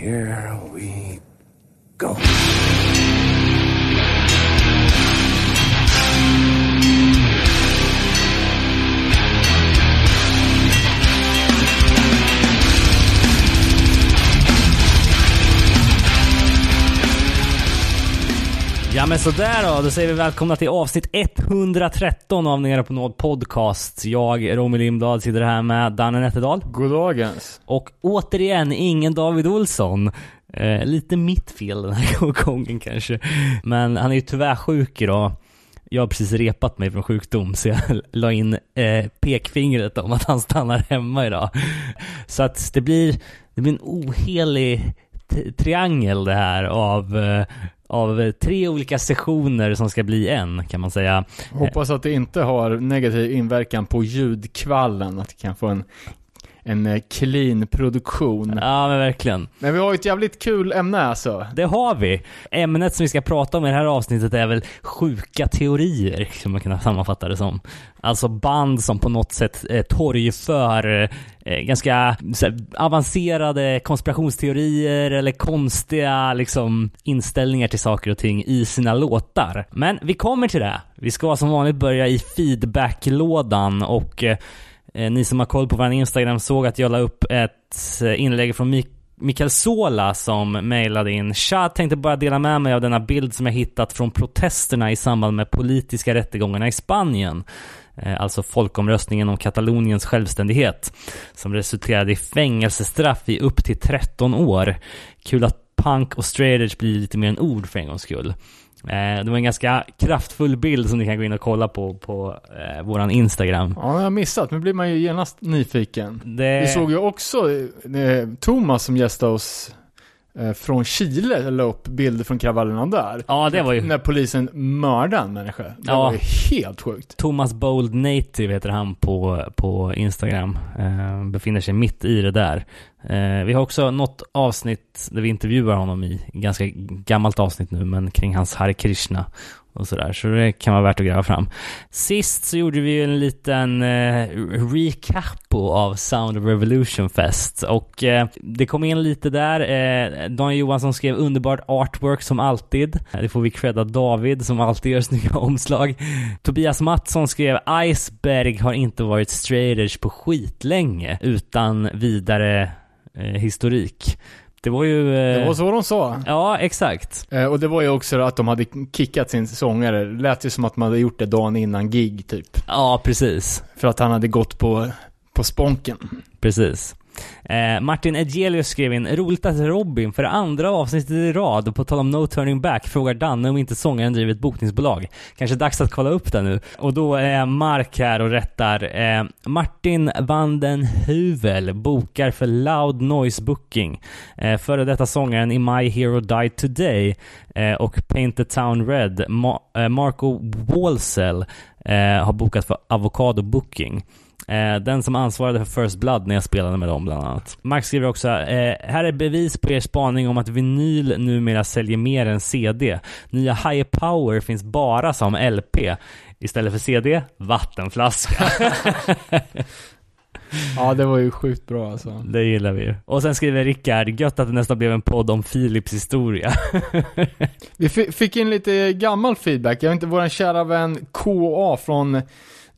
here we go. Ja men sådär då, då säger vi välkomna till avsnitt 113 av Nere på Nåd Podcast. Jag, Romy Lindblad, sitter här med Danne Nätterdal. Goddagens. Och återigen, ingen David Olsson. Eh, lite mitt fel den här gången kanske. Men han är ju tyvärr sjuk idag. Jag har precis repat mig från sjukdom så jag la in eh, pekfingret om att han stannar hemma idag. Så att det blir, det blir en ohelig triangel det här av eh, av eh, tre olika sessioner som ska bli en kan man säga. Hoppas att det inte har negativ inverkan på ljudkvallen, att det kan få en, en eh, clean produktion. Ja men verkligen. Men vi har ju ett jävligt kul ämne alltså. Det har vi. Ämnet som vi ska prata om i det här avsnittet är väl sjuka teorier, som man kan sammanfatta det som. Alltså band som på något sätt eh, torgför eh, ganska så här, avancerade konspirationsteorier eller konstiga liksom inställningar till saker och ting i sina låtar. Men vi kommer till det. Vi ska som vanligt börja i feedbacklådan och Eh, Eh, ni som har koll på vår Instagram såg att jag la upp ett eh, inlägg från Mik Mikael Sola som mejlade in Tja, tänkte bara dela med mig av denna bild som jag hittat från protesterna i samband med politiska rättegångarna i Spanien. Eh, alltså folkomröstningen om Kataloniens självständighet. Som resulterade i fängelsestraff i upp till 13 år. Kul att punk och straight edge blir lite mer än ord för en gångs skull. Eh, det var en ganska kraftfull bild som ni kan gå in och kolla på på eh, våran Instagram. Ja, jag har missat, men blir man ju genast nyfiken. Det... Vi såg ju också eh, Thomas som gästade oss från Chile la upp bilder från kravallerna där. Ja, det var ju... När polisen mördade en människa. Det Ja. var ju helt sjukt. Thomas Bold Native heter han på, på Instagram. Eh, befinner sig mitt i det där. Eh, vi har också något avsnitt där vi intervjuar honom i, ganska gammalt avsnitt nu, men kring hans Hare Krishna och sådär. Så det kan vara värt att gräva fram. Sist så gjorde vi ju en liten eh, recapo av Sound of Revolution Fest och eh, det kom in lite där. Eh, Dan Johansson skrev underbart artwork som alltid. Det får vi credda David som alltid gör snygga omslag. Tobias Mattsson skrev Iceberg har inte varit straight edge på skitlänge utan vidare eh, historik. Det var ju... Eh, Det var så de sa. Ja, exakt. Eh, och det var ju också att de hade kickat sin sångare. Det lät ju som att man hade gjort det dagen innan gig typ. Ja, precis. För att han hade gått på, på sponken. Precis. Eh, Martin Edgelius skrev in roligt att Robin för andra avsnittet i rad och på tal om No Turning Back frågar Danne om inte sångaren driver ett bokningsbolag. Kanske dags att kolla upp det nu. Och då är Mark här och rättar. Eh, Martin Vanden Huvel bokar för Loud Noise Booking. Eh, före detta sångaren i My Hero Died Today eh, och Paint the Town Red. Ma- eh, Marco Walsell eh, har bokat för Avocado Booking. Eh, den som ansvarade för First Blood när jag spelade med dem bland annat. Mark skriver också, eh, här är bevis på er spaning om att vinyl numera säljer mer än CD. Nya High Power finns bara som LP. Istället för CD, vattenflaska. Ja, det var ju sjukt bra alltså. det gillar vi ju. Och sen skriver Rickard, gött att det nästan blev en podd om Philips historia. Vi fi- fick in lite gammal feedback. Jag vet inte, våran kära vän KA från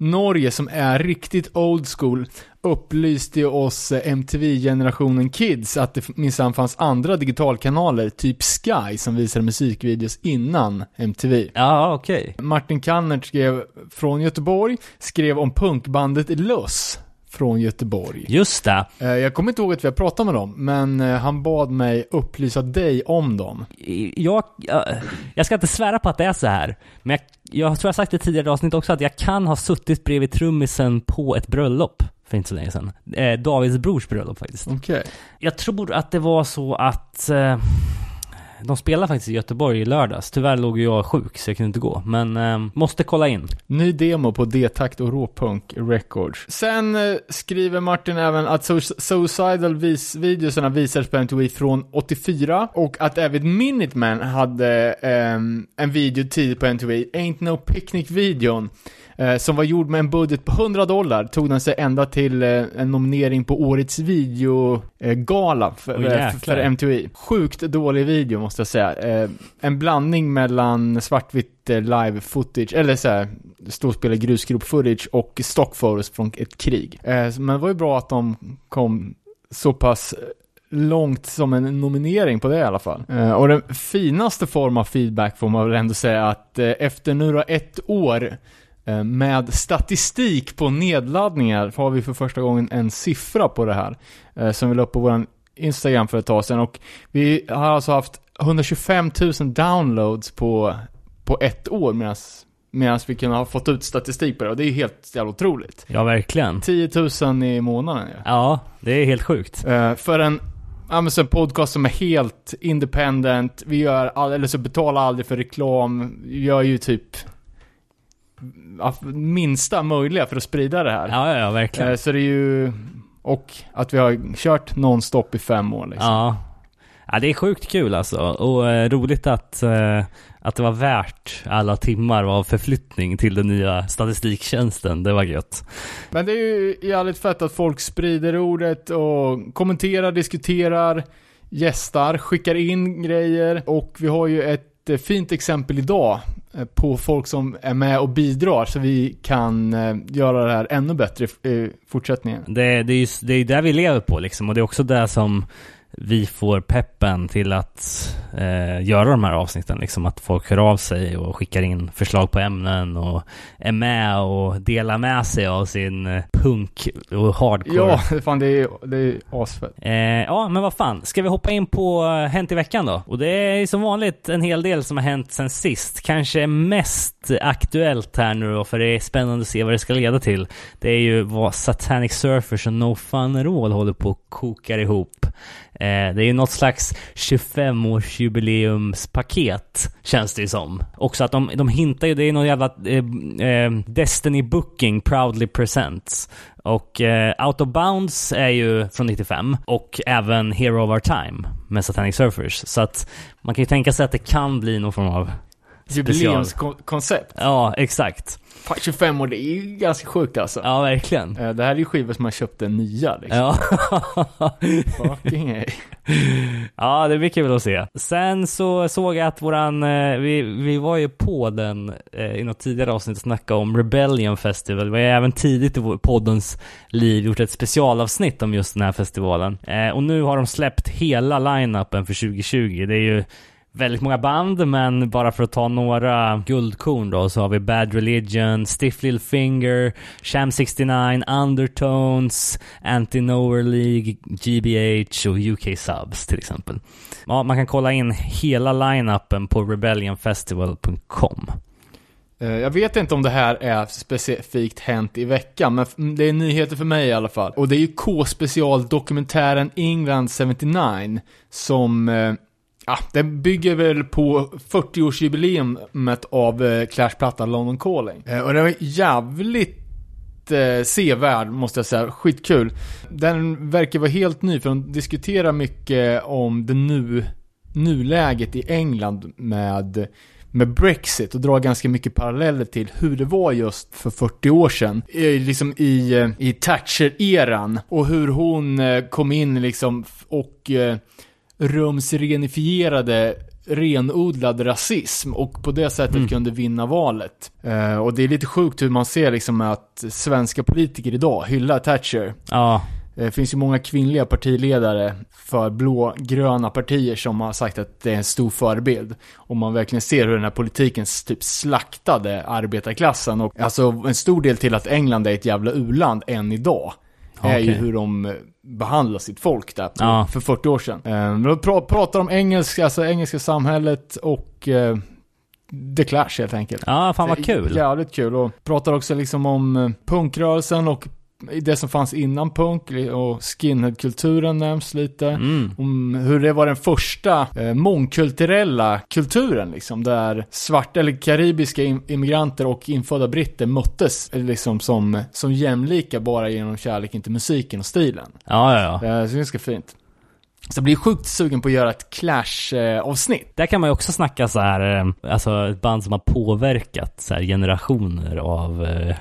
Norge som är riktigt old school upplyste ju oss eh, MTV-generationen Kids att det minsann fanns andra digitalkanaler, typ Sky, som visade musikvideos innan MTV. ja, okej. Martin Kannert skrev från Göteborg, skrev om punkbandet Luss från Göteborg. Just det. Eh, Jag kommer inte ihåg att vi har pratat med dem, men eh, han bad mig upplysa dig om dem. jag, jag, jag ska inte svära på att det är så här, men jag, jag tror jag sagt i tidigare avsnitt också att jag kan ha suttit bredvid trummisen på ett bröllop för inte så länge sedan. Eh, Davids brors bröllop faktiskt. Okej. Jag tror att det var så att eh, de spelar faktiskt i Göteborg i lördags. Tyvärr låg jag sjuk så jag kunde inte gå. Men eh, måste kolla in. Ny demo på D-takt och råpunk records. Sen eh, skriver Martin även att so Suicidal vis videosarna visades på MTV från 84 och att även Minuteman hade ehm, en video tidigt på MTV, Ain't No Picnic-videon. Eh, som var gjord med en budget på 100 dollar, tog den sig ända till eh, en nominering på årets videogala för, eh, jäklar. för MTV. Sjukt dålig video måste jag säga. Eh, en blandning mellan svartvitt eh, live footage, eller såhär, ståspelare grusgrop footage och stock photos från ett krig. Eh, men det var ju bra att de kom så pass långt som en nominering på det i alla fall. Eh, och den finaste form av feedback får man väl ändå säga att eh, efter nu då ett år eh, med statistik på nedladdningar har vi för första gången en siffra på det här. Eh, som vi la upp på vår Instagram för ett tag sedan och vi har alltså haft 125 000 downloads på, på ett år medan vi kunde ha fått ut statistik på det och det är ju helt jävla otroligt. Ja, verkligen. 10 000 i månaden ja. Ja, det är helt sjukt. Eh, för en, en podcast som är helt independent, vi gör, all, eller så betalar aldrig för reklam, vi gör ju typ minsta möjliga för att sprida det här. Ja, ja, ja verkligen. Eh, så det är ju, och att vi har kört nonstop i fem år liksom. Ja. Ja, det är sjukt kul alltså. Och eh, roligt att, eh, att det var värt alla timmar av förflyttning till den nya statistiktjänsten. Det var gött. Men det är ju jävligt fett att folk sprider ordet och kommenterar, diskuterar, gästar, skickar in grejer och vi har ju ett eh, fint exempel idag eh, på folk som är med och bidrar så vi kan eh, göra det här ännu bättre i i fortsättningen. Det, det är ju det är där vi lever på liksom. Och det är också det som vi får peppen till att eh, göra de här avsnitten. Liksom att folk hör av sig och skickar in förslag på ämnen och är med och delar med sig av sin punk och hardcore. Ja, fan det är, det är asfett. Eh, ja, men vad fan. Ska vi hoppa in på eh, Hänt i veckan då? Och det är som vanligt en hel del som har hänt sen sist. Kanske mest aktuellt här nu då, för det är spännande att se vad det ska leda till. Det är ju vad Satanic Surfers och No Fun All håller på att kokar ihop. Eh, det är ju något slags 25-årsjubileumspaket, känns det ju som. Också att de, de hintar ju, det är någon jävla eh, eh, Destiny Booking Proudly Presents. Och eh, Out of Bounds är ju från 95 och även Hero of Our Time med Satanic Surfers. Så att man kan ju tänka sig att det kan bli någon form av. Jubileumskoncept. Ja, exakt. Fan, 25 år, det är ju ganska sjukt alltså. Ja, verkligen. Eh, Det här är ju skivor som man köpte nya liksom. Ja. Fucking hey. ja, det blir kul att se. Sen så såg jag att våran, eh, vi, vi var ju på den eh, i något tidigare avsnitt och snackade om Rebellion Festival. Vi har även tidigt i vår- poddens liv gjort ett specialavsnitt om just den här festivalen. Eh, och nu har de släppt hela line-upen för 2020. Det är ju väldigt många band, men bara för att ta några guldkorn då så har vi Bad Religion, Stiff Little Finger, Sham 69, Undertones, Anti-Nowhere League, GBH och UK Subs till exempel. Ja, man kan kolla in hela line-upen på rebellionfestival.com. Eh, jag vet inte om det här är specifikt hänt i veckan, men mm, det är nyheter för mig i alla fall. Och det är ju K-specialdokumentären England 79 som, eh, ja, den bygger väl på 40-årsjubileumet av eh, Clash-plattan London Calling. Eh, Och det var jävligt eh, sevärd, måste jag säga. Skitkul. Den verkar vara helt ny, för de diskuterar mycket om det nu, nuläget i England med med Brexit och drar ganska mycket paralleller till hur det var just för 40 år sedan. I, liksom i, i Thatcher-eran och hur hon kom in liksom och eh, rumsrenifierade renodlad rasism och på det sättet Mm. kunde vinna valet. Eh, och det är lite sjukt hur man ser liksom att svenska politiker idag hyllar Thatcher. Ja, Det finns ju många kvinnliga partiledare för blå-gröna partier som har sagt att det är en stor förebild. Och man verkligen ser hur den här politiken typ slaktade arbetarklassen. Och alltså en stor del till att England är ett jävla u-land än idag. Är ju hur de eh, behandlar sitt folk där på, Ja. för 40 år sedan. Eh, De pra- pratar om engelska, alltså engelska samhället och eh, The Clash helt enkelt. ja fan vad kul. Jävligt kul och pratar också liksom om eh, punkrörelsen och det som fanns innan punk och skinhead-kulturen nämns lite. Mm. Om hur det var den första eh, mångkulturella kulturen liksom, där svarta eller karibiska im- immigranter och infödda britter möttes eh, liksom som, som jämlika bara genom kärleken till musiken och stilen. Ja, ja, ja. Eh, så det är ganska fint. Så jag blir sjukt sugen på att göra ett Clash-avsnitt. Där kan man ju också snacka så här, eh, alltså ett band som har påverkat så här generationer av, eh,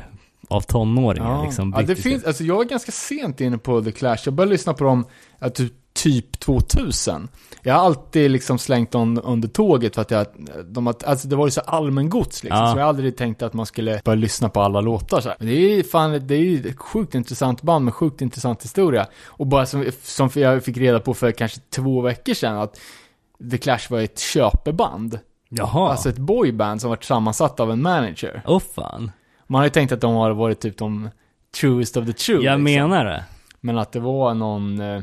av tonåringar liksom. ja, det finns, alltså jag var ganska sent inne på The Clash. Jag började lyssna på dem ja, typ, typ 2000. Jag har alltid liksom slängt dem under tåget för att jag, de alltså det var ju så allmängods liksom. Ja. Så jag har aldrig tänkt att man skulle börja lyssna på alla låtar så här. Men det är ju fan, det är ju ett sjukt intressant band med sjukt intressant historia. Och bara som, som jag fick reda på för kanske två veckor sedan att The Clash var ett köpeband. Jaha. Alltså ett boyband som var sammansatt av en manager. Åh fan. Man har ju tänkt att de har varit typ de truest of the true. Jag liksom. menar det. Men att det var någon, eh,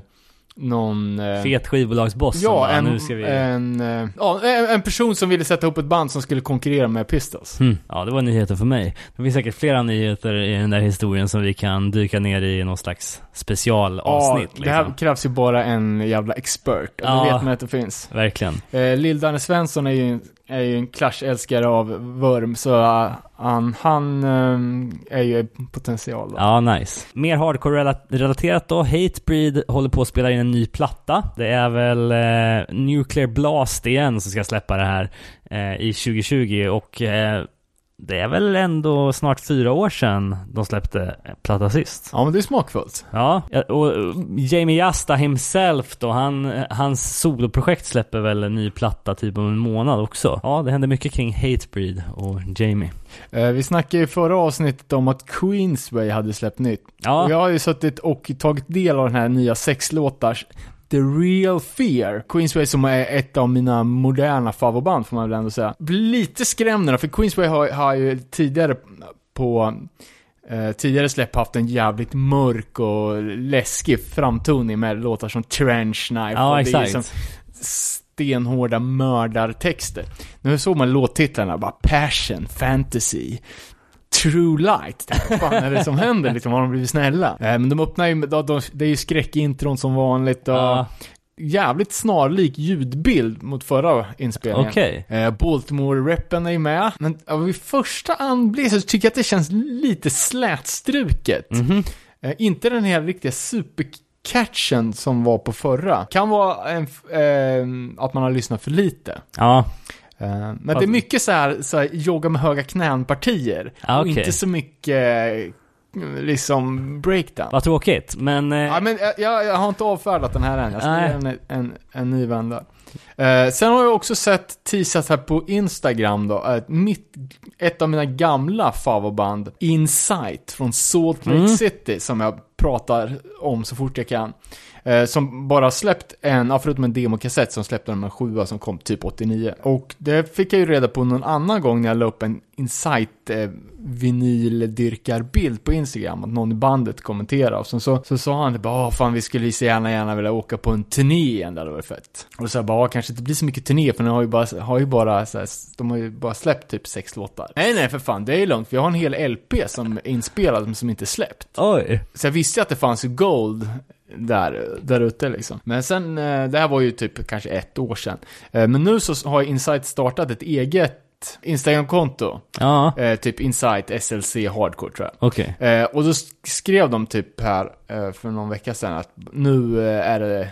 någon... eh, Fet skivbolagsboss Ja, bara, en, nu ska vi... en, eh, ja, en, en person som ville sätta ihop ett band som skulle konkurrera med Pistols. Hmm. Ja, det var nyheter för mig. Det finns säkert flera nyheter i den där historien som vi kan dyka ner i någon slags specialavsnitt. ja, det här liksom. krävs ju bara en jävla expert. Ja. det vet man att det finns. Verkligen. Eh, Lill-Danne Svensson är ju, är ju en Clash-älskare av Worm, så äh, han, han ähm, är ju potential då. Ja, nice. Mer hardcore-relaterat då. Hatebreed håller på att spela in en ny platta. Det är väl eh, Nuclear Blast igen som ska släppa det här eh, i 2020 och eh, det är väl ändå snart fyra år sedan de släppte platta sist. Ja, men det är smakfullt. Ja, och eh, Jamie Jasta himself då, han, hans soloprojekt släpper väl en ny platta typ om en månad också. Ja, det händer mycket kring Hatebreed och Jamie. Eh, vi snackade i förra avsnittet om att Queensway hade släppt nytt. Och Ja, jag har ju suttit och tagit del av den här nya sexlåtars The Real Fear. Queensway som är ett av mina moderna favoritband får man väl ändå säga. Blir lite skrämd för Queensway har, har ju tidigare på eh, tidigare släpp haft en jävligt mörk och läskig framtoning med låtar som Trench Knife ja är exakt. liksom stenhårda mördartexter. Nu såg man låttitlarna bara Passion, Fantasy, True Light. Vad fan är det som händer? Liksom, har de blivit snälla? Eh, men de öppnar ju, de, de, det är ju skräckintron som vanligt och Ja, jävligt snarlik ljudbild mot förra inspelningen. okej. Eh, Baltimore-reppen är ju med. Men ja, vid första anblick så tycker jag att det känns lite slätstruket. Mhm. Eh, inte den här riktiga supercatchen som var på förra. Kan vara en, eh, att man har lyssnat för lite. Ja, men det är mycket så här, så här yoga med höga knän-partier. Ja, Och okej. inte så mycket eh, liksom breakdown. vad tråkigt. Men, eh, Ja, men jag, jag, jag har inte avfärdat den här än. Jag ska ge en, en, en ny vända. Eh, sen har jag också sett teasat här på Instagram då, att mitt, ett av mina gamla favoritband, Insight från Salt Lake Mm. City, som jag pratar om så fort jag kan. Eh, som bara släppt en, ja, förutom en demokassett som släppte de en sjua som kom typ 89. Och det fick jag ju reda på någon annan gång när jag la upp en Insight eh, vinyldyrkarbild på Instagram, att någon i bandet kommenterade. Och sen så, så sa han det bara, "Åh, fan vi skulle så gärna gärna vilja åka på en turné igen, det hade varit fett. Och så jag bara, "Ja, kanske inte blir så mycket turné, för de har ju bara, har ju bara så här, de har ju bara släppt typ sex låtar. Nej nej för fan, det är lugnt, vi har en hel LP som är inspelad men som inte är släppt. oj. Så jag visste att det fanns gold där, där ute liksom. Men sen, eh, det här var ju typ kanske ett år sedan. Eh, Men nu så har Insight startat ett eget Instagram-konto. Ja, Eh, typ Insight SLC Hardcore tror jag. okej. Eh, och då sk- skrev de typ här eh, för någon vecka sedan att nu eh, är det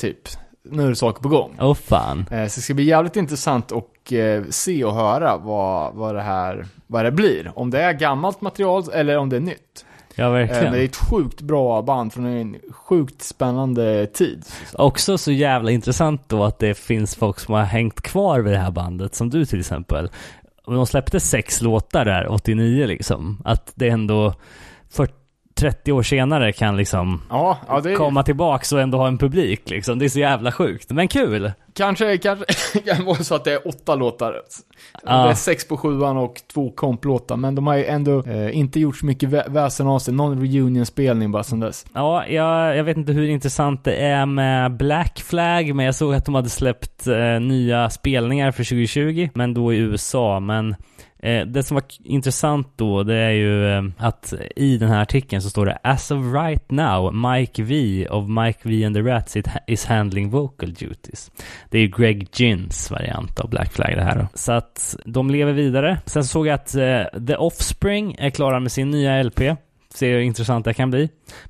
typ, nu är det saker på gång. Åh fan. Eh, så det ska bli jävligt intressant att eh, se och höra vad, vad det här, vad det blir. Om det är gammalt material eller om det är nytt. Ja, Eh, verkligen. men det är ett sjukt bra band från en sjukt spännande tid. Också så jävla intressant då att det finns folk som har hängt kvar vid det här bandet, som du till exempel. De släppte sex låtar där, 89 liksom. Att det ändå, för 30 år senare kan liksom Ja, ja det komma tillbaks och ändå ha en publik liksom. Det är så jävla sjukt. Men kul! kanske, kanske kan vara så att det är åtta låtar. Ja. Det är sex på sjuan och två komplåtar, men de har ju ändå eh, inte gjort så mycket vä- väsen av sig. Någon reunion-spelning bara sen dess. Ja, jag, jag vet inte hur intressant det är med Black Flag, men jag såg att de hade släppt eh, nya spelningar för 2020, men då i USA. Men Eh, det som var intressant då, det är ju eh, att i den här artikeln så står det As of right now, Mike V of Mike V and the Rats is handling vocal duties. Det är ju Greg Gins variant av Black Flag det här då. Så att de lever vidare. Sen såg jag att eh, The Offspring är klara med sin nya LP. Se hur intressant det kan bli.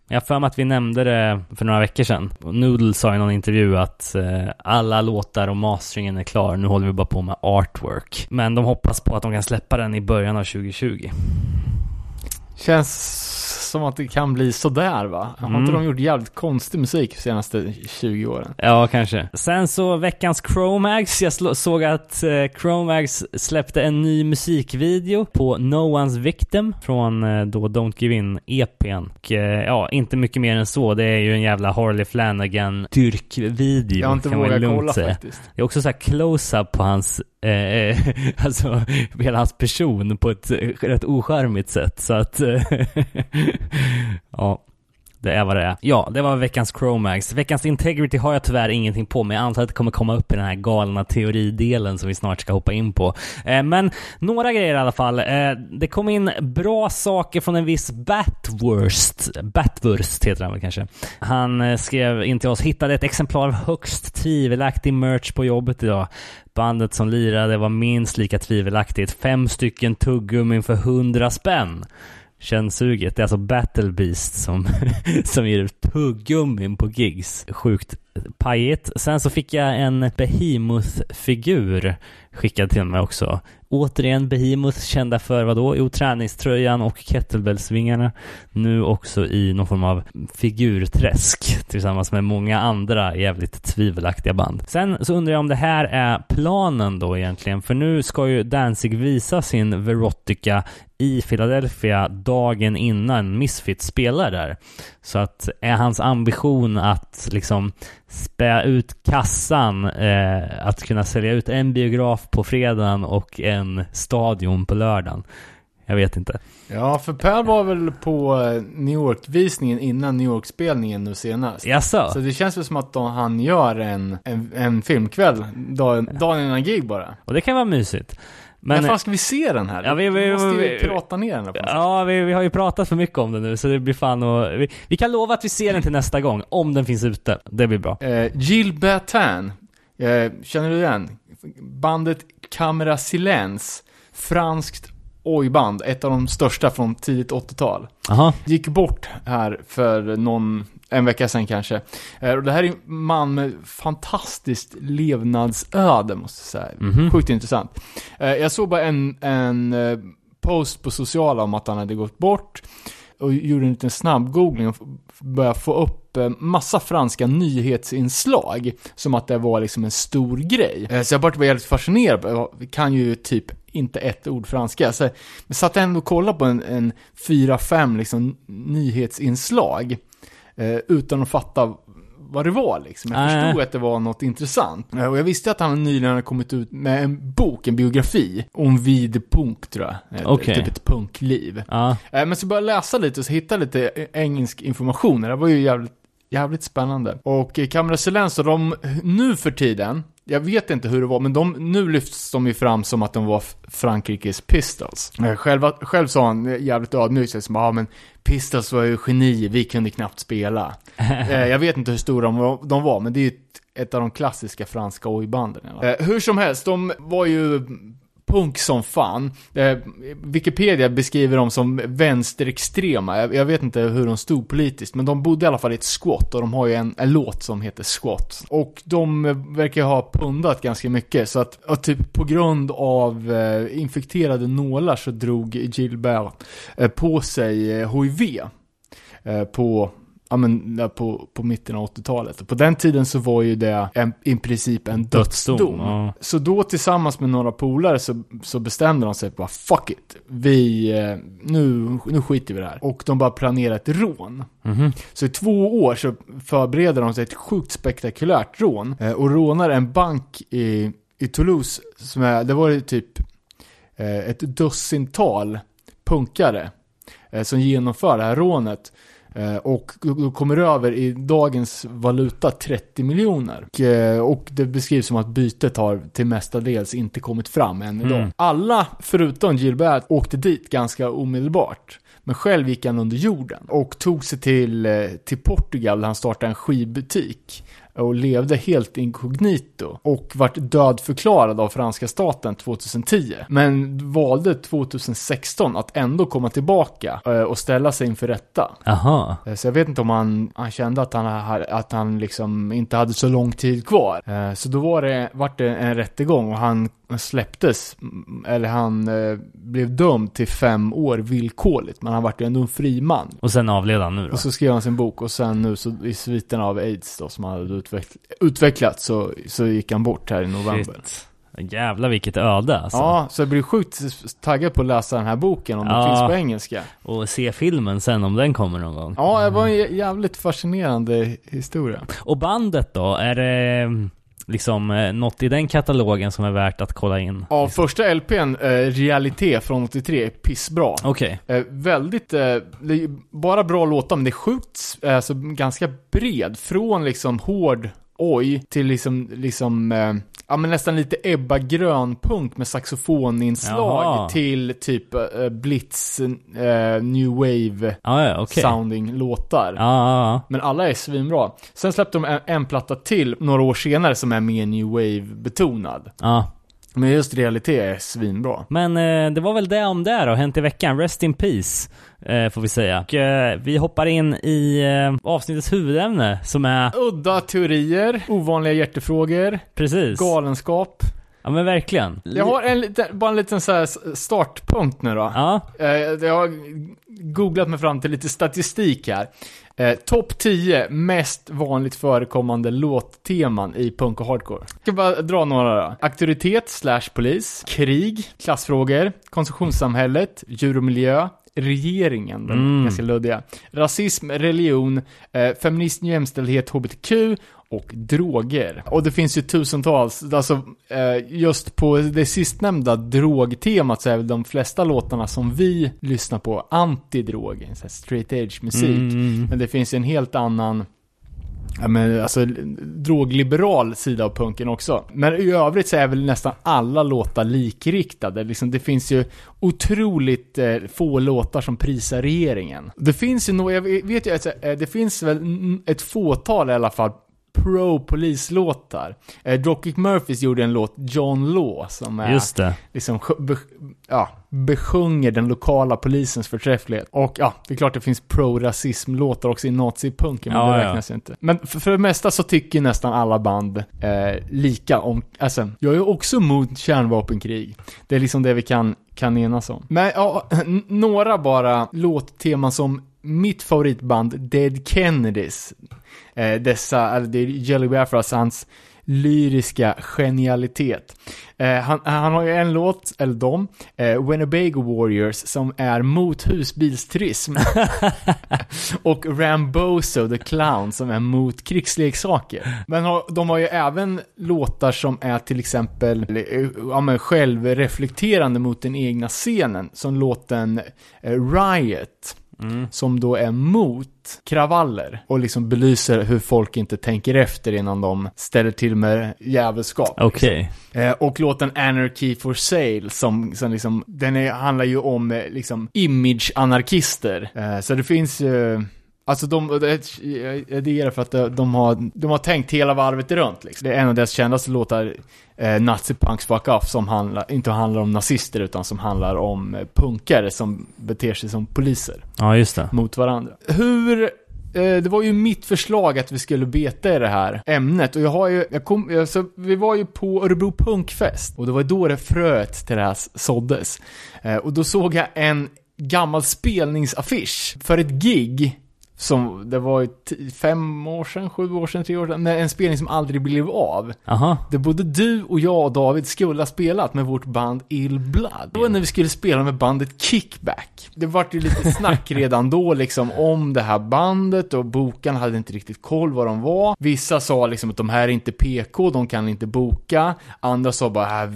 Jag har för mig att vi nämnde det för några veckor sedan. Noodle sa i någon intervju att eh, alla låtar och masteringen är klar. Nu håller vi bara på med artwork. Men de hoppas på att de kan släppa den i början av 2020. Känns som att det kan bli sådär va? Har Mm. inte de gjort jävligt konstig musik de senaste 20 åren? Ja, kanske. Sen så veckans Chromags. Jag såg att eh, Chromags släppte en ny musikvideo på No One's Victim från eh, då Don't Give In EPn. Och eh, ja, inte mycket mer än så. Det är ju en jävla Harley Flanagan dyrkvideo. Jag har inte vågat kolla säga. faktiskt. Det är också så här close-up på hans, eh, alltså hela hans person på ett rätt ocharmigt sätt. Så att, eh, ja. Det är vad det är. Ja, det var veckans Chromax. Veckans Integrity har jag tyvärr ingenting på, men jag antar att det kommer komma upp i den här galna teoridelen som vi snart ska hoppa in på. Eh, men några grejer i alla fall. Eh, det kom in bra saker från en viss Batwurst. Batwurst heter han väl kanske. Han eh, skrev in till oss, hittade ett exemplar av högst tvivelaktig merch på jobbet idag. Bandet som lirade var minst lika tvivelaktigt. Fem stycken tuggummin för 100 spänn. Kännsuget. Det är alltså Battle Beast som, som ger ut tuggummin på gigs. Sjukt pajigt. Sen så fick jag en Behemoth-figur skickad till mig också. Återigen Behemoth kända för vad då? Jo, träningströjan och kettlebellsvingarna. Nu också i någon form av figurträsk tillsammans med många andra jävligt tvivelaktiga band. Sen så undrar jag om det här är planen då egentligen, för nu ska ju Danzig visa sin Verotica i Philadelphia dagen innan Misfits spelar där. Så att är hans ambition att liksom spä ut kassan, eh, att kunna sälja ut en biograf på fredagen och en stadion på lördagen. Jag vet inte. Ja, för Per var väl på eh, New York-visningen innan New York-spelningen nu senast. Jaså? Så det känns väl som att de, han gör en, en, en filmkväll dagen, dagen innan gig bara. Och det kan vara mysigt. Men Men, fan ska vi se den här? Ja, vi- vi- vi måste ju vi- prata ner den här på något ja, vi, vi har ju pratat för mycket om det nu så det blir fan och, vi, vi kan lova att vi ser den till nästa gång, om den finns ute. Det blir bra. Eh, Jill Batin, eh, känner du den? Bandet Camera Silence, franskt ojband, ett av de största från tidigt 80-tal. Jaha. Gick bort här för någon, en vecka sedan kanske. Eh, och det här är en man med fantastiskt levnadsöde, måste jag säga. Mhm. Sjukt intressant. Eh, jag såg bara en, en eh, post på sociala om att han hade gått bort. Och gjorde en liten snabb googling och började få upp massa franska nyhetsinslag. Som att det var liksom en stor grej. Så jag bara var jävligt fascinerad. Jag kan ju typ inte ett ord franska. Så jag satt ändå och kollade på en, en fyra, fem liksom nyhetsinslag. Eh, utan att fatta vad det var liksom. Jag Nej. förstod att det var något intressant. Eh, Och jag visste att han nyligen hade kommit ut med en bok, en biografi. Om vid punk tror jag. Eh, Okej. Typ ett punkliv. Ja. Eh, Men så började jag läsa lite och så hittade lite engelsk information. Det var ju jävligt, jävligt spännande. Och Camera Silence, de nu för tiden, jag vet inte hur det var, men de, nu lyfts de ju fram som att de var Frankrikes Pistols. Eh, Själva, själv sa han jävligt ödmjukt, som ja men Pistols var ju geni, vi kunde knappt spela. Eh, Jag vet inte hur stora de var, de var men det är ju ett, ett av de klassiska franska ojbanden. Eh, hur som helst, de var ju punk som fan. Eh, Wikipedia beskriver dem som vänsterextrema. Jag, jag vet inte hur de stod politiskt, men de bodde i alla fall i ett squat och de har ju en, en låt som heter Squat. Och de eh, verkar ha pundat ganska mycket, så att typ på grund av eh, infekterade nålar så drog Gilbert eh, på sig eh, HIV eh, på Ja men där på, på mitten av 80-talet. Och På den tiden så var ju det en, i princip en dödsdom. Dödsdom, ja. Så då tillsammans med några polare så, så bestämde de sig bara fuck it. Vi, eh, nu, nu skiter vi i det här. Och de bara planerade ett rån. Mhm. Så i två år så förbereder de sig ett sjukt spektakulärt rån. Eh, och rånar en bank i, i Toulouse som är, det var ju typ eh, ett dussintal punkare som genomför det här rånet. Eh, och då kommer över i dagens valuta 30 miljoner. Och, eh, och det beskrivs som att bytet har till mestadels inte kommit fram än idag. Mm. Alla förutom Gilbert åkte dit ganska omedelbart. Men själv gick han under jorden och tog sig till, eh, till Portugal där han startade en skivbutik och levde helt inkognito och vart dödförklarad av franska staten 2010. Men valde 2016 att ändå komma tillbaka eh, och ställa sig inför rätta. Aha. Eh, Så jag vet inte om han, han kände att han, ha- att han liksom inte hade så lång tid kvar. Eh, Så då var det, vart det en rättegång och han släpptes, eller han eh, blev dömd till fem år villkorligt, men han vart ju ändå en fri man. Och sen avled han nu då? Och så skrev han sin bok och sen nu så i sviten av aids då som han hade utveck- utvecklats så, så gick han bort här i november. Shit. Jävlar vilket öde alltså. Ja, så jag blir sjukt taggad på att läsa den här boken om den Ja. finns på engelska. Och se filmen sen om den kommer någon gång. Ja, det var en jä- jävligt fascinerande historia. Och bandet då? Är det liksom eh, något i den katalogen som är värt att kolla in? Ja, första LPn, eh, Realité från 83, är pissbra. Okej. Eh, väldigt, eh, bara bra låtar, men det är sjukt, alltså ganska bred. Från liksom hård oj till liksom, liksom eh, ja men nästan lite Ebba Grön-punk med saxofoninslag Jaha. till typ eh, Blitz, eh, New Wave Ja, ja, okej. sounding låtar. Ja, ja, Men alla är svinbra. Sen släppte de en, en platta till några år senare som är mer New Wave-betonad. ja. Men just realitet är svinbra. Men eh, det var väl det om det då, hänt i veckan. Rest in peace, eh, får vi säga. Och, eh, vi hoppar in i eh, avsnittets huvudämne som är, Udda teorier, ovanliga hjärtefrågor, precis. galenskap. Ja men verkligen. Jag har en liten, bara en liten så startpunkt nu då. Ja, Eh, Jag har googlat mig fram till lite statistik här. Eh, Topp 10 mest vanligt förekommande låtteman i punk och hardcore. Jag ska bara dra några då. Auktoritet slash polis, krig, klassfrågor, konsumtionssamhället, djur och miljö, regeringen, den Mm. ganska luddiga, rasism, religion, eh, feminism, jämställdhet, hbtq och droger. Och det finns ju tusentals, alltså eh, just på det sistnämnda drogtemat så är väl de flesta låtarna som vi lyssnar på antidrog, straight edge musik. Mm. Men det finns ju en helt annan Ja men alltså drogliberal sida av punken också. Men i övrigt så är väl nästan alla låtar likriktade. Liksom, det finns ju otroligt eh, få låtar som prisar regeringen. Det finns ju några, jag vet ju, eh, det finns väl ett fåtal i alla fall pro-polislåtar. Eh, Dropkick Murphys gjorde en låt, John Law, som är just det. liksom be, ja, besjunger den lokala polisens förträfflighet. Och ja, det är klart det finns pro-rasism-låtar också i nazipunken, men Ja, det ja. räknas ju inte. Men för, för det mesta så tycker nästan alla band eh, lika om, alltså, jag är också emot kärnvapenkrig. Det är liksom det vi kan, kan enas om. Men ja, några bara låtteman som mitt favoritband, Dead Kennedys. Eh, dessa, eller det är Jelly Biafras, hans lyriska genialitet. Eh, han, han har ju en låt, eller de, eh, Winnebago Warriors, som är mot husbilsturism. och Rambozo the Clown, som är mot krigsleksaker. Men har, de har ju även låtar som är till exempel eh, ja, men självreflekterande mot den egna scenen, som låten eh, Riot Mm. som då är mot kravaller och liksom belyser hur folk inte tänker efter innan de ställer till med jävelskap. Okej. Eh, och låten Anarchy for Sale som, som liksom, den är, handlar ju om eh, liksom image-anarkister. Eh, så det finns ju Alltså de, det, jag diggar för att de, de, har, de har tänkt hela varvet runt liksom. Det är en av deras kändaste låtar, eh, Nazi Punks Fuck Off, som handlar, inte handlar om nazister utan som handlar om eh, punkare som beter sig som poliser Ja, just det. mot varandra. Hur eh, det var ju mitt förslag att vi skulle beta i det här ämnet och jag har ju, jag kom, alltså, vi var ju på Örebro Punkfest och det var då det fröet till det här såddes. Eh, och då såg jag en gammal spelningsaffisch för ett gig som, det var ju fem år sedan, sju år sedan, tre år sedan, en spelning som aldrig blev av. Aha. Det både du och jag och David skulle ha spelat med vårt band Ill Blood. Var när vi skulle spela med bandet Kickback. Det vart ju lite snack redan då liksom om det här bandet och bokarna hade inte riktigt koll vad de var. Vissa sa liksom att de här är inte PK, de kan inte boka. Andra sa bara, äh,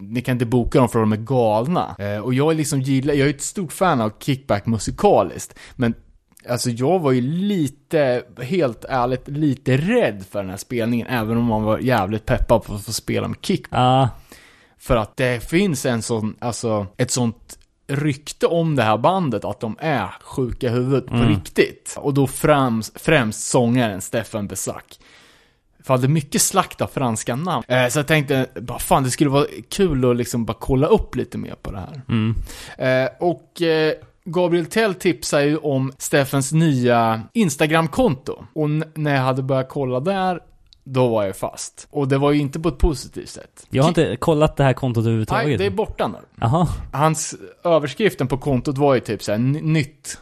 ni kan inte boka dem för de är galna. Eh, och jag är liksom gillar, jag är ett stort fan av Kickback musikaliskt. Men Alltså jag var ju lite, helt ärligt, lite rädd för den här spelningen, även om man var jävligt peppad på att få spela med kick. Ja, För att det finns en sån, alltså, ett sånt rykte om det här bandet, att de är sjuka i huvudet på Mm. riktigt. Och då främst, främst sångaren Stefan Besack. För hade mycket slakt av franska namn. Eh, så jag tänkte, bara fan det skulle vara kul att liksom bara kolla upp lite mer på det här. mm. Eh, och eh, Gabriel Tell tipsar ju om Steffens nya Instagram-konto. Och när jag hade börjat kolla där, då var jag fast. Och det var ju inte på ett positivt sätt. Jag har inte kollat det här kontot överhuvudtaget. Nej, det är borta nu. Jaha. Hans överskriften på kontot var ju typ såhär, nytt,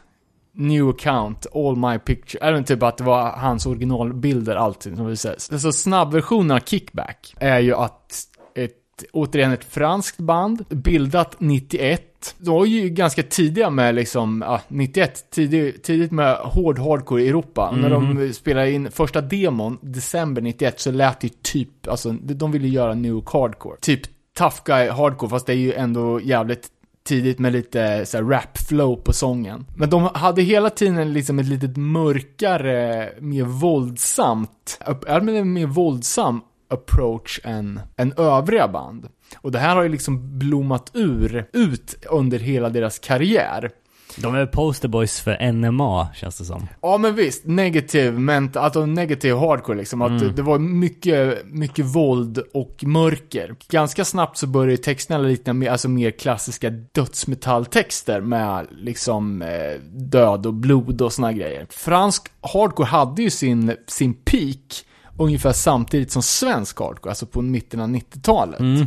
new account, all my picture. Även typ att det var hans originalbilder, allting som visades. Alltså snabbversionen av Kickback är ju att ett, återigen ett franskt band, bildat 91. De var ju ganska tidiga med liksom, ja, 91, tidigt, tidigt med hård hardcore i Europa. Och När de spelade in första demon, december 91, så lät det ju typ, alltså de ville göra new hardcore. Typ tough guy hardcore, fast det är ju ändå jävligt tidigt med lite så här rap flow på sången. Men de hade hela tiden liksom ett litet mörkare, mer våldsamt, men en mer våldsam approach än, än övriga band. Och det här har ju liksom blommat ur, ut under hela deras karriär. De är posterboys för NMA, känns det som. Ja men visst, negativ, men alltså negativ hardcore liksom. Att det var mycket, mycket våld och mörker. Ganska snabbt så började texterna likna mer, alltså mer klassiska dödsmetalltexter med liksom eh, död och blod och såna grejer. Fransk hardcore hade ju sin, sin peak ungefär samtidigt som svensk hardcore, alltså på mitten av 90-talet. Mm.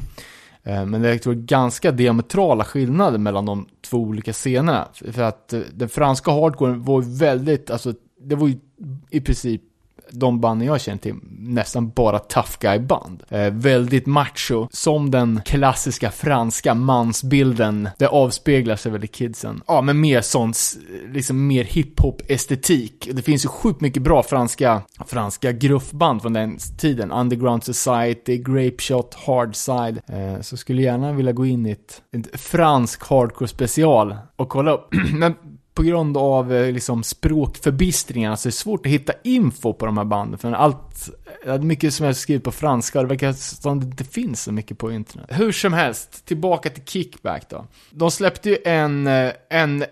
Eh, Men det var ganska diametrala skillnader mellan de två olika scenerna. För att eh, den franska hardcoren var väldigt, alltså det var ju i princip de banden jag känner till, nästan bara tough guy-band. Eh, väldigt macho, som den klassiska franska mansbilden. Det avspeglar sig väl i kidsen. Ja, men mer sånt, liksom mer hiphop-estetik. Det finns ju sjukt mycket bra franska, franska gruffband från den tiden. Underground Society, Grapeshot, Hardside. Eh, så skulle gärna vilja gå in i ett, ett fransk hardcore special och kolla upp. men på grund av eh, liksom språkförbistringarna så är det svårt att hitta info på de här banden. För allt, eh, mycket som jag skrivit på franska, det verkar som det inte finns så mycket på internet. Hur som helst, tillbaka till Kickback då. De släppte ju en, eh, en,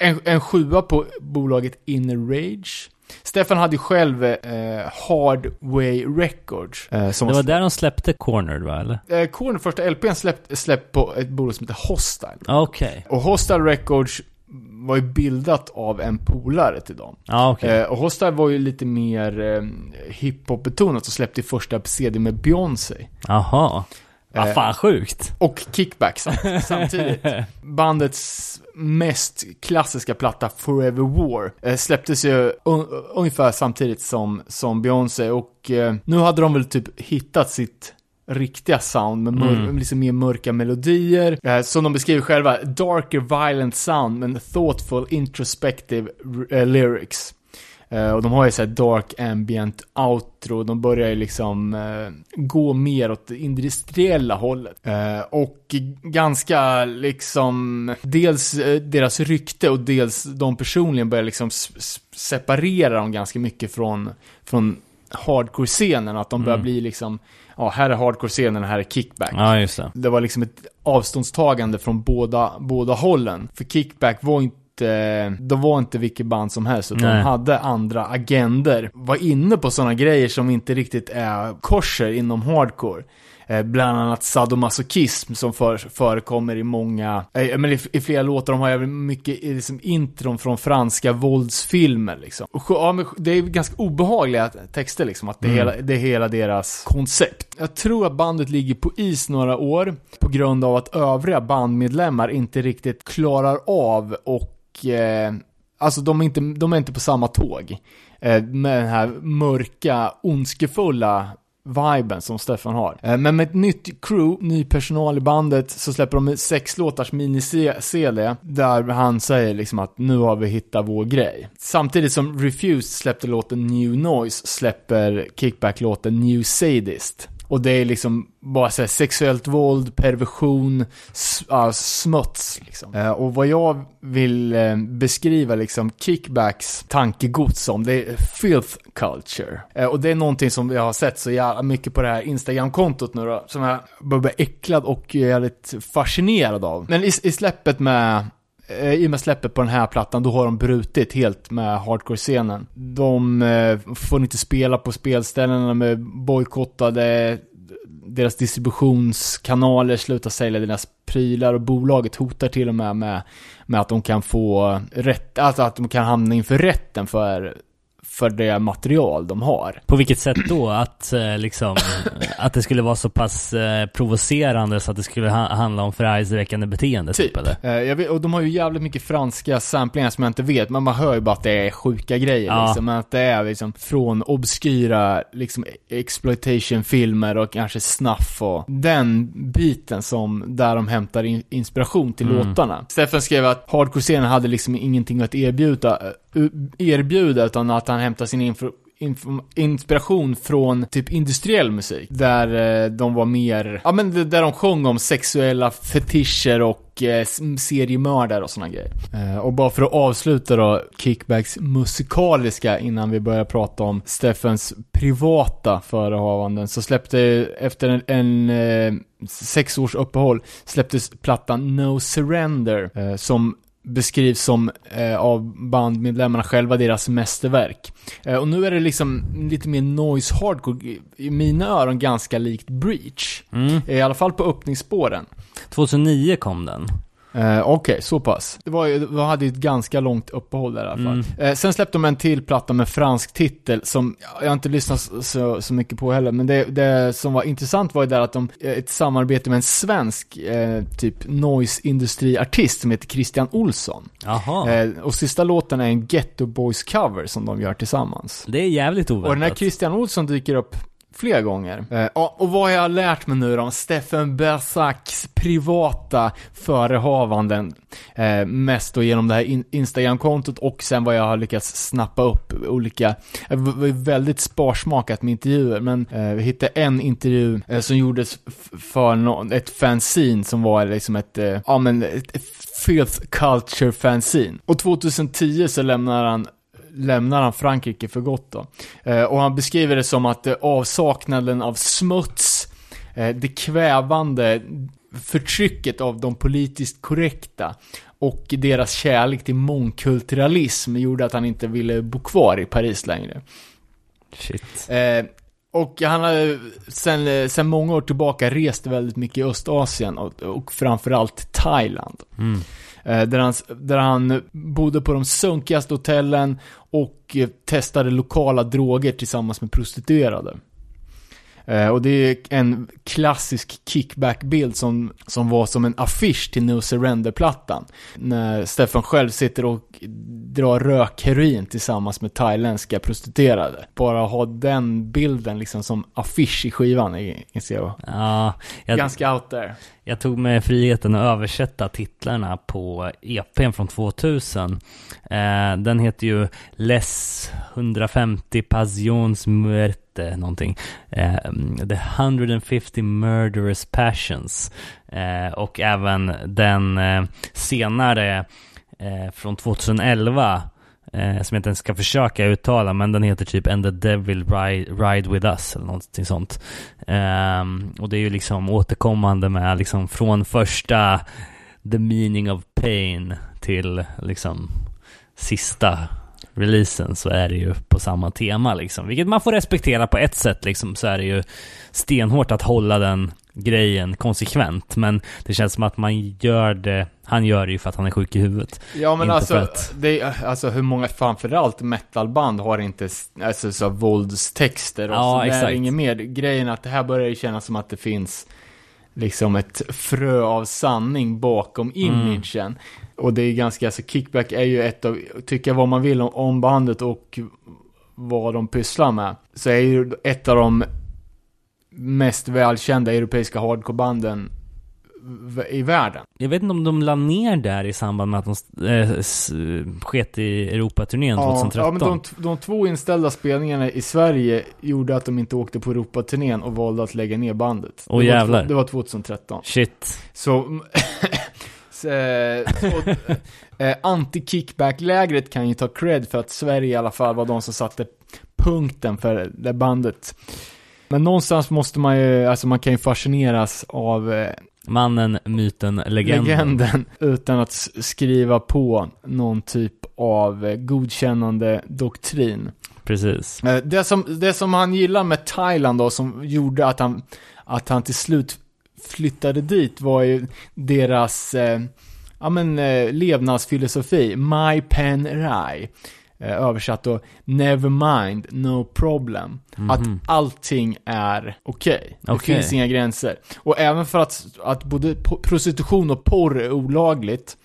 en, en sjua på bolaget Inner Rage. Stefan hade ju själv eh, Hardway Records. Eh, som Det var där de släppte Cornered va, eller? Eh, Korn, första LPn släppt, släppt på ett bolag som heter Hostile. Okej. Och Hostile Records var ju bildat av en polare till dem. Ja, okej. Eh, och Hostile var ju lite mer eh, hiphop-betonat och släppte första CD med Beyoncé. Jaha. Vad Eh, fan sjukt. Och Kickback sam- samtidigt. Bandets mest klassiska platta, Forever War, eh, släpptes ju un- ungefär samtidigt som, som Beyoncé och eh, nu hade de väl typ hittat sitt riktiga sound med mör- Mm. liksom mer mörka melodier. Eh, som de beskriver själva, darker violent sound men thoughtful introspective eh, lyrics. Eh, och de har ju såhär dark ambient outro, de börjar ju liksom eh, gå mer åt det industriella hållet. Eh, och ganska liksom, dels deras rykte och dels de personligen börjar liksom s- s- separera dem ganska mycket från, från hardcore-scenen, att de börjar Mm. bli liksom, ja här är hardcore-scenen, här är kickback. Ja, just det. Det var liksom ett avståndstagande från båda, båda hållen. För Kickback var inte, de var inte vilket band som helst, utan de hade andra agender. Var inne på sådana grejer som inte riktigt är korser inom hardcore. Eh, bland annat sadomasochism som för, förekommer i många, eh, men i, i flera låtar, de har även mycket liksom, intron från franska våldsfilmer liksom. Och, ja, men det är ganska obehagliga texter liksom, att det, är Mm. hela, det är hela deras koncept. Jag tror att bandet ligger på is några år på grund av att övriga bandmedlemmar inte riktigt klarar av och eh, Alltså de är, inte, de är inte på samma tåg. Eh, med den här mörka, ondskefulla viben som Stefan har. Eh, men med ett nytt crew, ny personal i bandet, så släpper de en sex låtars mini-CD där han säger liksom att nu har vi hittat vår grej. Samtidigt som Refused släppte låten New Noise släpper Kickback låten New Sadist. Och det är liksom bara så här, sexuellt våld, perversion, smuts liksom. Eh, och vad jag vill eh, beskriva liksom kickbacks tankegods som, det är filth culture. Eh, och det är någonting som jag har sett så jävla mycket på det här Instagram-kontot nu då, som jag börjar bli äcklad och jävligt fascinerad av. Men i, i släppet med Eh, i och med släppet på den här plattan, då har de brutit helt med hardcore-scenen. De eh, får inte spela på spelställena, de är bojkottade, deras distributionskanaler slutar sälja deras prylar och bolaget hotar till och med med, med att de kan få rätt, alltså att de kan hamna inför rätten för, för det material de har. På vilket sätt då? Att eh, liksom, att det skulle vara så pass eh, provocerande så att det skulle ha handla om förargelseväckande beteende typ, Typ. eller? Eh, vet, och de har ju jävligt mycket franska samplingar som jag inte vet, men man hör ju bara att det är sjuka grejer Ja. liksom. Men att det är liksom från obskyra liksom exploitation-filmer och kanske snuff och den biten som, där de hämtar in, inspiration till Mm. låtarna. Steffen skrev att hardcore-scenen hade liksom ingenting att erbjuda, eh, erbjuda utan att han hämta sin info inf- inspiration från typ industriell musik. Där eh, de var mer, ja men där de sjöng om sexuella fetischer och eh, seriemördare och sådana grejer. Eh, och bara för att avsluta då Kickbacks musikaliska innan vi börjar prata om Steffens privata förehavanden så släppte efter en, en eh, sex års uppehåll släpptes plattan No Surrender eh, som beskrivs som eh, av bandmedlemmarna själva deras mästerverk. Eh, och nu är det liksom lite mer noise hardcore, i- mina öron ganska likt Breach. Mm. I alla fall på öppningsspåren. 2009 kom den. Eh, Okej, så pass. Det var ju, vi hade ju ett ganska långt uppehåll där i alla fall. Mm. Eh, sen släppte de en till platta med fransk titel som jag har inte lyssnat så, så, mycket på heller. Men det, det som var intressant var ju där att de, eh, ett samarbete med en svensk eh, typ noise-industriartist som heter Christian Olsson. Jaha. Eh, och sista låten är en Ghetto Boys cover som de gör tillsammans. Det är jävligt Och den här oväntat. Christian Olsson dyker upp flera gånger. Eh, ja, och vad jag har lärt mig nu då om Steffen Bersaks privata förehavanden? Eh, mest då genom det här in- Instagram-kontot och sen vad jag har lyckats snappa upp olika, eh, jag var väldigt sparsmakat med intervjuer, men eh, vi hittade en intervju eh, som gjordes för nå- ett fanzine som var liksom ett, eh, ja men ett, ett filth culture fanzine. Och 2010 så lämnar han lämnar han Frankrike för gott då. Eh, och han beskriver det som att eh, avsaknaden av smuts, eh, det kvävande förtrycket av de politiskt korrekta och deras kärlek till mångkulturalism gjorde att han inte ville bo kvar i Paris längre. Shit. Eh, och han har sen, sen många år tillbaka rest väldigt mycket i Östasien och, och framförallt Thailand. Mm. Eh, där, han, där han bodde på de sunkigaste hotellen och eh, testade lokala droger tillsammans med prostituerade. Eh, och det är en klassisk kickback-bild som, som var som en affisch till No Surrender-plattan. När Stefan själv sitter och drar rökheroin tillsammans med thailändska prostituerade. Bara ha den bilden liksom som affisch i skivan är, jag. Ja, jag, Ganska out there jag tog mig friheten att översätta titlarna på EPn från 2000. Eh, den heter ju Les 150 Passions Muerte, någonting. Eh, The 150 Murderous Passions. Eh, och även den eh, senare eh, från 2011 eh, som jag inte ens ska försöka uttala, men den heter typ And the Devil Ride, Ride With Us eller någonting sånt. Eh, och det är ju liksom återkommande med liksom från första The Meaning of Pain till liksom sista releasen så är det ju på samma tema liksom. Vilket man får respektera på ett sätt liksom, så är det ju stenhårt att hålla den grejen konsekvent. Men det känns som att man gör det, han gör det ju för att han är sjuk i huvudet. Ja men Inte alltså, att- det, är- alltså hur många, framförallt metalband har inte alltså, så våldstexter och Ja, så där exakt. inget mer. Grejen är att det här börjar ju kännas som att det finns liksom ett frö av sanning bakom Mm. imagen. Och det är ganska, alltså Kickback är ju ett av, tycka vad man vill om, om bandet och vad de pysslar med. Så är ju ett av de mest välkända europeiska hardcorebanden i världen. Jag vet inte om de la ner där i samband med att de s- sket i Europaturnén 2013. Ja, men de, de två inställda spelningarna i Sverige gjorde att de inte åkte på Europaturnén och valde att lägga ner bandet. Åh, det, var, jävlar. två- det var 2013. Shit. Så, så, eh, så eh, anti-kickback-lägret kan ju ta cred för att Sverige i alla fall var de som satte punkten för det bandet. Men någonstans måste man ju, alltså man kan ju fascineras av eh, Mannen, myten, legenden. legenden utan att skriva på någon typ av eh, godkännande doktrin. Precis. Eh, Det som, det som han gillar med Thailand då, som gjorde att han, att han till slut flyttade dit var ju deras, eh, ja men, eh, levnadsfilosofi, My Pen Rai. Eh, översatt då, never mind, no problem. Att Mhm. allting är okej. Det Okej. finns inga gränser. Och även för att, att både prostitution och porr är olagligt,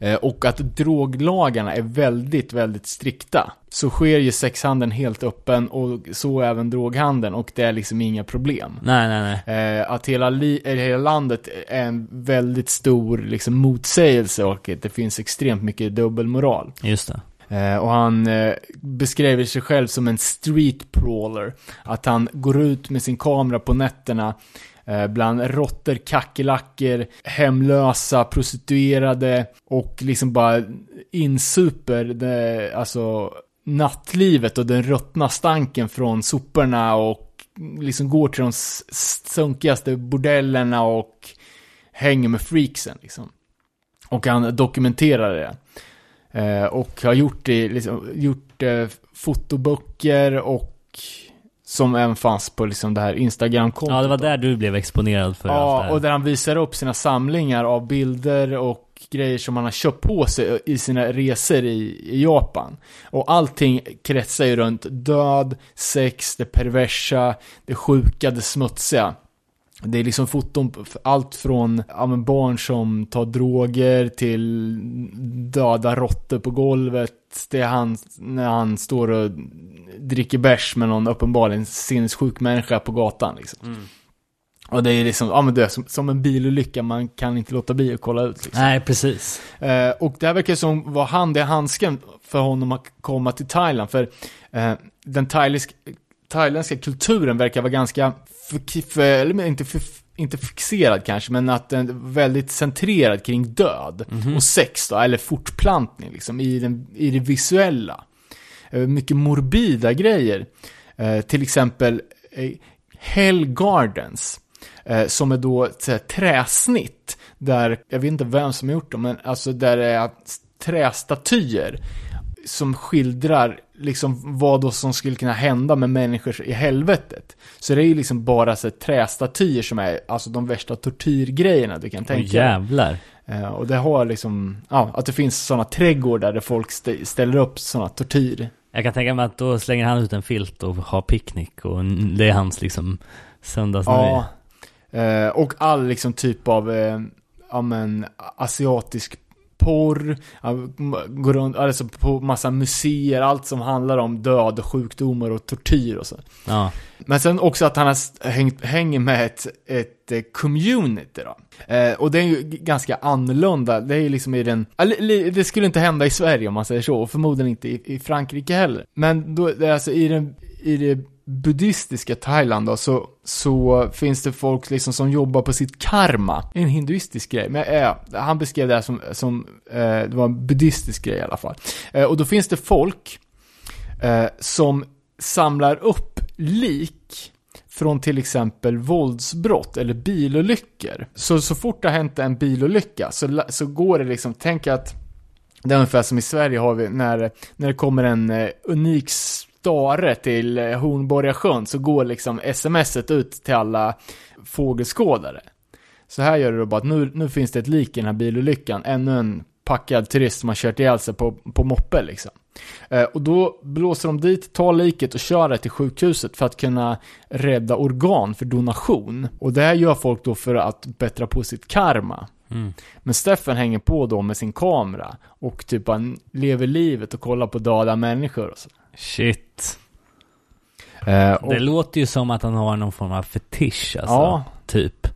eh, och att droglagarna är väldigt, väldigt strikta, så sker ju sexhandeln helt öppen och så även droghandeln och det är liksom inga problem. Nej, nej, nej. Eh, att hela, hela landet är en väldigt stor liksom, motsägelse och att det finns extremt mycket dubbelmoral. Just det. Eh, och han eh, beskriver sig själv som en street prawler. Att han går ut med sin kamera på nätterna eh, bland råttor, kackerlackor, hemlösa, prostituerade och liksom bara insuper det, alltså nattlivet och den ruttna stanken från soporna och liksom går till de sunkigaste bordellerna och hänger med freaksen liksom. Och han dokumenterar det. Eh, och har gjort det, liksom, gjort eh, fotoböcker och som även fanns på liksom det här Instagram-kontot. Ja, det var där du blev exponerad för allt det Ja, här. och där han visar upp sina samlingar av bilder och grejer som han har köpt på sig i sina resor i, i Japan. Och allting kretsar ju runt död, sex, det perversa, det sjuka, det smutsiga. Det är liksom foton på allt från ja, men barn som tar droger till döda råttor på golvet. Det är han när han står och dricker bärs med någon uppenbarligen sinnessjuk människa på gatan liksom. Mm. Och det är liksom, ja men det är som, som en bilolycka, man kan inte låta bli att kolla ut liksom. Nej, precis. Eh, och det här verkar som var hand i handsken för honom att komma till Thailand, för eh, den thailändsk, thailändska kulturen verkar vara ganska, eller inte, inte fixerad kanske, men att den är väldigt centrerad kring död och sex då, eller fortplantning liksom, i, den, i det visuella. Eh, mycket morbida grejer. Eh, till exempel eh, Hell Gardens. Eh, som är då ett här, träsnitt. Där, jag vet inte vem som har gjort dem, men alltså där det är trästatyer. Som skildrar liksom vad då som skulle kunna hända med människor i helvetet. Så det är ju liksom bara så trästatyer som är alltså de värsta tortyrgrejerna du kan tänka dig. jävlar. Eh, och det har liksom, ja, att det finns sådana trädgårdar där folk stä- ställer upp sådana tortyr. Jag kan tänka mig att då slänger han ut en filt och har picknick och det är hans liksom söndagsnöje. Ja. Eh, och all liksom typ av, eh, ja men, asiatisk porr, går runt, alltså på massa museer, allt som handlar om död, och sjukdomar och tortyr och så. Ja. Men sen också att han har hängt, hänger med ett, ett eh, community då. Eh, och det är ju ganska annorlunda, det är ju liksom i den, det skulle inte hända i Sverige om man säger så, och förmodligen inte i, i Frankrike heller. Men då, det är alltså i den, i det buddhistiska Thailand då, så, så finns det folk liksom som jobbar på sitt karma. En hinduistisk grej, men eh, han beskrev det här som, som eh, det var en buddhistisk grej i alla fall. Eh, och då finns det folk eh, som samlar upp lik från till exempel våldsbrott eller bilolyckor. Så, så fort det har hänt en bilolycka så, så går det liksom, tänk att det är ungefär som i Sverige har vi när, när det kommer en eh, unik stare till Hornborgasjön så går liksom smset ut till alla fågelskådare. Så här gör det då bara att nu, nu finns det ett lik i den här bilolyckan, ännu en packad turist som har kört ihjäl sig på, på moppe liksom. Eh, och då blåser de dit, tar liket och kör det till sjukhuset för att kunna rädda organ för donation. Och det här gör folk då för att bättra på sitt karma. Mm. Men Steffen hänger på då med sin kamera och typ han lever livet och kollar på döda människor och så. Shit. Eh, och, Det låter ju som att han har någon form av fetisch alltså. Ja. Typ.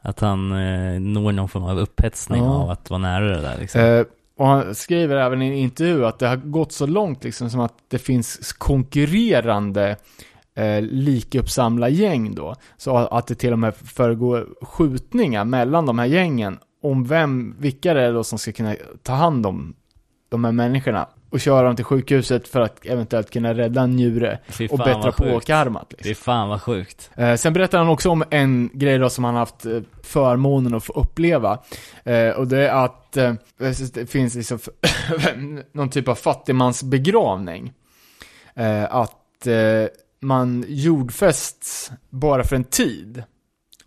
Att han eh, når någon form av upphetsning Ja. av att vara nära det där liksom. Eh, och han skriver även i en intervju att det har gått så långt liksom som att det finns konkurrerande eh, likuppsamlargäng då. Så att det till och med föregår skjutningar mellan de här gängen om vem, vilka det är då som ska kunna ta hand om de här människorna och köra dem till sjukhuset för att eventuellt kunna rädda en njure Fy och bättra på karmat. Det Liksom. är fan vad sjukt. Eh, sen berättar han också om en grej då som han haft eh, förmånen att få uppleva. Eh, och det är att eh, det finns liksom någon typ av fattigmansbegravning. Eh, att eh, man jordfästs bara för en tid.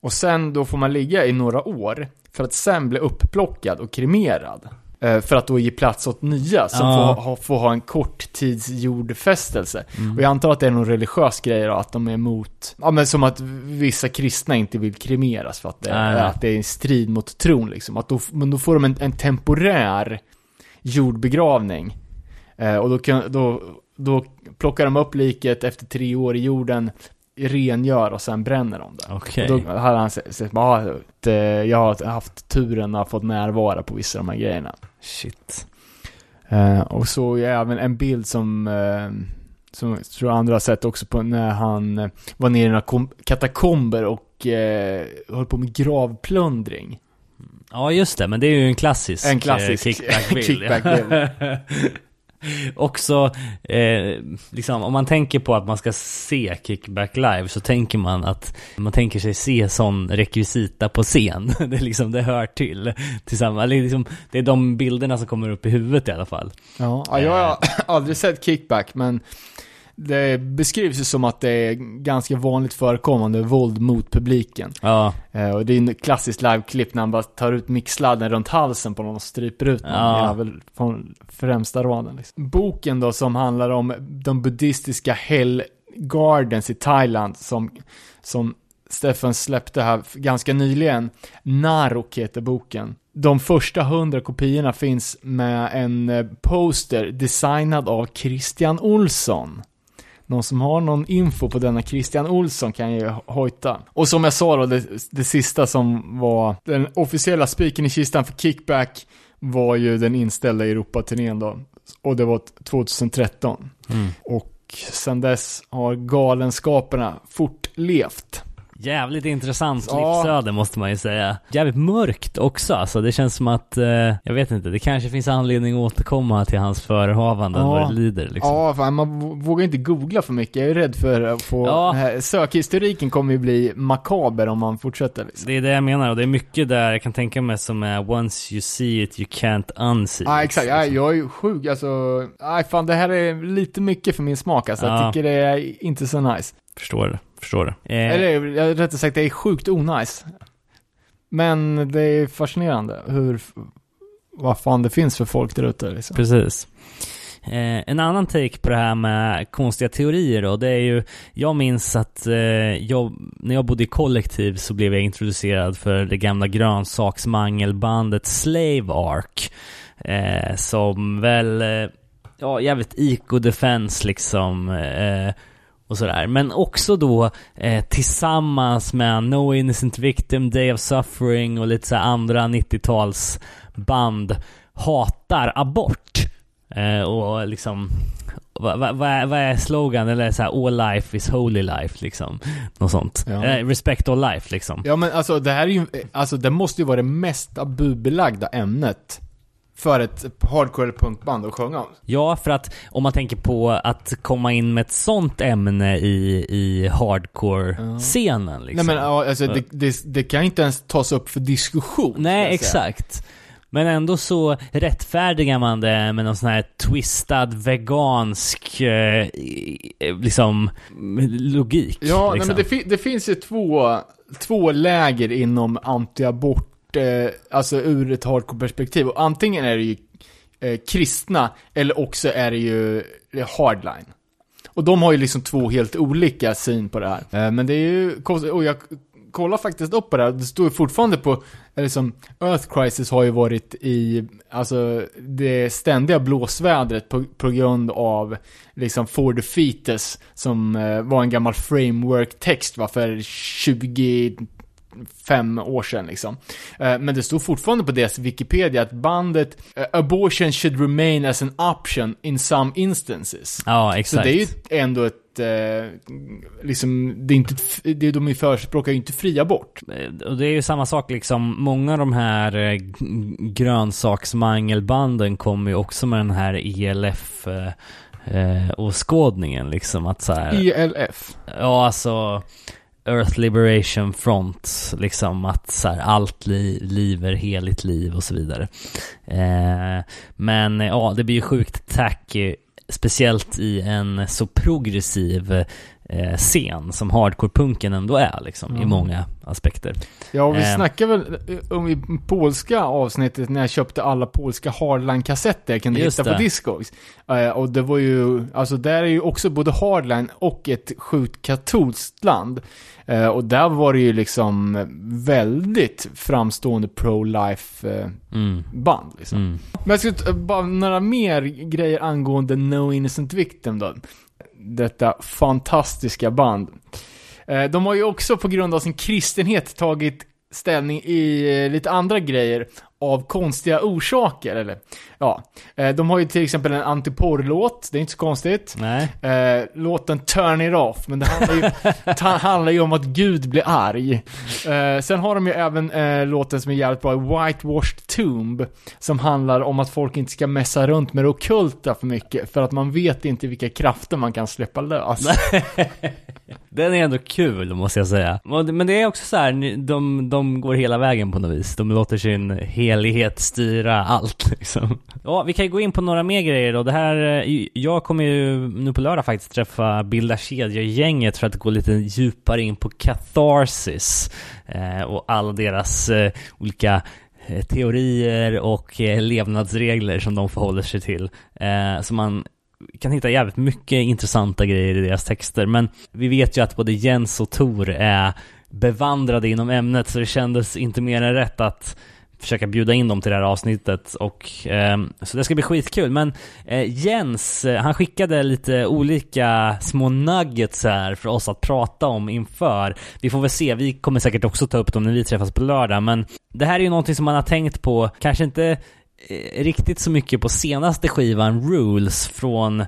Och sen då får man ligga i några år för att sen bli uppplockad och kremerad. Eh, för att då ge plats åt nya som Ja. får, ha, får ha en korttidsjordfästelse. Mm. Och jag antar att det är någon religiös grej då, att de är emot, ja men som att vissa kristna inte vill kremeras för att det, Nej, nej. att det är en strid mot tron liksom. Att då, men då får de en, en temporär jordbegravning. Eh, och då, kan, då, då plockar de upp liket efter tre år i jorden, rengör och sen bränner de det. Och då hade han sett, sett ah, att, eh, jag har haft turen att ha fått närvara på vissa av de här grejerna. Shit. Eh, och så är även en bild som, eh, som jag tror andra har sett också på när han eh, var nere i några kom- katakomber och eh, höll på med gravplundring. Ja just det, men det är ju en klassisk, En klassisk eh, kickback-bild. kickback-bild. Också, eh, liksom, om man tänker på att man ska se kickback live så tänker man att man tänker sig se sån rekvisita på scen. det, liksom, det hör till. Tillsammans, liksom, det är de bilderna som kommer upp i huvudet i alla fall. Ja, ja, jag har aldrig sett kickback, men det beskrivs ju som att det är ganska vanligt förekommande våld mot publiken. Ja, Eh, och det är en klassiskt liveklipp när han bara tar ut mixsladden runt halsen på någon och stryper ut någon Ja. jävel från främsta raden. Liksom. Boken då som handlar om de buddhistiska Hell Gardens i Thailand som, som Stefan släppte här ganska nyligen. Narok heter boken. De första hundra kopiorna finns med en eh, poster designad av Christian Olsson. Någon som har någon info på denna Christian Olsson kan ju hojta. Och som jag sa då, det, det sista som var den officiella spiken i kistan för Kickback var ju den inställda Europaturnén då. Och det var 2013. mm. Och sen dess har galenskaperna fortlevt. Jävligt intressant Ja. livsöde måste man ju säga. Jävligt mörkt också alltså. Det känns som att, eh, jag vet inte, det kanske finns anledning att återkomma till hans förehavanden Ja. vad det lider liksom. Ja, fan, man vågar inte googla för mycket. Jag är rädd för att få... Ja. här sökhistoriken kommer ju bli makaber om man fortsätter liksom. Det är det jag menar och det är mycket där jag kan tänka mig som är once you see it you can't unsee Ja, exakt. Ja, liksom. jag är ju sjuk, alltså. Nej, fan det här är lite mycket för min smak alltså. Ja. Jag tycker det är inte så nice. Förstår det, förstår det. Eh, Eller rättare sagt, det är sjukt onajs. Men det är fascinerande hur, vad fan det finns för folk där ute liksom. Precis. Eh, en annan take på det här med konstiga teorier då, det är ju, jag minns att eh, jag, när jag bodde i kollektiv så blev jag introducerad för det gamla grönsaksmangelbandet Slave Ark. Eh, som väl, eh, ja jävligt eco-defense liksom. Och sådär. Men också då eh, tillsammans med No Innocent Victim, Day of Suffering och lite så andra 90-tals band hatar abort. Eh, och liksom vad va, va, är slogan? Eller så här, all life is holy life liksom. Något sånt. Ja. Eh, respect all life liksom. Ja men alltså det här är ju, alltså det måste ju vara det mest tabubelagda ämnet för ett hardcore punkband att sjunga om. Ja, för att om man tänker på att komma in med ett sånt ämne i, i hardcore-scenen liksom. Nej men alltså det, det, det kan inte ens tas upp för diskussion. Nej, exakt. Men ändå så rättfärdigar man det med någon sån här twistad vegansk eh, liksom logik. Ja, nej, liksom. men det, fi- det finns ju två, två läger inom antiabort, eh, alltså ur ett hardcore-perspektiv. Och antingen är det ju eh, kristna, eller också är det ju eh, hardline. Och de har ju liksom två helt olika syn på det här. Eh, men det är ju konstigt, och jag kollar faktiskt upp på det här, det står ju fortfarande på, eller Earth Crisis har ju varit i, alltså det ständiga blåsvädret på, på grund av liksom For the Fetus som eh, var en gammal framework-text va, för 20 fem år sedan liksom. Eh, men det stod fortfarande på deras Wikipedia att bandet eh, "Abortion should remain as an option in some instances". Ja, Så exakt. det är ju ändå ett, eh, liksom, det är inte, det de förespråkar ju inte fri abort. Och det är ju samma sak liksom, många av de här grönsaksmangelbanden kommer ju också med den här ELF eh, åskådningen liksom att så här, ELF. ja alltså Earth Liberation Front, liksom att så här, allt li- liv är heligt liv och så vidare. Eh, men ja, det blir ju sjukt tacky, speciellt i en så progressiv eh, scen som hardcore-punken ändå är liksom, i Ja. många aspekter. Ja, och vi Eh. snackade väl eh, om i polska avsnittet när jag köpte alla polska hardline-kassetter jag kunde Just hitta på det. Discogs. Eh, och det var ju, alltså där är ju också både hardline och ett sjukt katolskt land. Eh, och där var det ju liksom väldigt framstående pro-life eh, Mm. band liksom. Mm. Men jag ska ta bara några mer grejer angående No Innocent Victim då. Detta fantastiska band. Eh, de har ju också på grund av sin kristenhet tagit ställning i eh, lite andra grejer av konstiga orsaker, eller ja. Eh, De har ju till exempel en antiporrlåt, det är inte så konstigt. Nej. Eh, låten Turn It Off, men det handlar ju, handlar ju om att Gud blir arg. Eh, sen har de ju även låten som är jävligt bra, Whitewashed Tomb, som handlar om att folk inte ska messa runt med det ockulta för mycket, för att man vet inte vilka krafter man kan släppa lös. Den är ändå kul måste jag säga. Men det är också så här, de, de går hela vägen på något vis. De låter sin helighet styra allt liksom. Ja, vi kan ju gå in på några mer grejer då. Det här, eh, jag kommer ju nu på lördag faktiskt träffa Bilda Kedjor-gänget för att gå lite djupare in på Catharsis eh, och alla deras eh, olika eh, teorier och eh, levnadsregler som de förhåller sig till. Eh, så man kan hitta jävligt mycket intressanta grejer i deras texter. Men vi vet ju att både Jens och Tor är bevandrade inom ämnet så det kändes inte mer än rätt att försöka bjuda in dem till det här avsnittet och eh, så det ska bli skitkul. Men eh, Jens, eh, han skickade lite olika små nuggets här för oss att prata om inför. Vi får väl se, vi kommer säkert också ta upp dem när vi träffas på lördag, men det här är ju någonting som man har tänkt på, kanske inte eh, riktigt så mycket på senaste skivan Rules från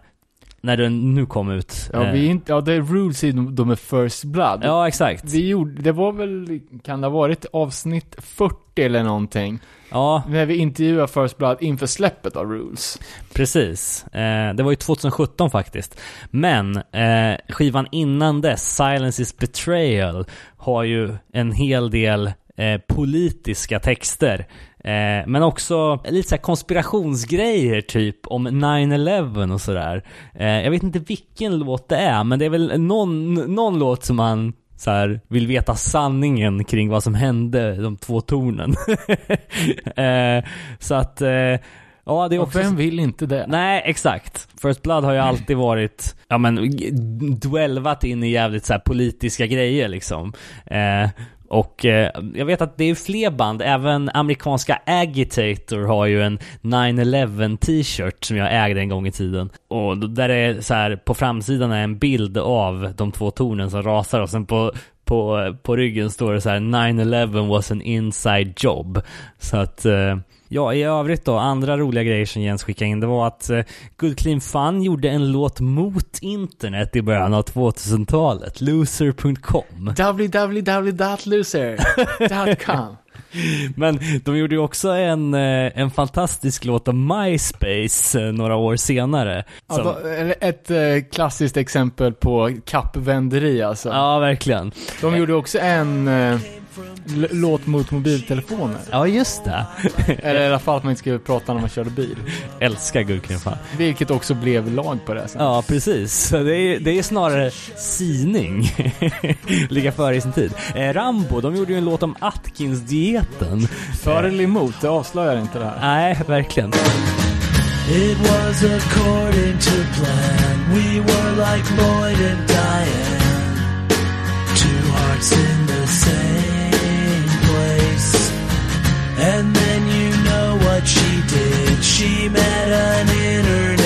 när den nu kom ut. Ja, Eh, vi är inte, ja det är rules i de de är First Blood. ja exakt. Vi gjorde, det var väl, kan det ha varit avsnitt 40 eller någonting? Ja, När vi intervjuade First Blood inför släppet av Rules. precis. Eh, det var ju 2017 faktiskt. Men eh, skivan innan dess, Silence is betrayal, har ju en hel del eh, politiska texter. Eh, men också lite så här konspirationsgrejer typ om 9-11 och sådär. Eh, jag vet inte vilken låt det är, men det är väl någon, någon låt som man så här, vill veta sanningen kring vad som hände de två tornen. eh, så att, eh, ja det är Och också... vem vill inte det? Nej, exakt. First Blood har ju alltid varit, ja men, dwelvat in i jävligt så här politiska grejer liksom. Eh, och eh, jag vet att det är fler band, även amerikanska Agitator har ju en 9-11 t-shirt som jag ägde en gång i tiden. Och där är så här, på framsidan är en bild av de två tornen som rasar och sen på på, på ryggen står det så här 9-11 was an inside job. Så att, eh, ja i övrigt då, andra roliga grejer som Jens skickade in, det var att eh, Good Clean Fun gjorde en låt mot internet i början av 2000-talet, loser.com. www.loser.com Men de gjorde ju också en, eh, en fantastisk låt om MySpace eh, några år senare. Ja, Som- eller ett klassiskt exempel på kappvänderi alltså. ja, verkligen. De gjorde också en l- låt mot mobiltelefoner. Ja, just det. Eller i alla fall att man inte skulle prata när man körde bil. Älskar Fun. Vilket också blev lag på det sen. Ja, precis. Det är, det är snarare sining. Ligga före i sin tid. Eh, Rambo, de gjorde ju en låt om Atkins-dieten. För eller emot, det avslöjar inte det här. Nej, verkligen. It was according to plan. We were like Lloyd and Diane. Two hearts in And then you know what she did. She met an internet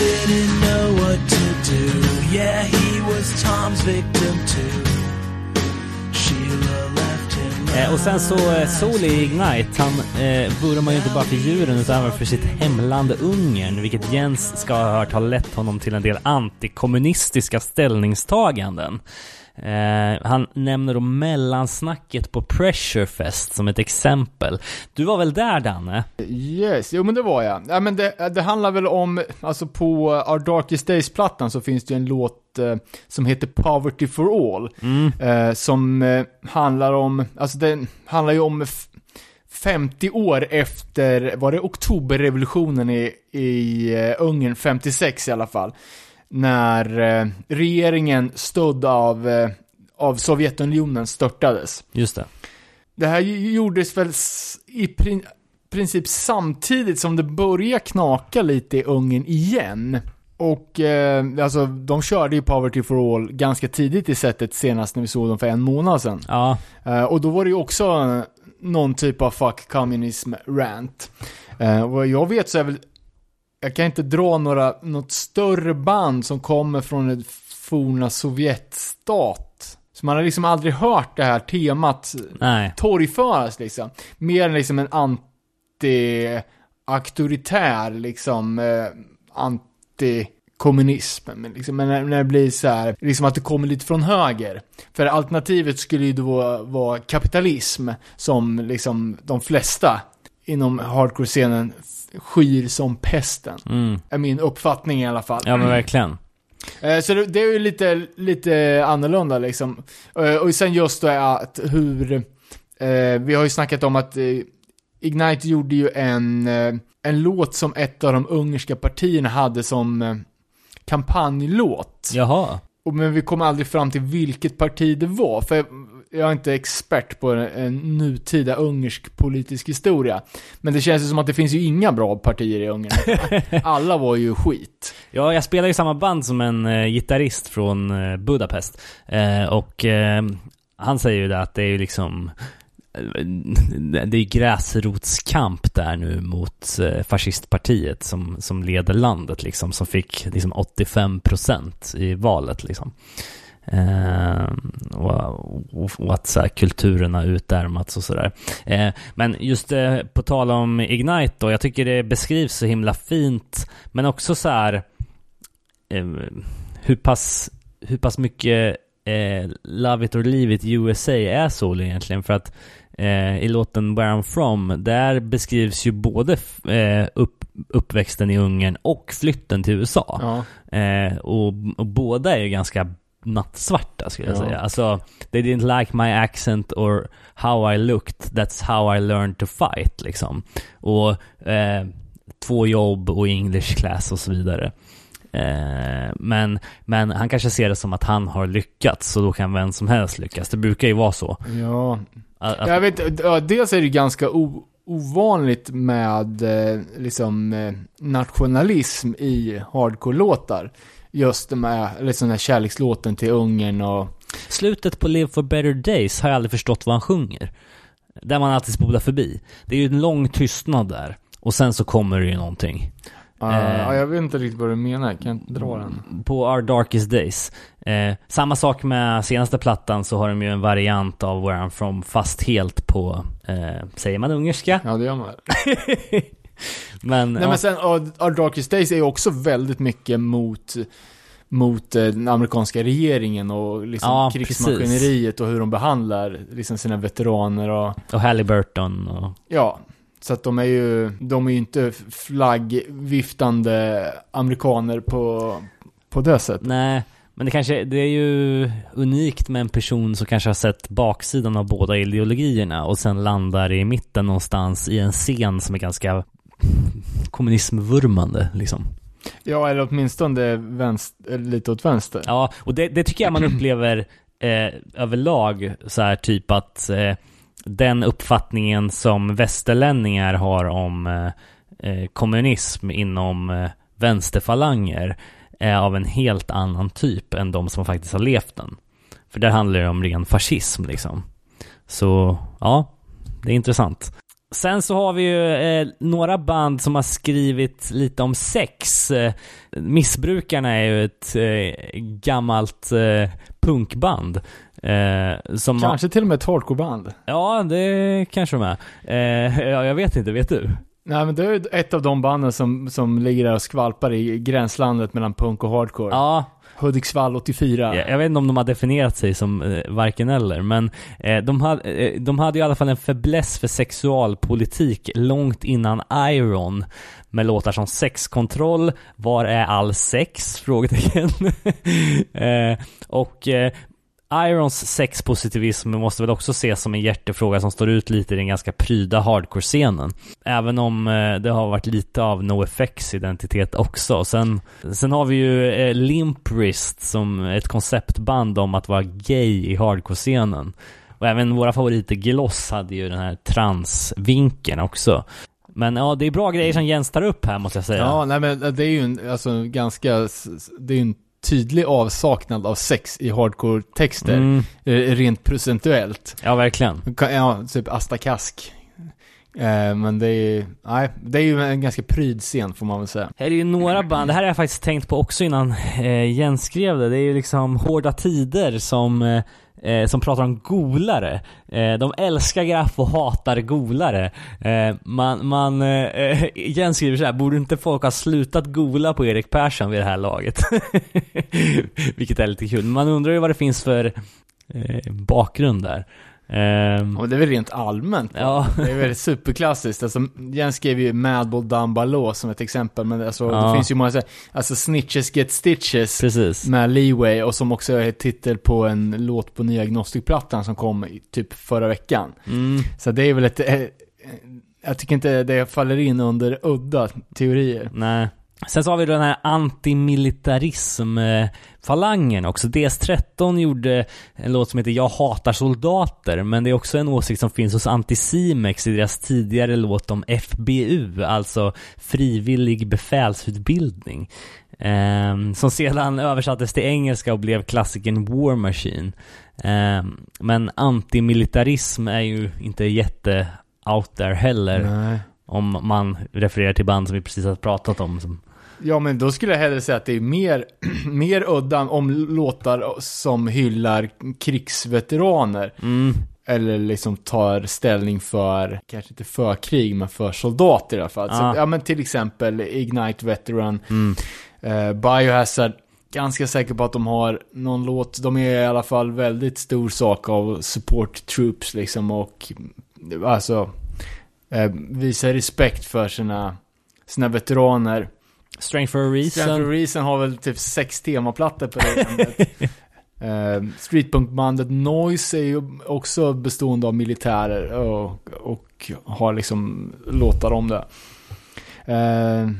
didn't know what to do. Yeah, he was Tom's victim too. Eh, och sen så eh, Soli i Ignite, han eh, vurmar man ju inte bara för djuren utan även för sitt hemland Ungern, vilket Jens ska ha hört har lett honom till en del antikommunistiska ställningstaganden. Eh, han nämner då mellansnacket på Pressurefest som ett exempel. Du var väl där Danne? Yes, jo men det var jag. Ja, men det, det handlar väl om, alltså på Our Darkest Days-plattan så finns det ju en låt eh, som heter Poverty for All. Mm. Eh, som eh, handlar om, alltså den handlar ju om f- 50 år efter, var det oktoberrevolutionen i, i eh, Ungern, 56 i alla fall. När eh, regeringen stödd av, eh, av Sovjetunionen störtades. Just det. Det här gjordes väl i prin princip samtidigt som det började knaka lite i Ungern igen. Och eh, alltså, de körde ju Poverty for All ganska tidigt i sättet senast när vi såg dem för en månad sedan. Ja, Eh, och då var det ju också eh, någon typ av fuck communism rant. Eh, och vad jag vet så är väl, jag kan inte dra några, något större band som kommer från ett forna Sovjetstat. Så man har liksom aldrig hört det här temat nej. torgföras liksom. Mer än liksom en anti-auktoritär liksom, eh, anti-kommunism. Men, liksom, men när, när det blir så här, liksom att det kommer lite från höger. För alternativet skulle ju då vara, vara kapitalism, som liksom de flesta inom hardcore-scenen skyr som pesten. Mm. Är min uppfattning i alla fall. Ja men verkligen. Eh, Så det, är ju lite, lite annorlunda liksom. Eh, Och sen just då att hur, eh, vi har ju snackat om att Ignite gjorde ju en, en låt som ett av de ungerska partierna hade som kampanjlåt. Jaha. Och, men vi kom aldrig fram till vilket parti det var, för jag, är inte expert på en, en nutida ungersk politisk historia. Men det känns ju som att det finns ju inga bra partier i Ungern. Alla var ju skit. Ja, jag spelar ju samma band som en eh, gitarrist från eh, Budapest. Eh, och eh, han säger ju det att det är ju liksom eh, det är gräsrotskamp där nu mot eh, fascistpartiet som, som leder landet liksom, som fick liksom 85% i valet liksom. Eh, och, och, att så här, kulturen har utarmats och sådär. Eh, men just eh, på tal om Ignite då, jag tycker det beskrivs så himla fint, men också så här eh, hur pass, hur pass mycket eh, Love It or Leave It USA är Soul egentligen för att eh, i låten Where I'm From där beskrivs ju både eh, upp, uppväxten i Ungern och flytten till USA. Ja. Eh, och, och båda är ju ganska nattsvarta skulle jag Ja. säga. Alltså, they didn't like my accent or how I looked, that's how I learned to fight liksom. Och eh, två jobb och English class och så vidare. Eh, men, men han kanske ser det som att han har lyckats, så då kan vem som helst lyckas. Det brukar ju vara så. Ja, Att, att, Jag vet, dels är det ganska o, ovanligt med eh, liksom eh, nationalism i hardcore-låtar. Just med liksom den här kärlekslåten till Ungern och... Slutet på Live for better days har jag aldrig förstått vad han sjunger. Där man alltid spolar förbi. Det är ju en lång tystnad där. Och sen så kommer det ju någonting. Uh, Eh. ja, jag vet inte riktigt vad du menar, kan jag inte dra den? På Our Darkest Days. Eh, samma sak med senaste plattan så har de ju en variant av Where I'm From fast helt på, eh, säger man ungerska? Ja, det gör man. men, Nej ja, men sen, Our Darkest Days är ju också väldigt mycket mot mot eh, den amerikanska regeringen och liksom Ja, krigsmaskineriet och hur de behandlar liksom sina veteraner och och Halliburton och... Ja, så att de är ju, de är ju inte flaggviftande amerikaner på, på det sättet. Nej, men det kanske, det är ju unikt med en person som kanske har sett baksidan av båda ideologierna och sen landar i mitten någonstans i en scen som är ganska kommunismvurmande liksom. Ja, eller åtminstone vänster, lite åt vänster. Ja, och det, det tycker jag man upplever eh, överlag så här typ att eh, den uppfattningen som västerlänningar har om eh, eh, kommunism inom eh, vänsterfalanger är av en helt annan typ än de som faktiskt har levt den. För där handlar det om ren fascism liksom. Så ja, det är intressant. Sen så har vi ju eh, några band som har skrivit lite om sex. Eh, Missbrukarna är ju ett eh, gammalt eh, punkband. Eh, som Kanske till och med ett hardcoreband. Ja, det kanske de är. Eh, ja, jag vet inte, vet du? Nej men det är ett av de banden som, som ligger där och skvalpar i gränslandet mellan punk och hardcore. Ja, Hudiksvall 84. jag, jag vet inte om de har definierat sig som eh, varken eller, men eh, de, hade, eh, de hade i alla fall en fäbless för sexualpolitik långt innan Iron. Med låtar som Sexkontroll, Var är all sex? Frågetecken. eh, och eh, Irons sexpositivism måste väl också ses som en hjärtefråga som står ut lite i den ganska pryda hardcore-scenen. Även om eh, det har varit lite av NoFX identitet också. Sen, sen har vi ju eh, Limp som ett konceptband om att vara gay i hardcore-scenen. Och även våra favoriter Gloss hade ju den här transvinkeln också. Men ja, det är bra grejer som Jens tar upp här måste jag säga. Ja, nej men det är ju en, alltså ganska, det är ju en tydlig avsaknad av sex i hardcore-texter. Mm, eh, Rent procentuellt. ja, verkligen. Ja, typ Asta Kask. Eh, men det är, nej, det är ju en ganska pryd scen får man väl säga. Här är ju några band, det här har jag faktiskt tänkt på också innan eh, Jens skrev det. Det är ju liksom Hårda Tider som, eh, som pratar om golare. Eh, de älskar graff och hatar golare. Eh, man, man, eh, Jens skriver så här, borde inte folk ha slutat gola på Erik Persson vid det här laget? Vilket är lite kul. Man undrar ju vad det finns för eh, bakgrund där. Och det är väl rent allmänt. Ja. Det är väl superklassiskt. Alltså, Jens skrev ju Madball Below som ett exempel, men alltså, Ja. det finns ju många så här, alltså Snitches Get Stitches precis. med Leeway och som också är titel på en låt på nya Agnostic-plattan som kom typ förra veckan. Mm. Så det är väl ett, eh, eh, jag tycker inte det faller in under udda teorier. Nej. Sen så har vi den här antimilitarism-falangen också. DS13 gjorde en låt som heter Jag hatar soldater, men det är också en åsikt som finns hos Anticimex i deras tidigare låt om FBU, alltså frivillig befälsutbildning. Ehm, som sedan översattes till engelska och blev klassikern War Machine. Ehm, men antimilitarism är ju inte jätte out there heller. Nej. Om man refererar till band som vi precis har pratat om. Som, Ja, men då skulle jag hellre säga att det är mer, mer udda om låtar som hyllar krigsveteraner. mm, Eller liksom tar ställning för, kanske inte för krig, men för soldater i alla fall. Ja. Så, ja men till exempel Ignite Veteran, mm, eh, Biohazard, ganska säker på att de har någon låt, de är i alla fall väldigt stor sak av support troops liksom och alltså eh, visar respekt för sina, sina veteraner. Strength for a reason. Stanford Reason har väl typ sex temaplattor på det uh, Streetpunkbandet Noise är ju också bestående av militärer och, och har liksom låtar om det. Eh,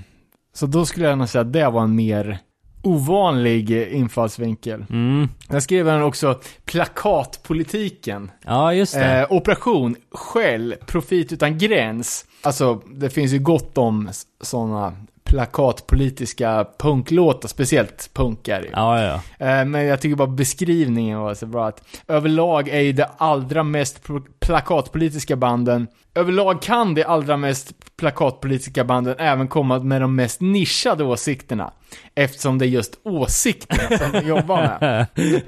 så då skulle jag nog säga att det var en mer ovanlig infallsvinkel. Mm. Jag skrev den också plakatpolitiken. Ja, just det. Eh, operation, skäll, profit utan gräns. Alltså, det finns ju gott om sådana plakatpolitiska punklåtar, speciellt punkar. ju. ja, ja. Eh, men jag tycker bara beskrivningen var så bra att överlag är ju det allra mest pl- plakatpolitiska banden Överlag kan de allra mest plakatpolitiska banden även komma med de mest nischade åsikterna. Eftersom det är just åsikterna som de jobbar med.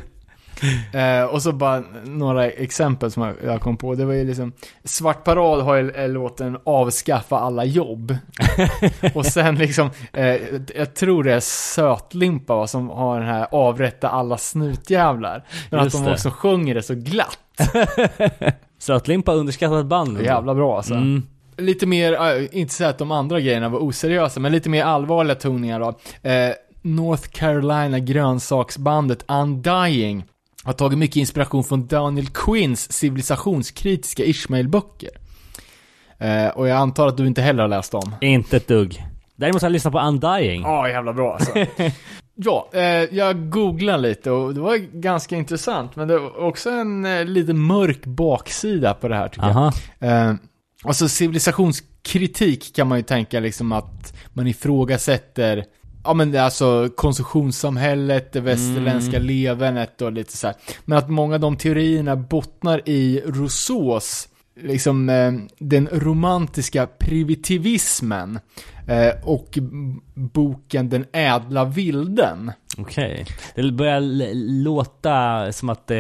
Eh, och så bara några exempel som jag, jag kom på. Det var ju liksom, Svart Parad har ju eh, låten Avskaffa alla jobb. och sen liksom, eh, jag tror det är Sötlimpa va, som har den här Avrätta alla snutjävlar. Men Just att de det. också sjunger det så glatt. Sötlimpa underskattat band. Jävla bra alltså. Mm. Lite mer, äh, inte så att de andra grejerna var oseriösa, men lite mer allvarliga toningar då. Eh, North Carolina grönsaksbandet Undying har tagit mycket inspiration från Daniel Quinns civilisationskritiska Ishmael-böcker. Eh, och jag antar att du inte heller har läst dem. Inte ett dugg. Däremot har jag lyssnat på Undying. Ja, jävla bra alltså. ja, eh, jag googlade lite och det var ganska intressant, men det var också en eh, lite mörk baksida på det här tycker jag. Aha. Eh, alltså civilisationskritik kan man ju tänka liksom att man ifrågasätter Ja men det är alltså konsumtionssamhället, det västerländska levernet och lite så här. Men att många av de teorierna bottnar i Rousseaus liksom eh, den romantiska primitivismen eh, och boken Den ädla vilden. Okej. Det börjar låta som att eh,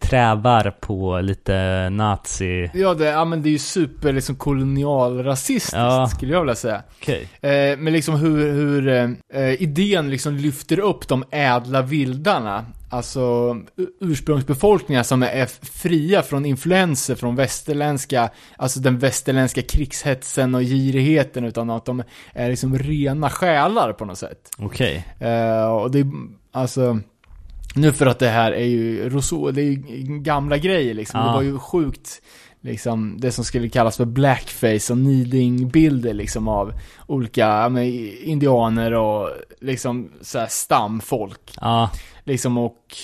trävar på lite nazi... Ja, det, ja men det är ju super liksom kolonialrasistiskt Ja. skulle jag vilja säga. Okej. Eh, men liksom hur, hur eh, eh, idén liksom lyfter upp de ädla vildarna. Alltså ursprungsbefolkningar som är fria från influenser från västerländska, alltså den västerländska krigshetsen och girigheten utan att de är liksom rena själar på något sätt. Okej. Eh, och det är, alltså, nu för att det här är ju Rousseau, det är ju gamla grejer liksom. Ja. Det var ju sjukt, liksom, det som skulle kallas för blackface och nidingbilder liksom av olika, men, indianer och liksom så här stamfolk. Ja. Liksom och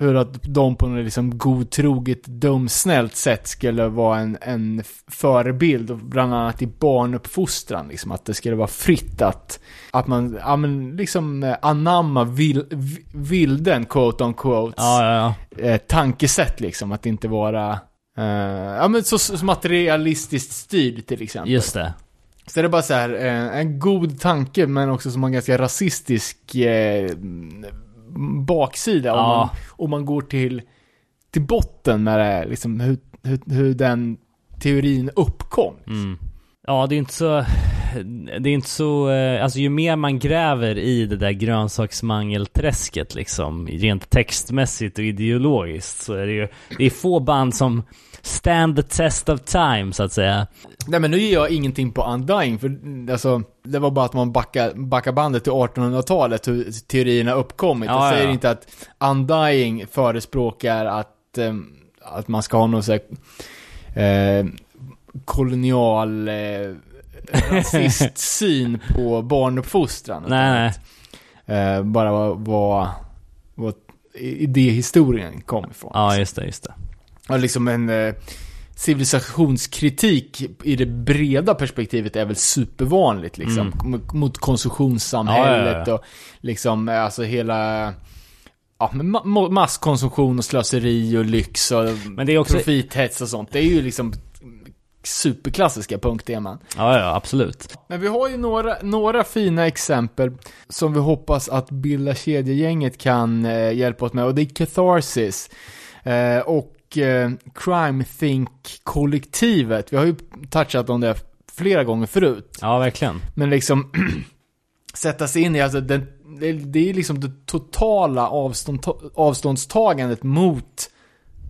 hur att de på något liksom godtroget, dumsnällt sätt skulle vara en, en förebild, bland annat i barnuppfostran, liksom att det skulle vara fritt att, att man, ja men liksom eh, anamma vil, vi- vilden, quote on quote, Ja, ja, ja. eh, tankesätt liksom, att inte vara, eh, ja men så, så materialistiskt styrd till exempel. Just det. Så det är bara så här, eh, en god tanke men också som en ganska rasistisk eh, baksida om, Ja. man, om man går till, till botten med det, här, liksom hur, hur, hur den teorin uppkom. Mm. Ja, det är inte så... Det är inte så... eh, Alltså ju mer man gräver i det där grönsaksmangelträsket liksom, rent textmässigt och ideologiskt, så är det ju... Det är få band som stand the test of time, så att säga. Nej men nu ger jag ingenting på Undying, för alltså, det var bara att man backar, backar bandet till 1800-talet, hur teorierna uppkommit. Ja, jag säger ja. inte att Undying förespråkar att, eh, att man ska ha någon sån här, eh, kolonial eh, rasistsyn på barnuppfostran. Nej, nej. Eh, bara vad, vad, vad idéhistorien kom ifrån. Ja, just det, just det. Liksom en eh, civilisationskritik i det breda perspektivet är väl supervanligt liksom. Mot- Mot konsumtionssamhället Mm. Ja, ja, ja. och liksom eh, alltså hela Ja, men masskonsumtion och slöseri och lyx och Men det är också... profithets och sånt. Det är ju liksom superklassiska punkteman. Ja, ja, absolut. Men vi har ju några, några fina exempel som vi hoppas att Bilda kedjegänget kan eh, hjälpa oss med och det är Catharsis eh, och eh, Crime Think-kollektivet. Vi har ju touchat om det flera gånger förut. Ja, verkligen. Men liksom sätta sig in i, alltså den, det, det är liksom det totala avstånd, avståndstagandet mot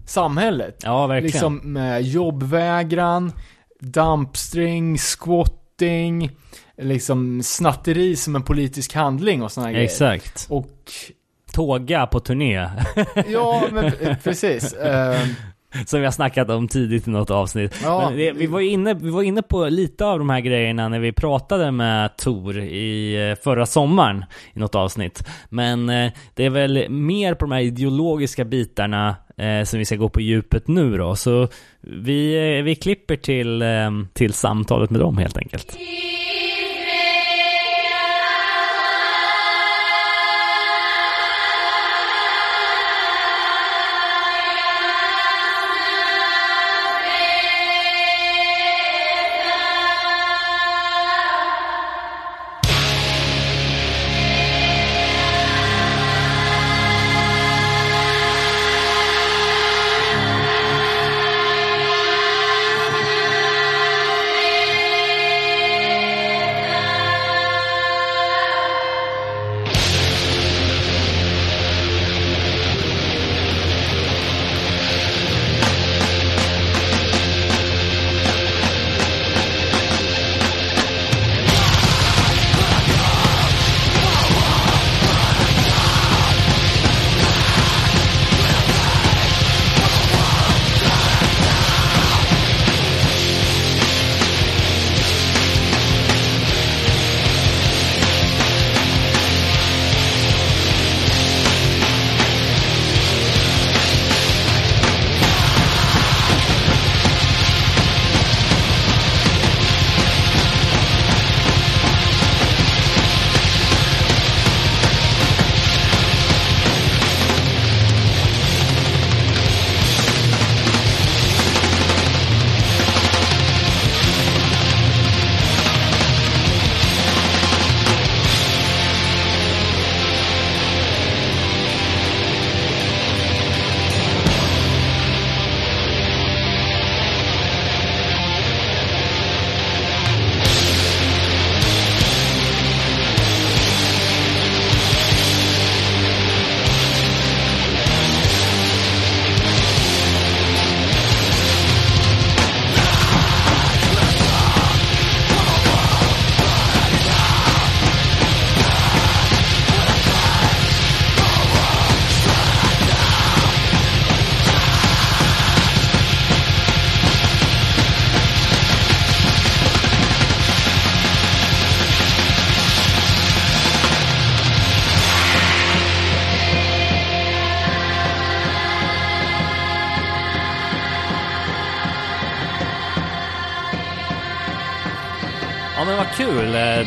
samhället. Ja, verkligen. Liksom med jobbvägran, dumpstring, squatting, liksom snatteri som en politisk handling och sådana grejer. Exakt. Och, Tåga på turné. ja men precis. Eh, Som vi har snackat om tidigt i något avsnitt. Ja. Det, vi, var inne, vi var inne på lite av de här grejerna när vi pratade med Tor i eh, förra sommaren i något avsnitt. Men eh, det är väl mer på de här ideologiska bitarna eh, som vi ska gå på djupet nu då. Så vi, vi klipper till, eh, till samtalet med dem helt enkelt.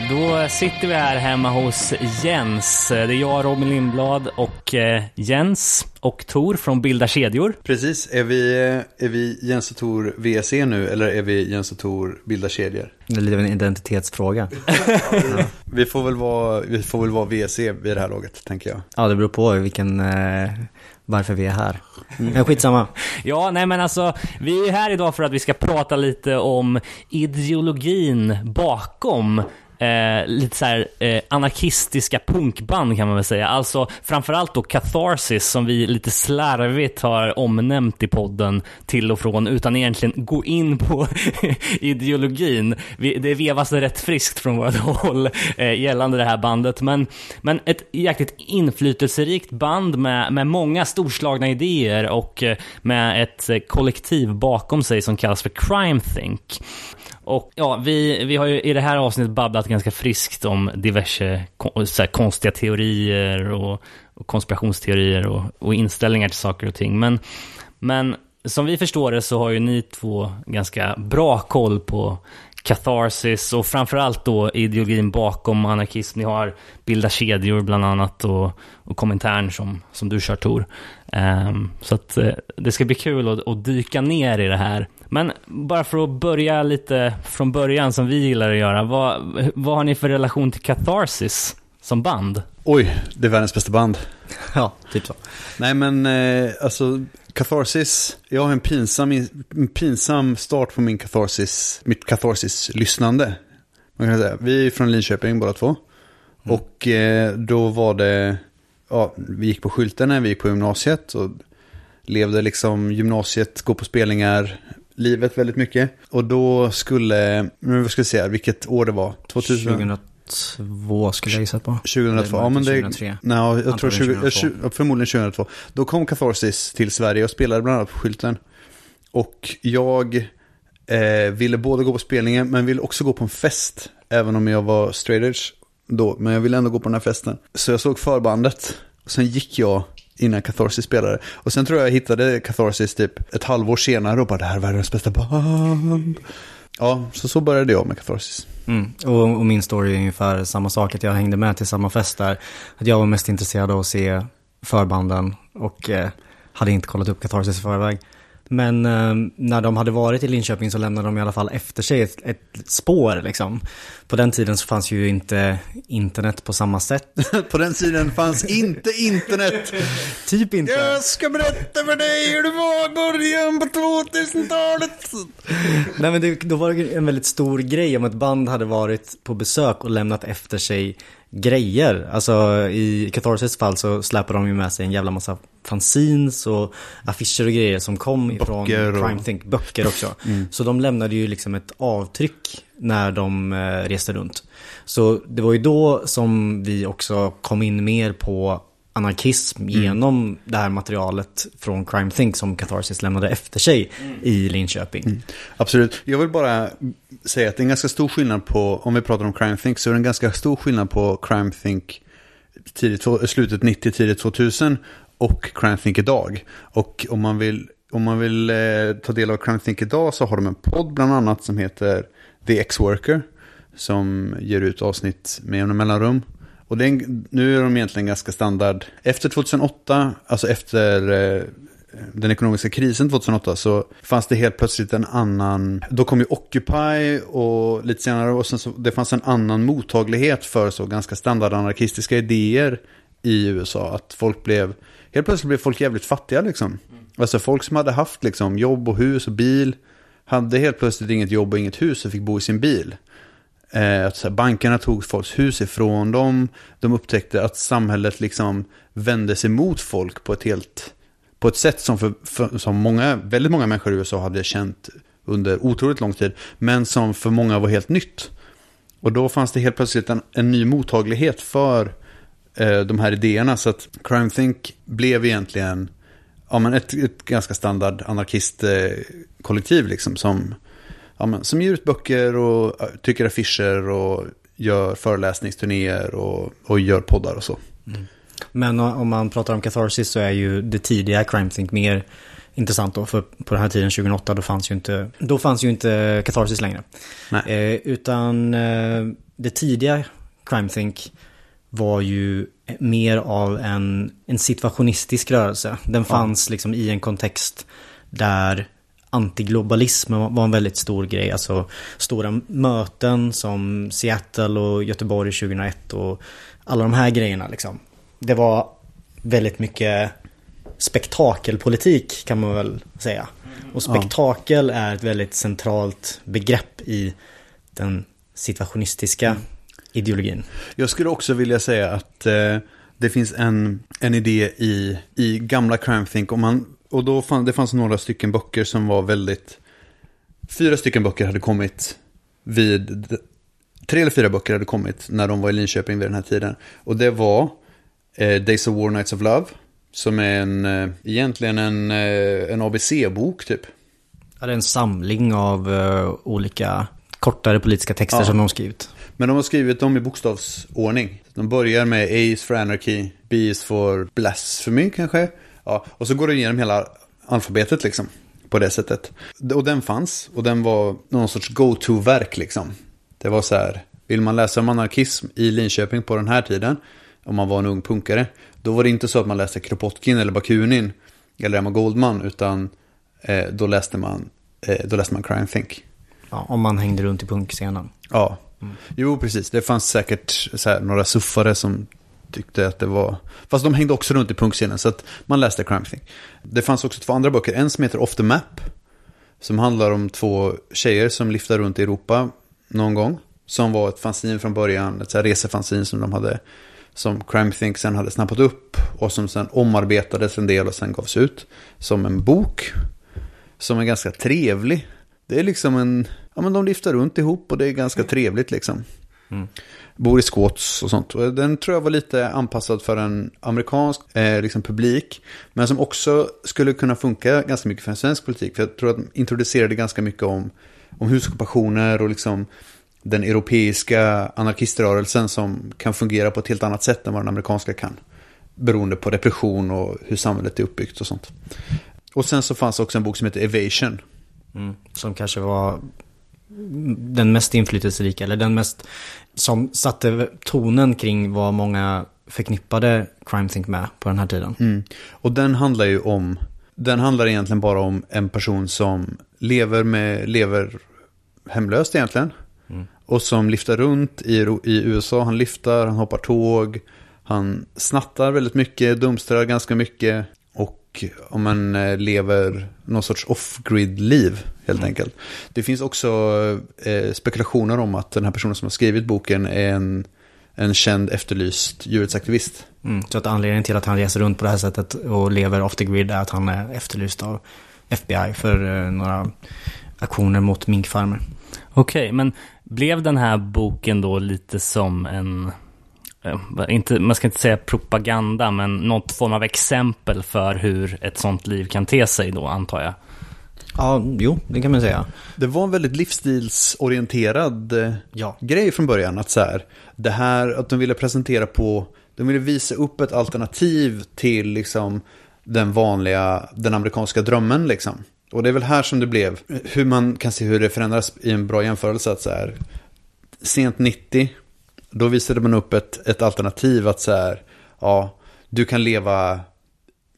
Då sitter vi här hemma hos Jens. Eh, Det är jag, Robin Lindblad och eh, Jens och Tor från Bilda kedjor. Precis, är vi, är vi Jens och Tor VSE nu eller är vi Jens och Tor bildar kedjor? Det är lite av en identitetsfråga. Vi får väl vara, vi får väl vara VSE vid det här laget, tänker jag. Ja, det beror på vilken, eh, varför vi är här. Men skitsamma. Ja, nej men alltså, vi är här idag för att vi ska prata lite om ideologin bakom Eh, lite så här eh, anarkistiska punkband kan man väl säga. Alltså framförallt då Catharsis som vi lite slarvigt har omnämnt i podden till och från utan egentligen gå in på ideologin. Vi, det vevas rätt friskt från vårt håll eh, gällande det här bandet. Men, men ett jäkligt inflytelserikt band med, med många storslagna idéer och eh, med ett eh, kollektiv bakom sig som kallas för Crime Think. Och ja, vi, vi har ju i det här avsnittet babblat ganska friskt om diverse så här, konstiga teorier och, och konspirationsteorier och, och inställningar till saker och ting. Men, men som vi förstår det så har ju ni två ganska bra koll på Katharsis och framförallt då ideologin bakom anarkism. Ni har Bilda kedjor bland annat och, och Komintern som, som du kör Tor. Um, så att eh, det ska bli kul att, att dyka ner i det här. Men bara för att börja lite från början som vi gillar att göra. Vad, vad har ni för relation till Catharsis som band? Oj, det är världens bästa band. Ja, typ så. Nej men eh, alltså Catharsis, jag har en pinsam, en pinsam start på min Catharsis, mitt Catharsis-lyssnande. Man kan säga. Vi är från Linköping båda två. Och eh, då var det, ja, vi gick på skylten när vi gick på gymnasiet och levde liksom gymnasiet, gå på spelningar, livet väldigt mycket. Och då skulle, vad ska jag säga, vilket år det var? 2000? 2002 skulle jag gissa på. 2002, ja men det... 2003. Nej, jag tror 20, 2002. 20, förmodligen 2002. Då kom Catharsis till Sverige och spelade bland annat på skylten. Och jag eh, ville både gå på spelningen men ville också gå på en fest. Även om jag var straight edge då. Men jag ville ändå gå på den här festen. Så jag såg förbandet. Och sen gick jag innan Catharsis spelade. Och sen tror jag jag hittade Catharsis typ ett halvår senare och bara det här är världens bästa band. Ja, så så började jag med Catharsis. Mm. Och, och min story är ungefär samma sak, att jag hängde med till samma fest där. Att jag var mest intresserad av att se förbanden och eh, hade inte kollat upp Catharsis i förväg. Men eh, när de hade varit i Linköping så lämnade de i alla fall efter sig ett, ett spår liksom. På den tiden så fanns ju inte internet på samma sätt. På den tiden fanns inte internet. typ inte. Jag ska berätta för dig hur det var i början på 2000-talet. Nej men det, då var det en väldigt stor grej om ett band hade varit på besök och lämnat efter sig grejer. Alltså i Catharsis fall så släpade de ju med sig en jävla massa fanzines och affischer och grejer som kom ifrån Böcker och- Crime Think, böcker också. Så de lämnade ju liksom ett avtryck när de eh, reste runt. Så det var ju då som vi också kom in mer på anarkism genom det här materialet från Crime Think som Catharsis lämnade efter sig i Linköping. Absolut. Jag vill bara säga att det är en ganska stor skillnad på, om vi pratar om Crime Think, så är det en ganska stor skillnad på Crime Think tidigt, slutet 90, tidigt 2000 och Crime Think idag. Och om man vill, om man vill eh, ta del av Crime Think idag så har de en podd bland annat som heter The X-Worker. Som ger ut avsnitt med jämna mellanrum. Och det är en, nu är de egentligen ganska standard. Efter 2008, alltså efter eh, den ekonomiska krisen 2008 så fanns det helt plötsligt en annan, då kom ju Occupy och lite senare och sen så, det fanns en annan mottaglighet för så ganska standard anarkistiska idéer i USA. Att folk blev, helt plötsligt blev folk jävligt fattiga liksom. Alltså folk som hade haft liksom jobb och hus och bil hade helt plötsligt inget jobb och inget hus och fick bo i sin bil. Eh, att så här, bankerna tog folks hus ifrån dem. De upptäckte att samhället liksom vände sig mot folk på ett helt på ett sätt som, för, för, som många, väldigt många människor i USA hade känt under otroligt lång tid. Men som för många var helt nytt. Och då fanns det helt plötsligt en, en ny mottaglighet för eh, de här idéerna. Så att Crime Think blev egentligen ja, men ett, ett ganska standard anarkistkollektiv eh, liksom, som, ja, men, som ger ut böcker och eh, trycker affischer och gör föreläsningsturnéer och, och gör poddar och så. Men o- om man pratar om Catharsis så är ju det tidiga Crime Think mer intressant då. För på den här tiden, 2008, då fanns ju inte, då fanns ju inte Catharsis längre. Eh, utan eh, det tidiga Crime Think var ju mer av en, en situationistisk rörelse. Den fanns liksom i en kontext där antiglobalism var en väldigt stor grej. Alltså stora möten som Seattle och Göteborg 2001 och alla de här grejerna liksom. Det var väldigt mycket spektakelpolitik kan man väl säga. Och spektakel är ett väldigt centralt begrepp i den situationistiska ideologin. Jag skulle också vilja säga att eh, det finns en, en idé i, i gamla Crime Think. Och, man, och då fann, det fanns några stycken böcker som var väldigt... Fyra stycken böcker hade kommit vid... Tre eller fyra böcker hade kommit när de var i Linköping vid den här tiden. Och det var eh, Days of War, Nights of Love. Som är en, eh, egentligen en, eh, en ABC-bok typ. Ja, det är en samling av eh, olika kortare politiska texter Ja. som de skrivit. Men de har skrivit dem i bokstavsordning. De börjar med A is for anarchy, B is for blasphemy kanske. Ja, och så går de igenom hela alfabetet liksom. På det sättet. Och den fanns. Och den var någon sorts go-to-verk liksom. Det var så här. Vill man läsa om anarkism i Linköping på den här tiden. Om man var en ung punkare. Då var det inte så att man läste Kropotkin eller Bakunin. Eller Emma Goldman. Utan eh, då, läste man, eh, då läste man Crime Think. Ja, om man hängde runt i punkscenen. Ja, jo precis. Det fanns säkert några suffare som tyckte att det var... Fast de hängde också runt i punkscenen så att man läste Crime Thing. Det fanns också två andra böcker. En som heter Off the Map. Som handlar om två tjejer som liftar runt i Europa någon gång. Som var ett fanzine från början, ett resefanzine som de hade. Som Crime Think sen hade snappat upp och som sen omarbetades en del och sen gavs ut. Som en bok. Som är ganska trevlig. Det är liksom en, ja men de lyfter runt ihop och det är ganska trevligt liksom. Mm i squats och sånt. Och den tror jag var lite anpassad för en amerikansk eh, liksom publik. Men som också skulle kunna funka ganska mycket för en svensk politik. För jag tror att de introducerade ganska mycket om, om husockupationer och liksom den europeiska anarkiströrelsen som kan fungera på ett helt annat sätt än vad den amerikanska kan. Beroende på repression och hur samhället är uppbyggt och sånt. Och sen så fanns också en bok som heter Evasion. Mm. Som kanske var den mest inflytelserika, eller den mest som satte tonen kring vad många förknippade Crime Think med på den här tiden. Mm. Och den handlar ju om, den handlar egentligen bara om en person som lever med, lever hemlöst egentligen. Och som lyfter runt i, i USA, han lyfter, han hoppar tåg, han snattar väldigt mycket, dumstrar ganska mycket. Och om man eh, lever någon sorts off-grid-liv helt enkelt. Det finns också eh, spekulationer om att den här personen som har skrivit boken är en, en känd efterlyst djurrättsaktivist. Mm. Så att anledningen till att han reser runt på det här sättet och lever off the grid är att han är efterlyst av FBI för eh, några aktioner mot minkfarmer. Okej, men blev den här boken då lite som en, inte, man ska inte säga propaganda, men något form av exempel för hur ett sånt liv kan te sig då, antar jag? Ja, jo, det kan man säga. Det var en väldigt livsstilsorienterad eh, Ja. grej från början. Att så här, det här att de ville presentera på, de ville visa upp ett alternativ till liksom den vanliga, den amerikanska drömmen liksom. Och det är väl här som det blev, hur man kan se hur det förändras i en bra jämförelse. Att så här, sent 90, då visade man upp ett, ett alternativ att så här, ja, du kan leva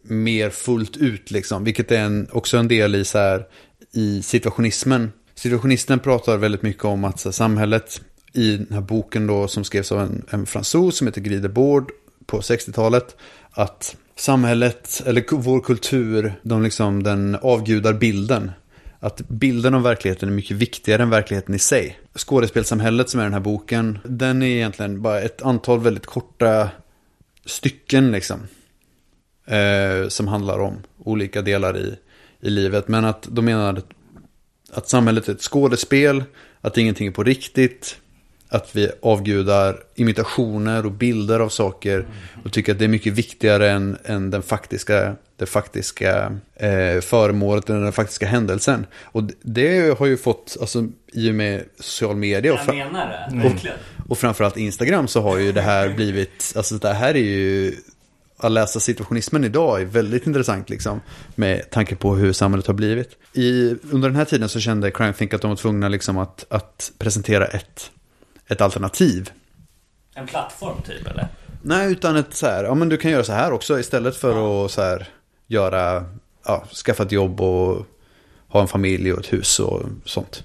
mer fullt ut liksom. Vilket är en, också en del i så här, i situationismen. Situationisten pratar väldigt mycket om att så här, samhället i den här boken då som skrevs av en, en fransos som heter Guy Debord på 60-talet. Att samhället, eller vår kultur, de liksom, den avgudar bilden. Att bilden av verkligheten är mycket viktigare än verkligheten i sig. Skådespelsamhället som är den här boken, den är egentligen bara ett antal väldigt korta stycken liksom. Eh, som handlar om olika delar i, i livet. Men att de menar att, att samhället är ett skådespel, att ingenting är på riktigt. Att vi avgudar imitationer och bilder av saker. Och tycker att det är mycket viktigare än, än den faktiska, det faktiska eh, föremålet eller den faktiska händelsen. Och det, har ju fått, alltså i och med social media och, fra- menar det, och, och framförallt Instagram så har ju det här blivit, alltså det här är ju att läsa situationismen idag är väldigt intressant liksom. Med tanke på hur samhället har blivit. I, under den här tiden så kände Crime Think att de var tvungna liksom att, att presentera ett, ett alternativ. En plattform typ eller? Nej, utan ett så här, ja men du kan göra så här också istället för att så här göra, ja, skaffa ett jobb och ha en familj och ett hus och sånt.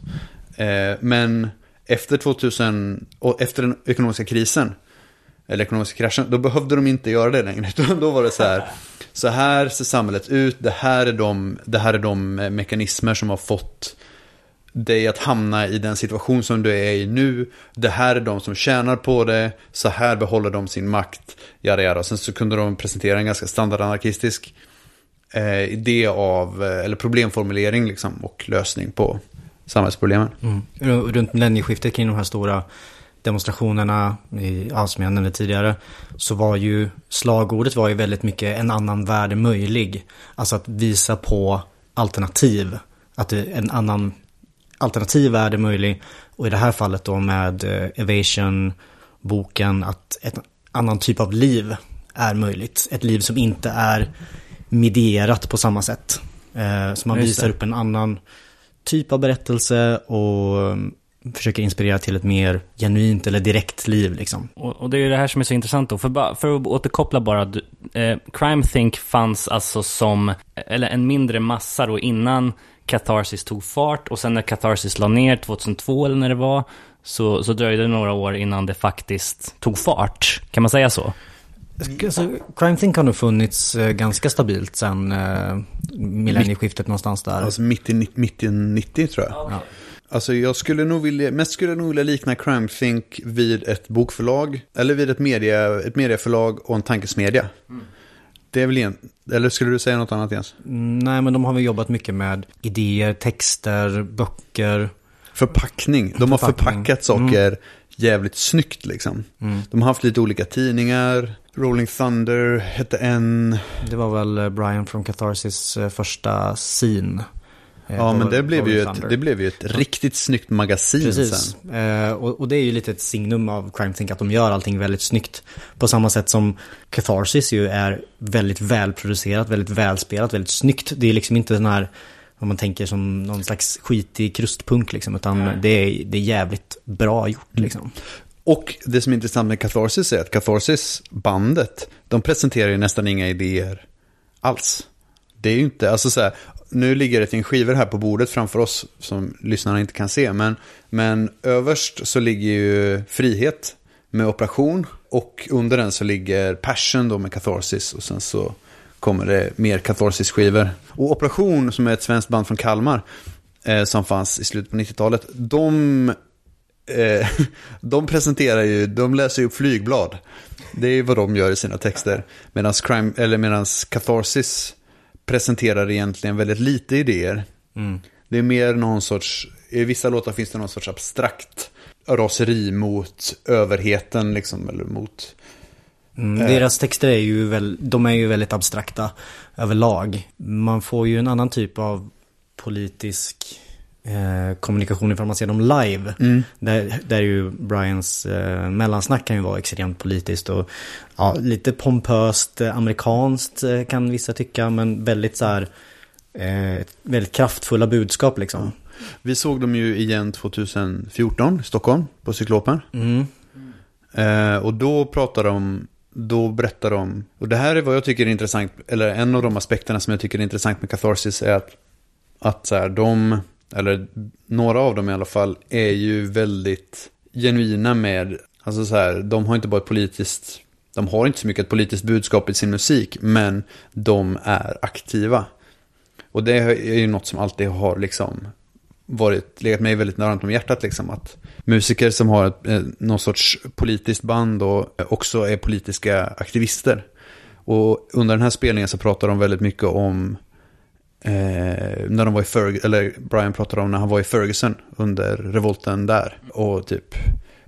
Eh, men efter 2000, och efter den ekonomiska krisen, eller ekonomiska kraschen, då behövde de inte göra det längre. Utan då var det så här, så här ser samhället ut, det här är de, det här är de mekanismer som har fått dig att hamna i den situation som du är i nu. Det här är de som tjänar på det, så här behåller de sin makt, jada jada. Sen så kunde de presentera en ganska standardanarkistisk eh, idé av, eh, eller problemformulering liksom, och lösning på samhällsproblemen. Mm. Runt millennieskiftet kring de här stora demonstrationerna, i, ja, som jag nämnde tidigare, så var ju slagordet var ju väldigt mycket en annan värld är möjlig. Alltså att visa på alternativ. Att det, en annan alternativ värld är möjlig. Och i det här fallet då med eh, Evasion, boken, att ett annan typ av liv är möjligt. Ett liv som inte är medierat på samma sätt. Eh, så man visar upp en annan typ av berättelse och mm, försöker inspirera till ett mer genuint eller direkt liv liksom. Och, och det är ju det här som är så intressant då. För, för att återkoppla bara. Eh, Crime Think fanns alltså som, eller en mindre massa då innan Catharsis tog fart. Och sen när Catharsis la ner 2002 eller när det var. Så, så dröjde det några år innan det faktiskt tog fart. Kan man säga så? Alltså, Crime Think har nog funnits eh, ganska stabilt sen eh, millennieskiftet någonstans där. Alltså mitt i, mitt i 90 tror jag. Ja. Alltså jag skulle nog vilja, mest skulle jag nog vilja likna Crime Think vid ett bokförlag. Eller vid ett, media, ett medieförlag och en tankesmedja. Det är väl igen, eller skulle du säga något annat Jens? Mm, Nej, men de har väl jobbat mycket med idéer, texter, böcker. Förpackning. De har Förpackning. förpackat saker jävligt snyggt liksom. Mm. De har haft lite olika tidningar. Rolling Thunder hette en. Det var väl eh, Brian från Catharsis eh, första scene. Eh, Ja, men det blev, ju ett, det blev ju ett riktigt snyggt magasin Precis. sen. Eh, och, och det är ju lite ett signum av Crime Think att de gör allting väldigt snyggt. På samma sätt som Catharsis ju är väldigt välproducerat, väldigt välspelat, väldigt snyggt. Det är liksom inte den här, om man tänker som någon slags skitig krustpunk liksom, utan det är, det är jävligt bra gjort liksom. Och det som är intressant med Catharsis är att Catharsis, bandet, de presenterar ju nästan inga idéer alls. Det är ju inte, alltså så här, nu ligger det ett gäng skivor här på bordet framför oss som lyssnarna inte kan se. Men, men överst så ligger ju Frihet med Operation och under den så ligger Passion då med Catharsis och sen så kommer det mer Catharsis-skivor. Och Operation som är ett svenskt band från Kalmar eh, som fanns i slutet på 90-talet, de eh, de presenterar ju, de läser ju upp flygblad. Det är vad de gör i sina texter. Medan crime, eller medans Catharsis presenterar egentligen väldigt lite idéer. Det är mer någon sorts, i vissa låtar finns det någon sorts abstrakt raseri mot överheten liksom, eller mot... Mm, deras texter är ju, väl, de är ju väldigt abstrakta överlag. Man får ju en annan typ av politisk eh, kommunikation ifall man ser dem live. Där, där ju Brians eh, mellansnack kan ju vara extremt politiskt och ja, lite pompöst eh, amerikanskt eh, kan vissa tycka, men väldigt så här eh, väldigt kraftfulla budskap liksom. Vi såg dem ju igen 2014 i Stockholm på Cyklopen. Mm. Eh, och då pratar de, då berättar de, och det här är vad jag tycker är intressant, eller en av de aspekterna som jag tycker är intressant med Catharsis är att, att så här, de, eller några av dem i alla fall, är ju väldigt genuina med, alltså så här, de har inte bara ett politiskt, de har inte så mycket ett politiskt budskap i sin musik, men de är aktiva. Och det är ju något som alltid har liksom varit, legat mig väldigt varmt om hjärtat liksom. Att musiker som har ett, eh, någon sorts politiskt band och eh, också är politiska aktivister. Och under den här spelningen så pratar de väldigt mycket om eh, när de var i Ferg eller Brian pratade om när han var i Ferguson under revolten där. Och typ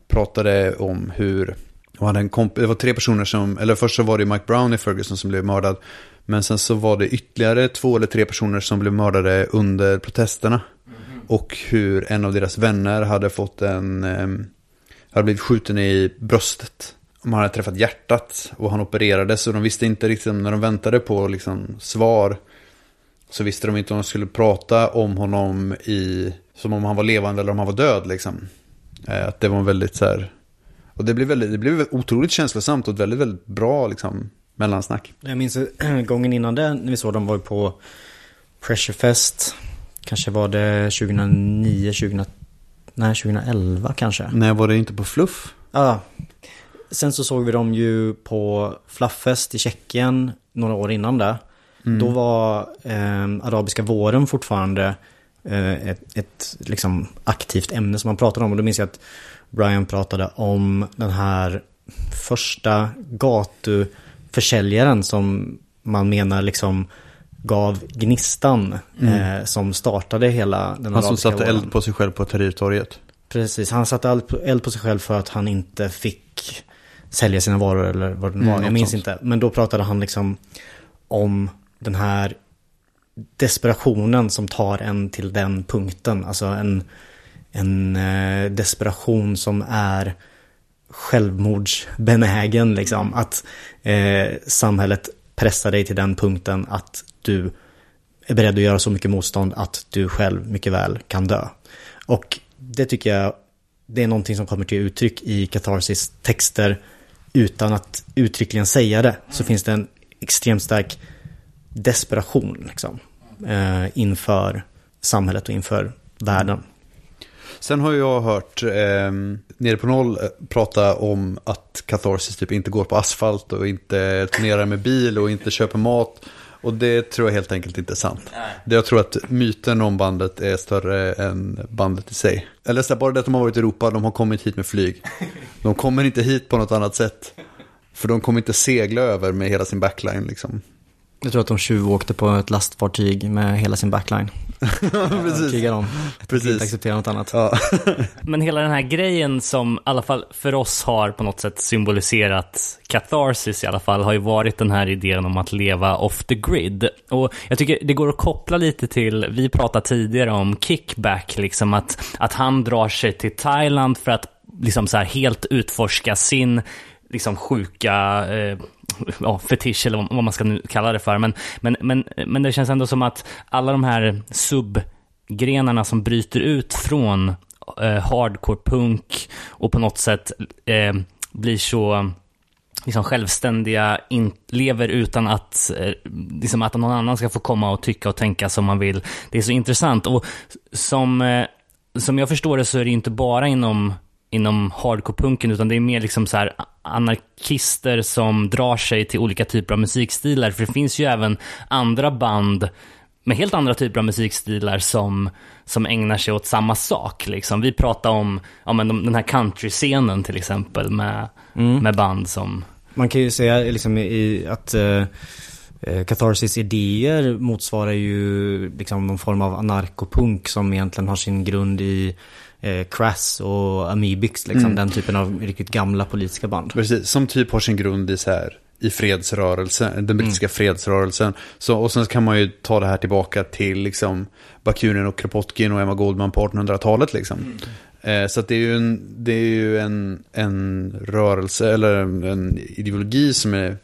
pratade om hur, och hade en komp- det var tre personer som, eller först så var det Mike Brown i Ferguson som blev mördad. Men sen så var det ytterligare två eller tre personer som blev mördade under protesterna. Och hur en av deras vänner hade fått en, eh, hade blivit skjuten i bröstet om han hade träffat hjärtat och han opererades och de visste inte riktigt när de väntade på liksom, svar. Så visste de inte om de skulle prata om honom i, som om han var levande eller om han var död liksom. Eh, att det var väldigt så här, och det blev, väldigt, det blev otroligt känslosamt och ett väldigt, väldigt bra liksom, mellansnack. Jag minns gången innan det, när vi såg dem var på Pressurefest. Kanske var det 2009, 2000, nej 2011 kanske. Nej, var det inte på Fluff? Ja. Sen så såg vi dem ju på Flufffest i Tjeckien några år innan det. Då var eh, arabiska våren fortfarande eh, ett, ett liksom aktivt ämne som man pratade om. Och då minns jag att Brian pratade om den här första gatuförsäljaren som man menar liksom gav gnistan eh, som startade hela den Han som arabiska satte våren. eld på sig själv på Tahrirtorget. Precis, han satte eld på, sig själv för att han inte fick sälja sina varor eller vad det nu var. Mm, jag minns sånt. inte. Men då pratade han liksom om den här desperationen som tar en till den punkten. Alltså en, en eh, desperation som är självmordsbenägen liksom. Att eh, samhället pressar dig till den punkten att du är beredd att göra så mycket motstånd att du själv mycket väl kan dö. Och det tycker jag, det är någonting som kommer till uttryck i Catharsis texter utan att uttryckligen säga det. Så finns det en extremt stark desperation liksom, eh, inför samhället och inför världen. Sen har jag hört eh, nere på noll eh, prata om att Catharsis typ inte går på asfalt och inte turnerar med bil och inte köper mat. Och det tror jag helt enkelt inte är sant. Det jag tror att myten om bandet är större än bandet i sig. Eller så här, bara det att de har varit i Europa, de har kommit hit med flyg. De kommer inte hit på något annat sätt. För de kommer inte segla över med hela sin backline liksom. Jag tror att de tjuvåkte på ett lastfartyg med hela sin backline. Precis. Krigar om. Jag Precis. inte acceptera något annat. Ja. Men hela den här grejen som i alla fall för oss har på något sätt symboliserat catharsis i alla fall har ju varit den här idén om att leva off the grid. Och jag tycker det går att koppla lite till, vi pratade tidigare om kickback, liksom att, att han drar sig till Thailand för att liksom så här helt utforska sin liksom sjuka eh, ja, fetisch eller vad man ska nu kalla det för. Men, men, men, men det känns ändå som att alla de här subgrenarna som bryter ut från eh, hardcore punk och på något sätt eh, blir så liksom självständiga, in, lever utan att, eh, liksom att någon annan ska få komma och tycka och tänka som man vill. Det är så intressant och som, eh, som jag förstår det så är det inte bara inom inom hardcore-punken utan det är mer liksom så här anarkister som drar sig till olika typer av musikstilar. För det finns ju även andra band med helt andra typer av musikstilar som, som ägnar sig åt samma sak. Liksom. Vi pratar om ja, men de, den här country-scenen till exempel med, med band som... Man kan ju säga liksom i att eh, eh, Catharsis idéer motsvarar ju liksom någon form av anarkopunk som egentligen har sin grund i eh, Crass och Amebix, liksom den typen av riktigt gamla politiska band. Precis, som typ har sin grund i så här i fredsrörelsen, den brittiska fredsrörelsen. Så, och sen kan man ju ta det här tillbaka till liksom Bakunin och Kropotkin och Emma Goldman på 1800-talet liksom. Eh, så det är ju en, det är ju en, en rörelse eller en ideologi som är,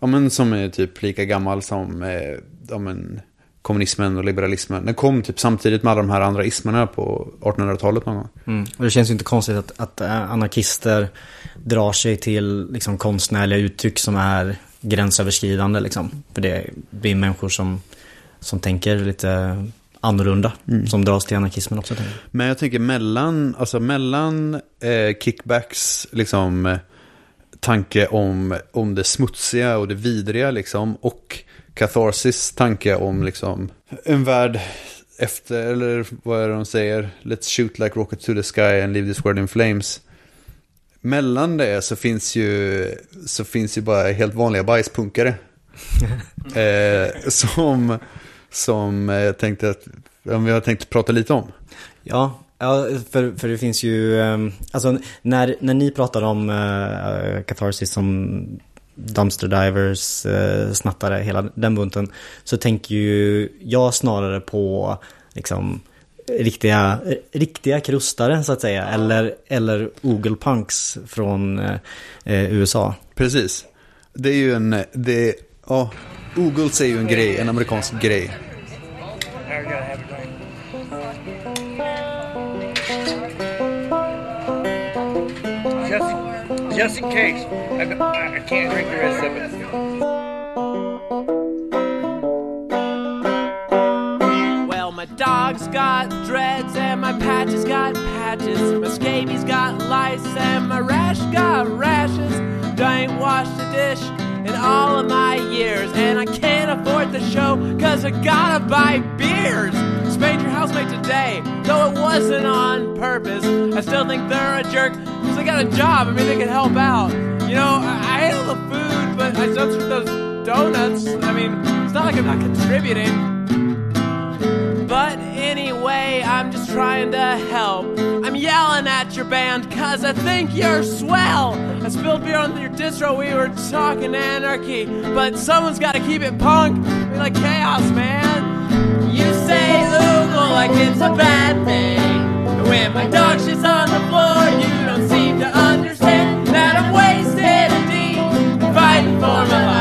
ja, men som är typ lika gammal som eh, ja, men, kommunismen och liberalismen. Den kom typ samtidigt med alla de här andra ismerna på 1800-talet någon gång. Mm. Och det känns ju inte konstigt att, att eh, anarkister drar sig till liksom, konstnärliga uttryck som är gränsöverskridande. Liksom. För det blir människor som, som tänker lite annorlunda. Som dras till anarkismen också. jag. Men jag tänker mellan, alltså mellan eh, kickbacks, liksom tanke om, om det smutsiga och det vidriga liksom och catharsis tanke om liksom en värld efter, eller vad är det de säger? Let's shoot like rocket to the sky and leave this world in flames. Mellan det så finns ju, så finns ju bara helt vanliga bajspunkare. eh, som, som jag tänkte att, om vi har tänkt prata lite om. Ja, ja för, för det finns ju, ehm, alltså när, när ni pratar om uh, Catharsis som Dumpster Divers, uh, snattare, hela den bunten. Så tänker ju jag snarare på liksom riktiga, riktiga krustare så att säga. Eller, eller ogelpunks från eh, eh, USA. Precis. Det är ju en, det, ja, Ogles är ju en grej, en amerikansk grej. Just, just in case. I, can't drink the rest of it. Well, my dog's got dreads and my patches got patches. My scabies got lice and my rash got rashes. I ain't washed a dish in all of my years, and I can't afford the show cause I gotta buy beers. Spade your housemate today, though it wasn't on purpose. I still think they're a jerk because they got a job. I mean, they can help out. You know, I, I ate all the food, but I don't with those donuts. I mean, it's not like I'm not contributing. But anyway, I'm just trying to help. I'm yelling at your band cause I think you're swell. I spilled beer on your distro, we were talking anarchy. But someone's gotta keep it punk. We like chaos, man. You say oogle like it's a bad thing. When my dog shits on the floor, you don't seem to understand that I'm wasted indeed. Fighting for my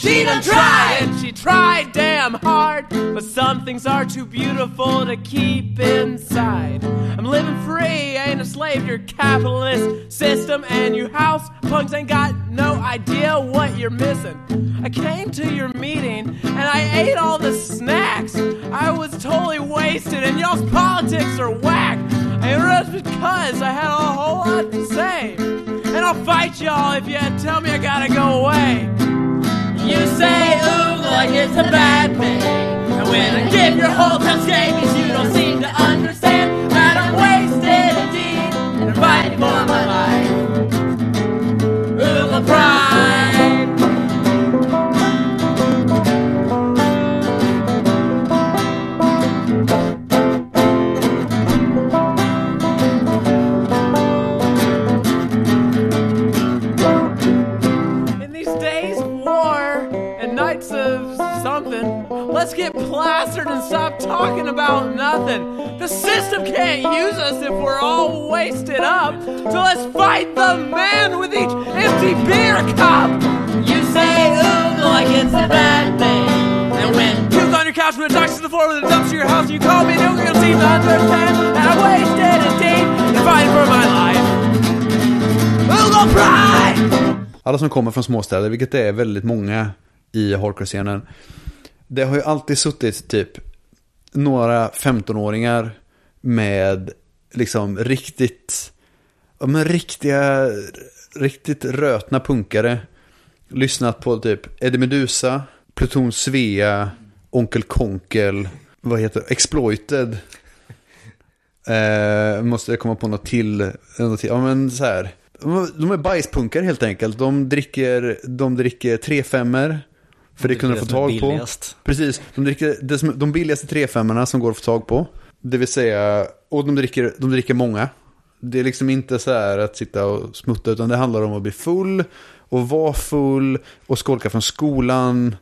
she done tried, and she tried damn hard. But some things are too beautiful to keep inside. I'm living free, ain't a slave to your capitalist system, and you house punks ain't got no idea what you're missing. I came to your meeting and I ate all the snacks. I was totally wasted, and y'all's politics are whack. I interrupted because I had a whole lot to say. And I'll fight y'all if you tell me I gotta go away. You say ooh like it's a bad thing. And when I give your whole time scabies, you don't seem to understand that I'm wasted indeed. And fighting for my life. Ooh, pride. Let's get plastered and stop talking about nothing. The system can't use us if we're all wasted up. So let's fight the man with each empty beer cup. You say ooh like it's a bad thing. And when puke on your couch when it talks to the floor when it dumps to your house, you call me new girl, seem to understand that I'm wasted indeed and fighting for my life. Oogle pride! Alla som kommer från småstäder, vilket det är väldigt många i hardcore-scenen. Det har ju alltid suttit typ några 15-åringar med liksom riktigt, ja men riktiga, riktigt rötna punkare. Lyssnat på typ Eddie Meduza, Pluton Svea, Onkel Konkel, vad heter det, Exploited. Eh, måste jag komma på något till, något till. Ja men så här. De- De är bajspunkare helt enkelt. De dricker, de dricker 3-5 för det kunde de få tag på. Precis, de dricker det som, de billigaste 3-5 som går att få tag på. Det vill säga, och de dricker, de dricker många. Det är liksom inte så här att sitta och smutta utan det handlar om att bli full och vara full och skolka från skolan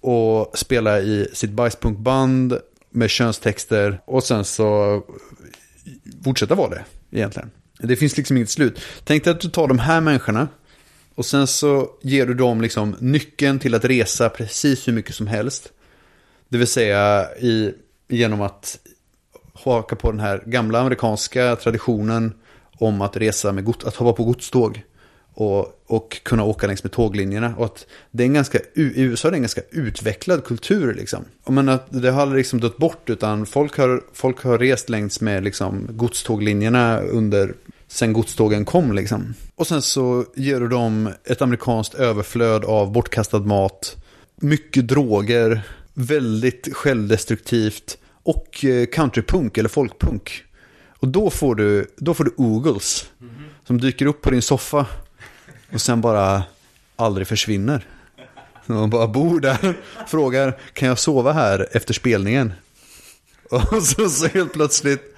och spela i sitt bajspunkband med könstexter och sen så fortsätta vara det egentligen. Det finns liksom inget slut. Tänk dig att du tar de här människorna och sen så ger du dem liksom nyckeln till att resa precis hur mycket som helst. Det vill säga i, genom att haka på den här gamla amerikanska traditionen om att resa med gods, att hoppa på godståg. Och, och kunna åka längs med tåglinjerna. Och att det är en ganska, i USA är det en ganska utvecklad kultur liksom. Och men att det har aldrig liksom dött bort utan folk har, folk har rest längs med liksom godståglinjerna under, sen godstågen kom liksom. Och sen så ger du dem ett amerikanskt överflöd av bortkastad mat, mycket droger, väldigt självdestruktivt och eh, countrypunk eller folkpunk. Och då får du, då får du oogles som dyker upp på din soffa och sen bara aldrig försvinner. Så Man bara bor där, frågar kan jag sova här efter spelningen? Och så, så helt plötsligt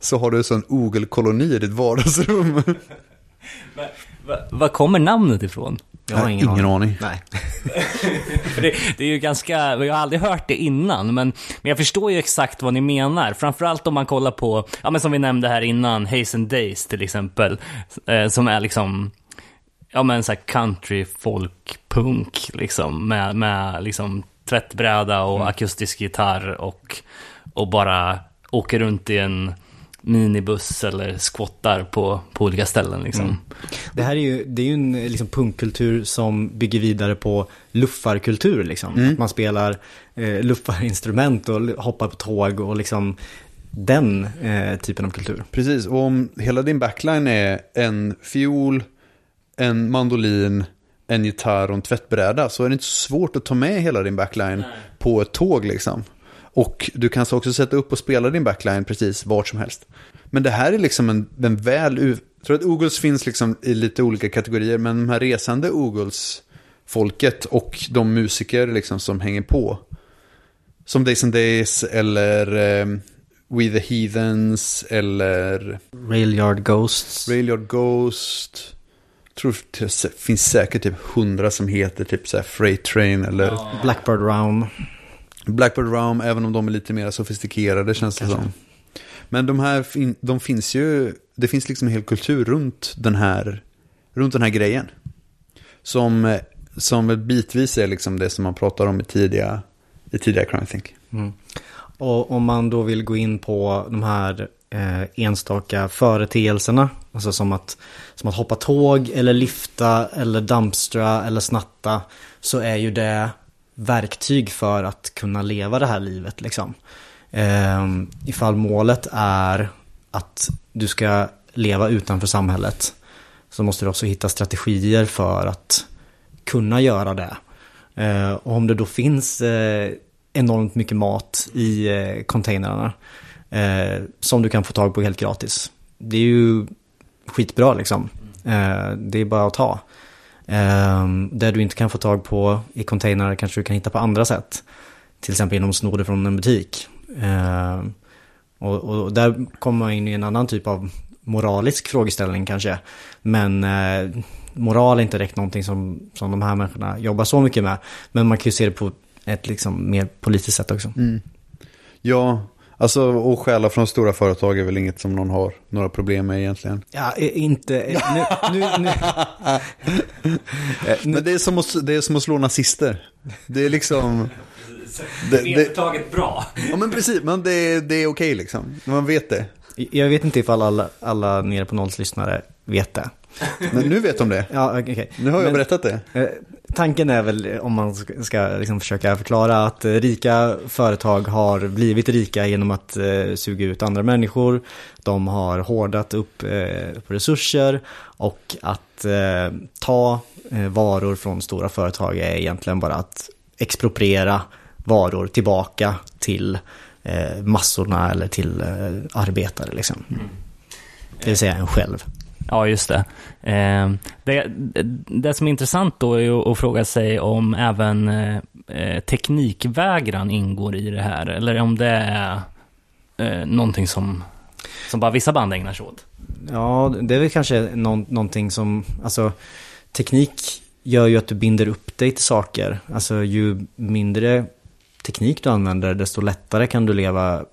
så har du en sån ogelkoloni i ditt vardagsrum. Va- Var kommer namnet ifrån? Jag har ingen, ingen aning. Nej. För det, det är ju ganska, jag har aldrig hört det innan, men, men jag förstår ju exakt vad ni menar. Framförallt om man kollar på, ja men som vi nämnde här innan, Hazen Days till exempel, eh, som är liksom, ja men så här country, folk, punk liksom, med, med liksom tvättbräda och akustisk gitarr och, och bara åker runt i en minibuss eller squattar på, på olika ställen liksom. Det här är ju, det är ju en liksom, punkkultur som bygger vidare på luffarkultur. Liksom. Att man spelar eh, luffarinstrument och hoppar på tåg och liksom den eh, typen av kultur. Precis, och om hela din backline är en fiol, en mandolin, en gitarr och en tvättbräda så är det inte så svårt att ta med hela din backline på ett tåg liksom. Och du kan så också sätta upp och spela din backline precis vart som helst. Men det här är liksom en, en väl... Jag tror att Ogles finns liksom i lite olika kategorier, men de här resande Ogles-folket och de musiker liksom som hänger på. Som Days and Days eller eh, We the Heathens eller Railyard Ghosts. Railyard Ghost. Jag tror det finns säkert typ hundra som heter typ så Freight Train eller Blackbird Realm. Blackbird Realm, även om de är lite mer sofistikerade känns det som. Men de här, de finns ju, det finns liksom en hel kultur runt den här, runt den här grejen. Som, som bitvis är liksom det som man pratar om i tidiga, i tidiga Crime Think. Och om man då vill gå in på de här eh, enstaka företeelserna, alltså som att, som att hoppa tåg eller lyfta eller dumpstra eller snatta, så är ju det verktyg för att kunna leva det här livet liksom. Eh, ifall målet är att du ska leva utanför samhället så måste du också hitta strategier för att kunna göra det. Eh, och om det då finns eh, enormt mycket mat i eh, containrarna eh, som du kan få tag på helt gratis. Det är ju skitbra liksom. Eh, det är bara att ta. Ehm, det du inte kan få tag på i containrar kanske du kan hitta på andra sätt. Till exempel genom att sno det från en butik. Ehm, och, och där kommer man in i en annan typ av moralisk frågeställning kanske. Men eh, moral är inte direkt någonting som, som de här människorna jobbar så mycket med. Men man kan ju se det på ett liksom mer politiskt sätt också. Mm. Ja, alltså och stjäla från stora företag är väl inget som någon har några problem med egentligen. Ja, inte... Nu, nu, nu, Men det är som att, det är som att slå nazister. Det är liksom... Det, det, Vedertaget bra. ja men precis, men det, är- det är okej liksom. Man vet det. jag vet inte ifall alla, alla nere på nolls lyssnare vet det. Men nu vet de det. Ja, okej. Nu har jag Men- berättat det. Eh, Tanken är väl, eh, om man ska, liksom försöka förklara, att eh, rika företag har blivit rika genom att eh, suga ut andra människor. De har hårdat upp eh, på resurser och att eh, ta eh, varor från stora företag är egentligen bara att expropriera varor tillbaka till eh, massorna eller till eh, arbetare liksom. Det vill säga en själv. Ja, just det. Eh, det. Det som är intressant då är att fråga sig om även eh, teknikvägran ingår i det här, eller om det är eh, någonting som, som bara vissa band ägnar sig åt. Ja, det är väl kanske någon, någonting som, alltså teknik gör ju att du binder upp dig till saker. Alltså ju mindre teknik du använder, desto lättare kan du leva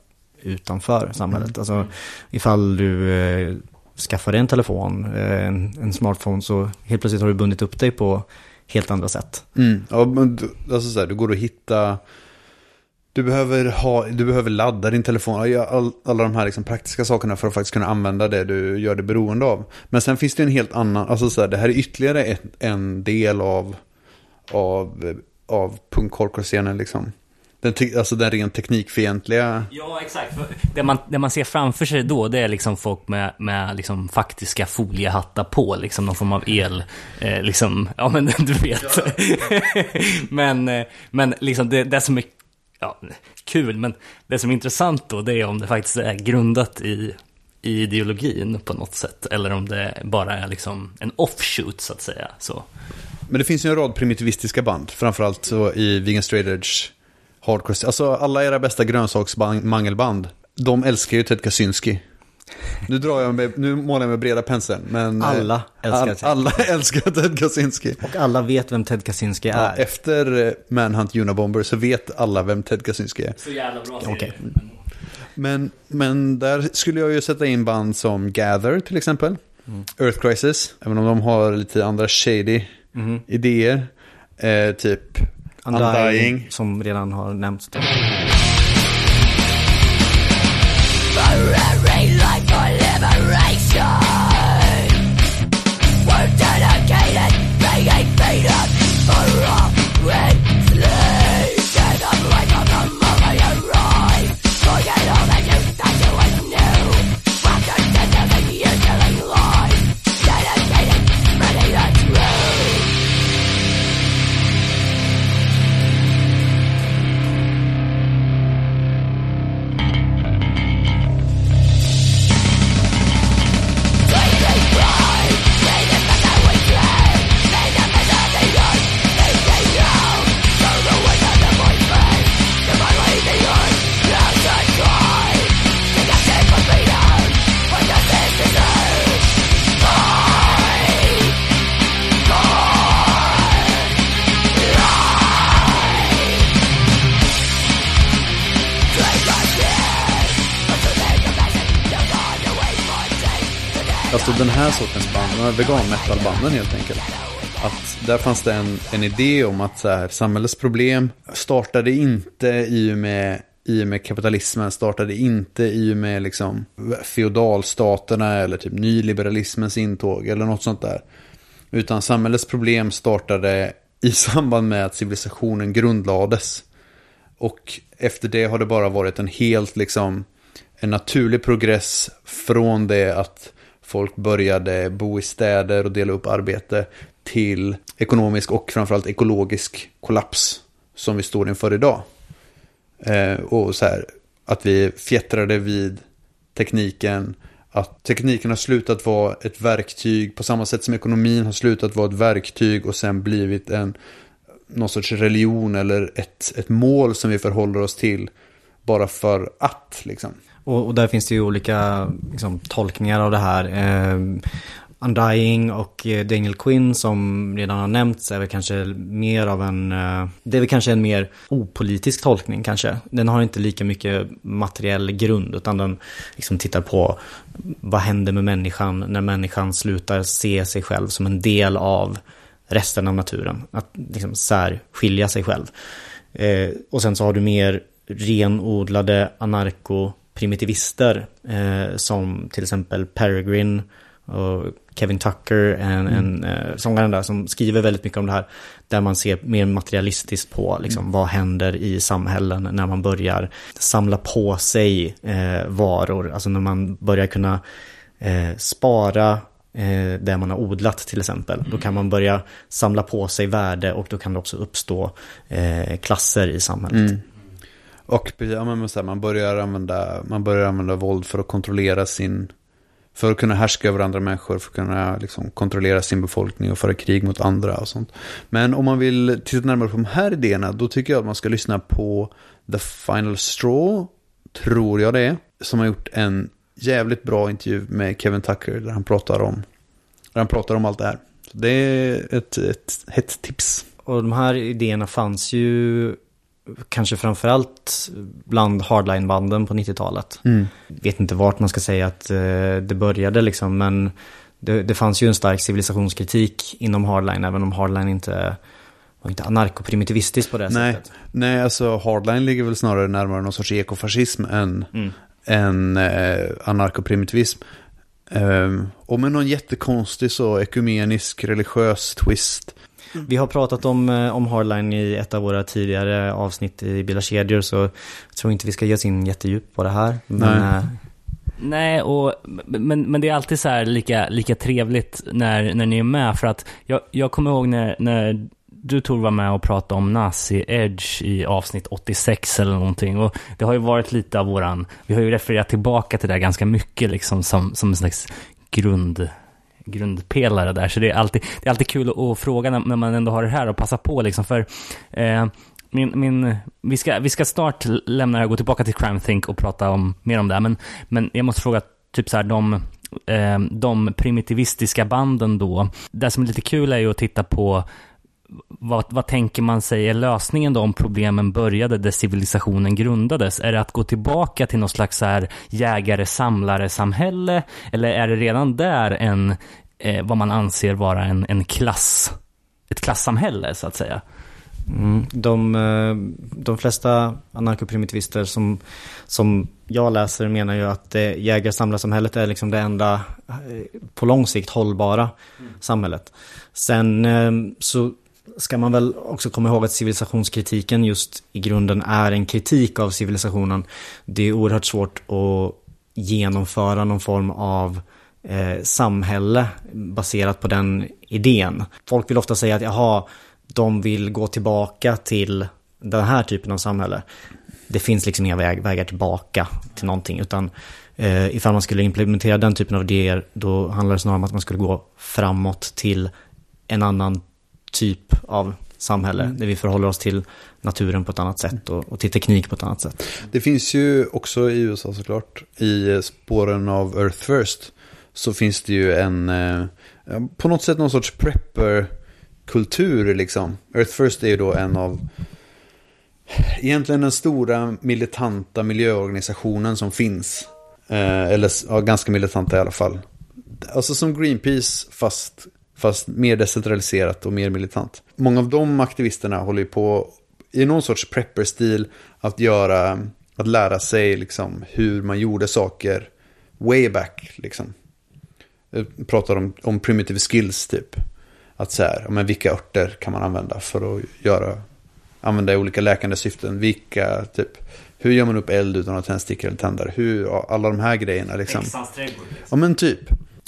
utanför samhället. Alltså ifall du skaffa dig en telefon, eh, en, en smartphone, så helt plötsligt har du bundit upp dig på helt andra sätt. Mm. Ja, men du, alltså så här, du går att hitta... Du behöver, ha, du behöver ladda din telefon, all, alla de här liksom praktiska sakerna för att faktiskt kunna använda det du gör det beroende av. Men sen finns det en helt annan, alltså så här, det här är ytterligare ett, en del av, av, av punk-hardcore-scenen liksom. Den, alltså den rent teknikfientliga. Ja, exakt. Det man, det man ser framför sig då, det är liksom folk med, med liksom faktiska foliehattar på, liksom någon form av el, eh, liksom, ja men du vet. men, eh, men liksom det, det som är, ja, kul, men det som är intressant då, det är om det faktiskt är grundat i, i ideologin på något sätt, eller om det bara är liksom en offshoot så att säga. Så. Men det finns ju en rad primitivistiska band, framförallt så i Vegan Straight Edge, Hardcore, alltså alla era bästa grönsaksmangelband, de älskar ju Ted Kaczynski. Nu, drar jag med, nu målar jag med breda penseln, men... eh, Alla älskar all, Ted. Alla älskar Ted Kaczynski. Och alla vet vem Ted Kaczynski Ja, är. efter eh, Manhunt Unabomber så vet alla vem Ted Kaczynski är. Så jävla bra serie. Okej. Men, men där skulle jag ju sätta in band som Gather till exempel. Earth Crisis, även om de har lite andra shady idéer. Eh, typ Undying. Som redan har nämnts. Alltså sortens band, de här vegan metal-banden helt enkelt. Att där fanns det en, en idé om att så här, samhällets problem startade inte i och med i och med kapitalismen startade inte i och med liksom feodalstaterna eller typ nyliberalismens intåg eller något sånt där. Utan samhällets problem startade i samband med att civilisationen grundlades. Och efter det har det bara varit en helt liksom en naturlig progress från det att folk började bo i städer och dela upp arbete till ekonomisk och framförallt ekologisk kollaps som vi står inför idag. Eh, och så här, att vi fjättrade vid tekniken, att tekniken har slutat vara ett verktyg på samma sätt som ekonomin har slutat vara ett verktyg och sen blivit en någon sorts religion eller ett, ett mål som vi förhåller oss till bara för att liksom. Och, och där finns det ju olika liksom, tolkningar av det här. Eh, Undying och eh, Daniel Quinn som redan har nämnts är väl kanske mer av en... Eh, det är väl kanske en mer opolitisk tolkning kanske. Den har inte lika mycket materiell grund utan den liksom tittar på vad händer med människan när människan slutar se sig själv som en del av resten av naturen. Att liksom särskilja sig själv. Eh, och sen så har du mer renodlade anarko anarko-primitivister eh, som till exempel Peregrine och Kevin Tucker, en, en eh, sångaren där som skriver väldigt mycket om det här. Där man ser mer materialistiskt på liksom, vad händer i samhällen när man börjar samla på sig eh, varor. Alltså när man börjar kunna eh, spara eh, det man har odlat till exempel. Då kan man börja samla på sig värde och då kan det också uppstå eh, klasser i samhället. Och ja, men så här, man, börjar använda, man börjar använda våld för att kontrollera sin... För att kunna härska över andra människor, för att kunna liksom, kontrollera sin befolkning och föra krig mot andra och sånt. Men om man vill titta närmare på de här idéerna, då tycker jag att man ska lyssna på The Final Straw, tror jag det är, som har gjort en jävligt bra intervju med Kevin Tucker, där han pratar om, där han pratar om allt det här. Så det är ett, ett hett tips. Och de här idéerna fanns ju kanske framförallt bland hardline-banden på 90-talet. Mm. Vet inte vart man ska säga att eh, det började liksom, men det, det fanns ju en stark civilisationskritik inom hardline, även om hardline inte var inte anarkoprimitivistiskt på det Nej, sättet. nej, alltså hardline ligger väl snarare närmare någon sorts ekofascism än, Mm. än eh, anarkoprimitivism. Ehm, och med någon jättekonstig så ekumenisk religiös twist. Vi har pratat om, eh, om hardline i ett av våra tidigare avsnitt i Bila kedjor, så jag tror inte vi ska ge oss in jättedjupt på det här. Men, Nej. eh, Nej, och, men, men det är alltid så här lika, lika trevligt när, när ni är med. För att jag, jag kommer ihåg när, när du Tor var med och pratade om Nazi Edge i avsnitt 86 eller någonting. Och det har ju varit lite av våran, vi har ju refererat tillbaka till det här ganska mycket liksom som, som en slags grund grundpelare där. Så det är alltid, det är alltid kul att, att fråga när, när man ändå har det här och passa på liksom. För eh, min, min, vi, ska, vi ska snart lämna det här och gå tillbaka till Crime Think och prata om, mer om det här. Men, men jag måste fråga typ så här de, eh, de primitivistiska banden då. Det som är lite kul är ju att titta på vad, vad tänker man sig är lösningen då om problemen började där civilisationen grundades? Är det att gå tillbaka till något slags så här jägare-samlare-samhälle? Eller är det redan där en, eh, vad man anser vara en, en klass, ett klassamhälle så att säga? Mm, de, eh, de flesta anarkoprimitivister som, som jag läser menar ju att jägar-samlarsamhället är liksom det enda eh, på lång sikt hållbara samhället. Sen eh, så ska man väl också komma ihåg att civilisationskritiken just i grunden är en kritik av civilisationen. Det är oerhört svårt att genomföra någon form av eh, samhälle baserat på den idén. Folk vill ofta säga att jaha, de vill gå tillbaka till den här typen av samhälle. Det finns liksom inga väg, vägar tillbaka till någonting, utan eh, ifall man skulle implementera den typen av idéer, då handlar det snarare om att man skulle gå framåt till en annan typ av samhälle, där vi förhåller oss till naturen på ett annat sätt och, och till teknik på ett annat sätt. Det finns ju också i USA såklart, i spåren av Earth First, så finns det ju en, eh, på något sätt någon sorts prepper-kultur liksom. Earth First är ju då en av, egentligen den stora militanta miljöorganisationen som finns. Eh, eller ja, ganska militanta i alla fall. Alltså som Greenpeace fast, fast mer decentraliserat och mer militant. Många av de aktivisterna håller ju på i någon sorts prepper-stil att göra, att lära sig liksom hur man gjorde saker way back liksom. Jag pratar om, om primitive skills typ. Att så här, men vilka örter kan man använda för att göra, använda i olika läkande syften. Vilka, typ, hur gör man upp eld utan att ha tändstickor eller tändare? Hur, alla de här grejerna liksom. Ja men typ.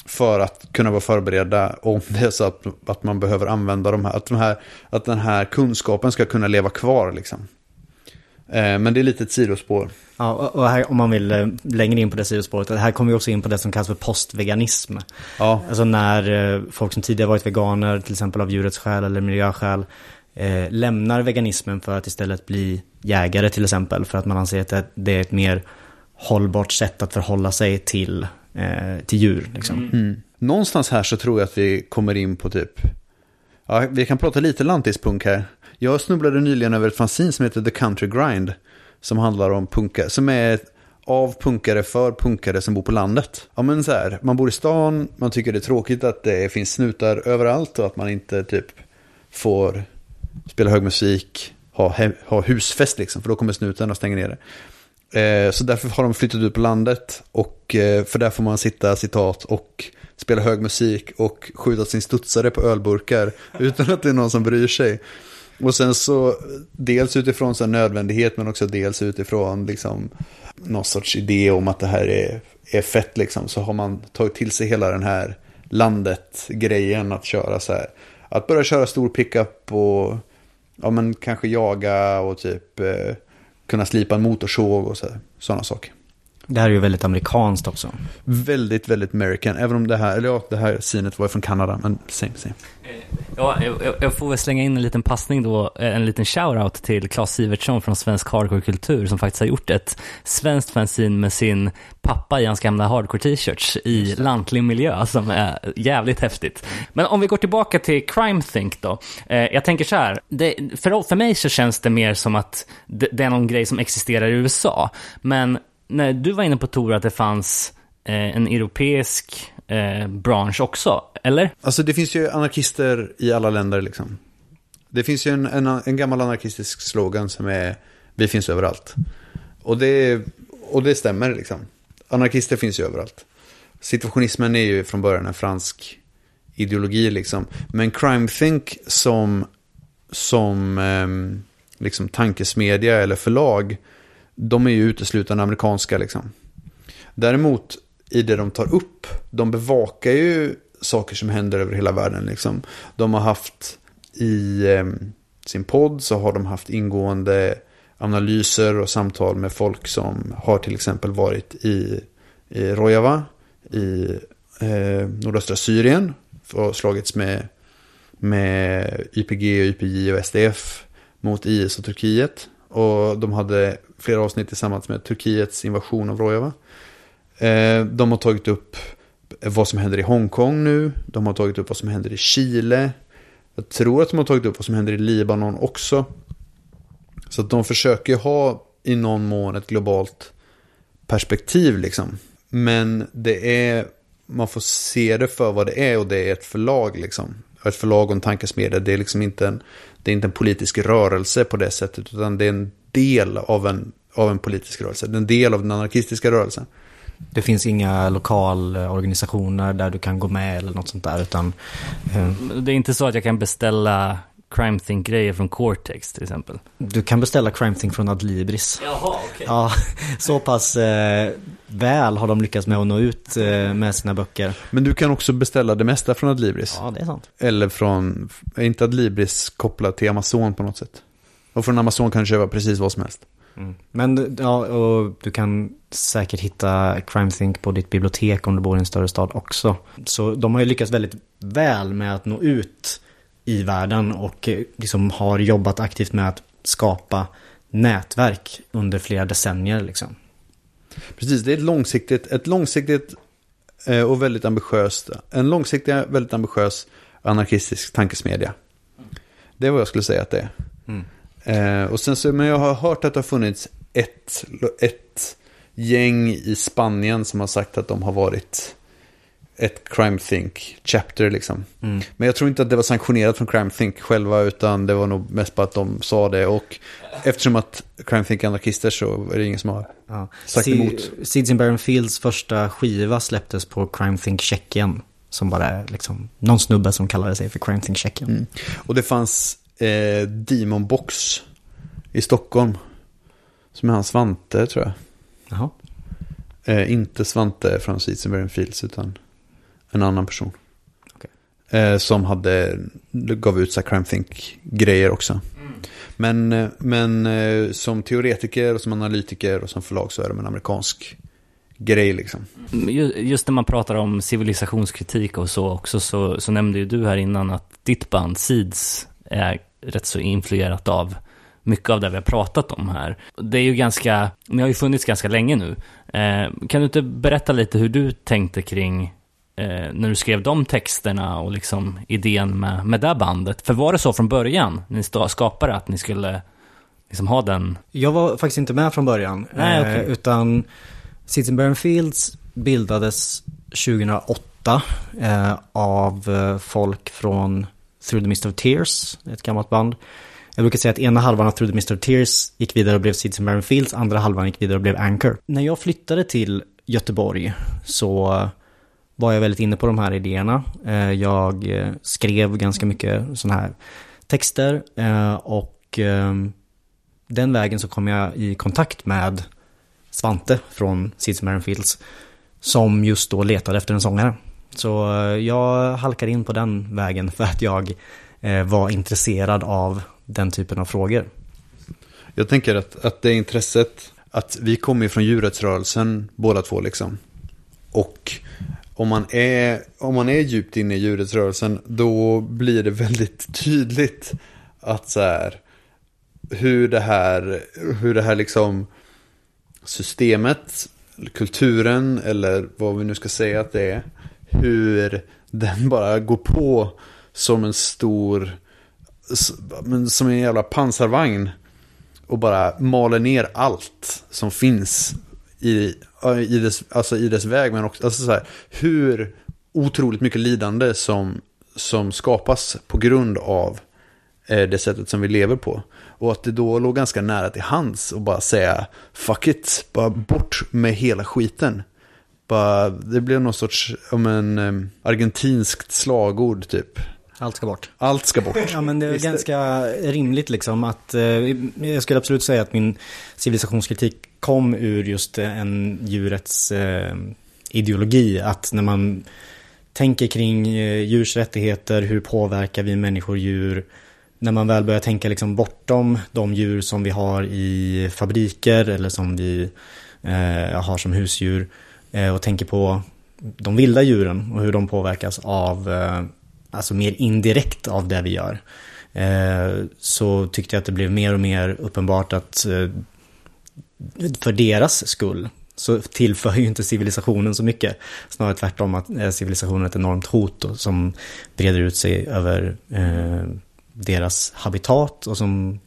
För att kunna vara förberedda om det är så att, att man behöver använda de här, att, de här, att den här kunskapen ska kunna leva kvar liksom. Eh, men det är lite ett sidospår. Ja, och här, om man vill eh, längre in på det sidospåret, här kommer vi också in på det som kallas för postveganism. Ja, Alltså när eh, folk som tidigare varit veganer, till exempel av djurets skäl eller miljöskäl, eh, lämnar veganismen för att istället bli jägare till exempel, för att man anser att det är ett mer hållbart sätt att förhålla sig till, eh, till djur. Liksom. Mm. Någonstans här så tror jag att vi kommer in på typ, ja, vi kan prata lite lantispunk här. Jag snubblade nyligen över ett fanzine som heter The Country Grind, som handlar om punkare, som är av punkare för punkare som bor på landet. Ja men så här, man bor i stan, man tycker det är tråkigt att det finns snutar överallt och att man inte typ får spela hög musik, ha, ha husfest liksom, för då kommer snuten och stänger ner det. Eh, så därför har de flyttat ut på landet och eh, för där får man sitta, citat, och spela hög musik och skjuta sin studsare på ölburkar utan att det är någon som bryr sig. Och sen så, dels utifrån så nödvändighet men också dels utifrån liksom någon sorts idé om att det här är, är fett liksom, så har man tagit till sig hela den här landet-grejen att köra så här. Att börja köra stor pickup och ja men kanske jaga och typ eh, kunna slipa en motorsåg och sådana saker. Det här är ju väldigt amerikanskt också. Väldigt, väldigt American. Även om det här, eller ja, det här synet var från Kanada, men same, same. Ja, jag, jag- jag får väl slänga in en liten passning då, eh, en liten shoutout till Claes Sivertsson från Svensk Hardcore-kultur som faktiskt har gjort ett svenskt fanzine med sin pappa i hans gamla hardcore-t-shirts i lantlig miljö som är jävligt häftigt. Men om vi går tillbaka till Crime Think då. Eh, jag tänker så här, det, för, för mig så känns det mer som att det, det är någon grej som existerar i USA. Men när du var inne på Tor att det fanns eh, en europeisk eh, bransch också, eller? Alltså det finns ju anarkister i alla länder liksom. Det finns ju en, en, en gammal anarkistisk slogan som är Vi finns överallt. Och det, och det stämmer liksom. Anarkister finns ju överallt. Situationismen är ju från början en fransk ideologi liksom. Men crime think som, som eh, liksom tankesmedja eller förlag, de är ju uteslutande amerikanska liksom. Däremot i det de tar upp, de bevakar ju saker som händer över hela världen. Liksom. De har haft i eh, sin podd så har de haft ingående analyser och samtal med folk som har till exempel varit i, i Rojava i eh, nordöstra Syrien och slagits med, med YPG, YPJ och SDF mot IS och Turkiet. Och de hade flera avsnitt tillsammans med Turkiets invasion av Rojava. Eh, de har tagit upp vad som händer i Hongkong nu. De har tagit upp vad som händer i Chile. Jag tror att de har tagit upp vad som händer i Libanon också. Så att de försöker ha i någon mån ett globalt perspektiv liksom. Men det är, man får se det för vad det är och det är ett förlag liksom. Ett förlag och en tankesmedja, det är liksom inte en, det är inte en politisk rörelse på det sättet, utan det är en del av en, av en politisk rörelse. Det är en del av den anarkistiska rörelsen. Det finns inga lokalorganisationer där du kan gå med eller något sånt där utan eh, Det är inte så att jag kan beställa crime think-grejer från Cortex till exempel. du kan beställa Crime Thing från Adlibris. Jaha, okej. Ja, så pass eh, väl har de lyckats med att nå ut eh, med sina böcker. Men du kan också beställa det mesta från Adlibris. Ja, det är sant. Eller från, är inte Adlibris kopplat till Amazon på något sätt? Och från Amazon kan du köpa precis vad som helst. Mm. Men ja, och du kan säkert hitta Crime Think på ditt bibliotek om du bor i en större stad också. Så de har ju lyckats väldigt väl med att nå ut i världen och eh, liksom har jobbat aktivt med att skapa nätverk under flera decennier liksom. Precis, det är ett långsiktigt, ett långsiktigt eh, och väldigt ambitiöst, en långsiktig, väldigt ambitiös anarkistisk tankesmedja. Det är vad jag skulle säga att det är. Mm. Eh, och sen så, men jag har hört att det har funnits ett, ett gäng i Spanien som har sagt att de har varit ett Crime Think chapter liksom. Mm. Men jag tror inte att det var sanktionerat från Crime Think själva utan det var nog mest bara att de sa det och eftersom att Crime Think är anarkister så är det ingen som har Ja. Sagt emot. Seeds in Barren Fields första skiva släpptes på Crime Think Tjeckien. Som bara är liksom någon snubbe som kallade sig för Crime Think Tjeckien. Mm. Och det fanns eh, Demon Box i Stockholm. Som är han Svante tror jag. Jaha. Eh, inte Svante från Seeds and Barren Fields utan en annan person. Okej. Eh, som hade, gav ut så här Crime Think-grejer också. Men, eh, men eh, som teoretiker och som analytiker och som förlag så är de en amerikansk grej liksom. Ju- Just när man pratar om civilisationskritik och så också så, så nämnde ju du här innan att ditt band Seeds är rätt så influerat av mycket av det vi har pratat om här. Det är ju ganska, ni har ju funnits ganska länge nu. Eh, kan du inte berätta lite hur du tänkte kring eh, när du skrev de texterna och liksom idén med, med det bandet? För var det så från början, ni skapade att ni skulle liksom ha den? Jag var faktiskt inte med från början. Nej, eh, okej. Utan Barren Fields bildades 2008 eh, av eh, folk från Through the Mist of Tears, ett gammalt band. Jag brukar säga att ena halvan av Through the Mist of Tears gick vidare och blev in Barren Fields, andra halvan gick vidare och blev Anchor. När jag flyttade till Göteborg så var jag väldigt inne på de här idéerna. Eh, jag eh, skrev ganska mycket sådana här texter eh, och ehm, den vägen så kom jag i kontakt med Svante från Seeds and Fields som just då letade efter en sångare. Så jag halkade in på den vägen för att jag var intresserad av den typen av frågor. Jag tänker att, att det intresset, att vi kommer ju från djurrättsrörelsen båda två liksom. Och om man är, om man är djupt inne i djurrättsrörelsen då blir det väldigt tydligt att så här, hur det här, hur det här liksom systemet, kulturen eller vad vi nu ska säga att det är, hur den bara går på som en stor, som en jävla pansarvagn och bara maler ner allt som finns i, i, dess, alltså i dess väg. Men också alltså så här, hur otroligt mycket lidande som, som skapas på grund av eh, det sättet som vi lever på. Och att det då låg ganska nära till hands och bara säga fuck it, bara bort med hela skiten. Bara, det blev någon sorts, om en um, argentinskt slagord typ. Allt ska bort. Allt ska bort. Ja men det är Visst ganska rimligt liksom att eh, jag skulle absolut säga att min civilisationskritik kom ur just eh, en djurets eh, ideologi. Att när man tänker kring eh, djurs rättigheter, hur påverkar vi människor djur? När man väl börjar tänka liksom bortom de djur som vi har i fabriker eller som vi eh, har som husdjur eh, och tänker på de vilda djuren och hur de påverkas av, eh, alltså mer indirekt av det vi gör. Eh, så tyckte jag att det blev mer och mer uppenbart att eh, för deras skull så tillför ju inte civilisationen så mycket. Snarare tvärtom att eh, civilisationen är ett enormt hot och, som breder ut sig över eh, deras habitat och som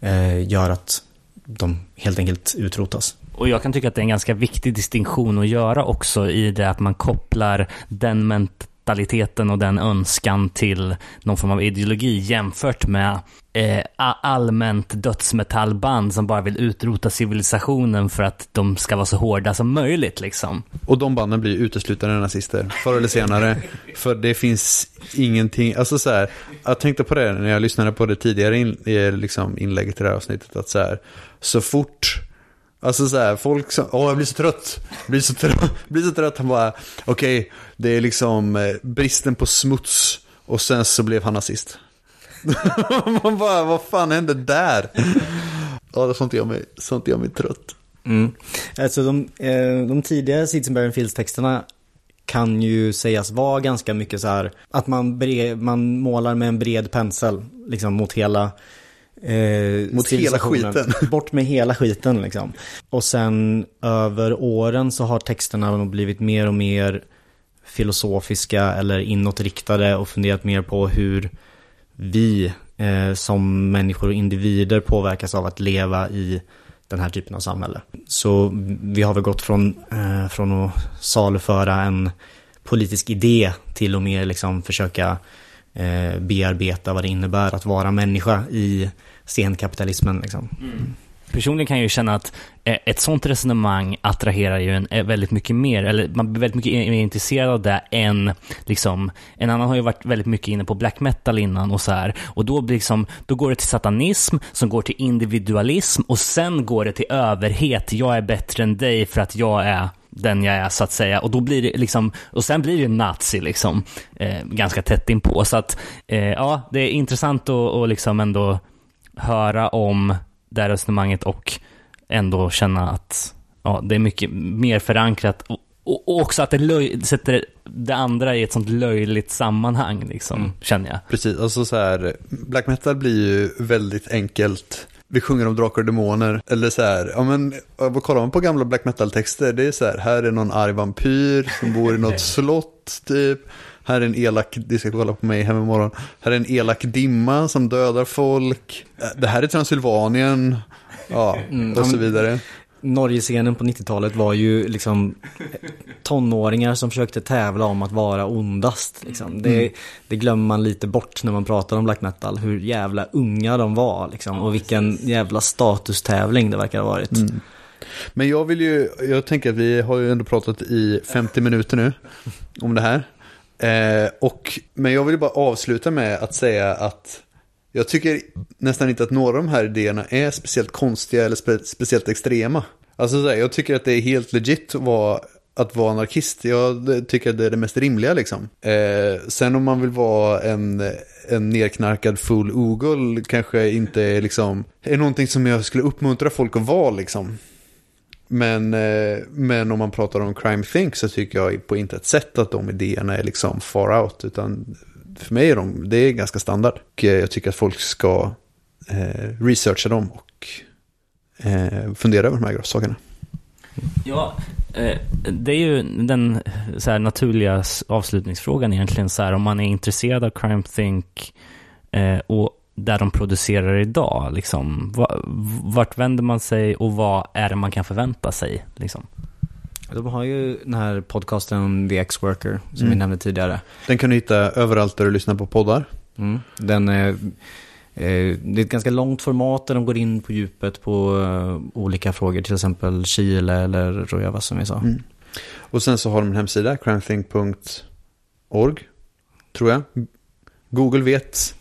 eh, gör att de helt enkelt utrotas. Och jag kan tycka att det är en ganska viktig distinktion att göra också i det att man kopplar den ment mentaliteten och den önskan till någon form av ideologi jämfört med eh, allmänt dödsmetallband som bara vill utrota civilisationen för att de ska vara så hårda som möjligt liksom. Och de banden blir uteslutande nazister, förr eller senare. För det finns ingenting, alltså så här, jag tänkte på det när jag lyssnade på det tidigare in, eh, liksom inlägget i det här avsnittet, att så här, så fort, alltså så här, folk som, åh jag blir så trött, jag blir så trött, blir så trött, han bara, okej, det är liksom eh, bristen på smuts, och sen så blev han nazist. Man bara, vad fan hände där? Ja, det sånt gör mig, sånt gör mig trött. Mm. Alltså de, eh, de tidiga Sitzenberg and Fields-texterna kan ju sägas vara ganska mycket så här att man, bre, man målar med en bred pensel liksom mot hela eh, Mot hela skiten. Bort med hela skiten liksom. Och sen över åren så har texterna blivit mer och mer filosofiska eller inåtriktade och funderat mer på hur vi eh, som människor och individer påverkas av att leva i den här typen av samhälle. Så vi har väl gått från, eh, från att saluföra en politisk idé till att mer liksom försöka eh, bearbeta vad det innebär att vara människa i senkapitalismen. Liksom. Mm. Personligen kan jag ju känna att eh, ett sånt resonemang attraherar ju en eh, väldigt mycket mer, eller man blir väldigt mycket e-, mer intresserad av det än liksom, en annan har ju varit väldigt mycket inne på black metal innan och så här. Och då blir liksom, då går det till satanism, som går till individualism och sen går det till överhet. Jag är bättre än dig för att jag är den jag är så att säga. Och då blir det liksom, och sen blir det nazi liksom, eh, ganska tätt inpå. Så att, eh, ja, det är intressant att och liksom ändå höra om det här resonemanget och ändå känna att ja, det är mycket mer förankrat och, och också att det löj, sätter det andra i ett sånt löjligt sammanhang liksom, känner jag. Precis, alltså så här, black metal blir ju väldigt enkelt. Vi sjunger om drakar och demoner, eller så här, ja men, vad kollar man på gamla black metal-texter, det är så här, här är någon arg vampyr som bor i något slott, typ. Här är en elak, det ska kolla på mig hem imorgon, här är en elak dimma som dödar folk. Det här är Transylvanien, ja, och så vidare. Norgescenen på 90-talet var ju liksom tonåringar som försökte tävla om att vara ondast. Liksom. Det, det glömmer man lite bort när man pratar om black metal. Hur jävla unga de var liksom. Och vilken jävla statustävling det verkar ha varit. Men jag vill ju, jag tänker att vi har ju ändå pratat i 50 minuter nu om det här. Eh, och, men jag vill bara avsluta med att säga att jag tycker nästan inte att några av de här idéerna är speciellt konstiga eller spe, speciellt extrema. Alltså så här, jag tycker att det är helt legit att vara, att vara anarkist. Jag tycker att det är det mest rimliga liksom. Eh, sen om man vill vara en, en nerknarkad full ogul kanske inte är liksom, är någonting som jag skulle uppmuntra folk att vara liksom. Men, eh, men om man pratar om crime think så tycker jag på intet sätt att de idéerna är liksom far out. Utan för mig är de, det är ganska standard. Och eh, jag tycker att folk ska eh, researcha dem och eh, fundera över de här sakerna. Ja, eh, det är ju den så här, naturliga avslutningsfrågan egentligen. Så här, om man är intresserad av Crime Think eh, och där de producerar idag, liksom, va, vart vänder man sig och vad är det man kan förvänta sig? Liksom? De har ju den här podcasten The X-Worker som Mm. vi nämnde tidigare. Den kan du hitta överallt där du lyssnar på poddar. Mm. Den är, eh, det är ett ganska långt format där de går in på djupet på eh, olika frågor, till exempel Chile eller Rojava som vi sa. Mm. Och sen så har de en hemsida, crimethink.org, tror jag. Google vet,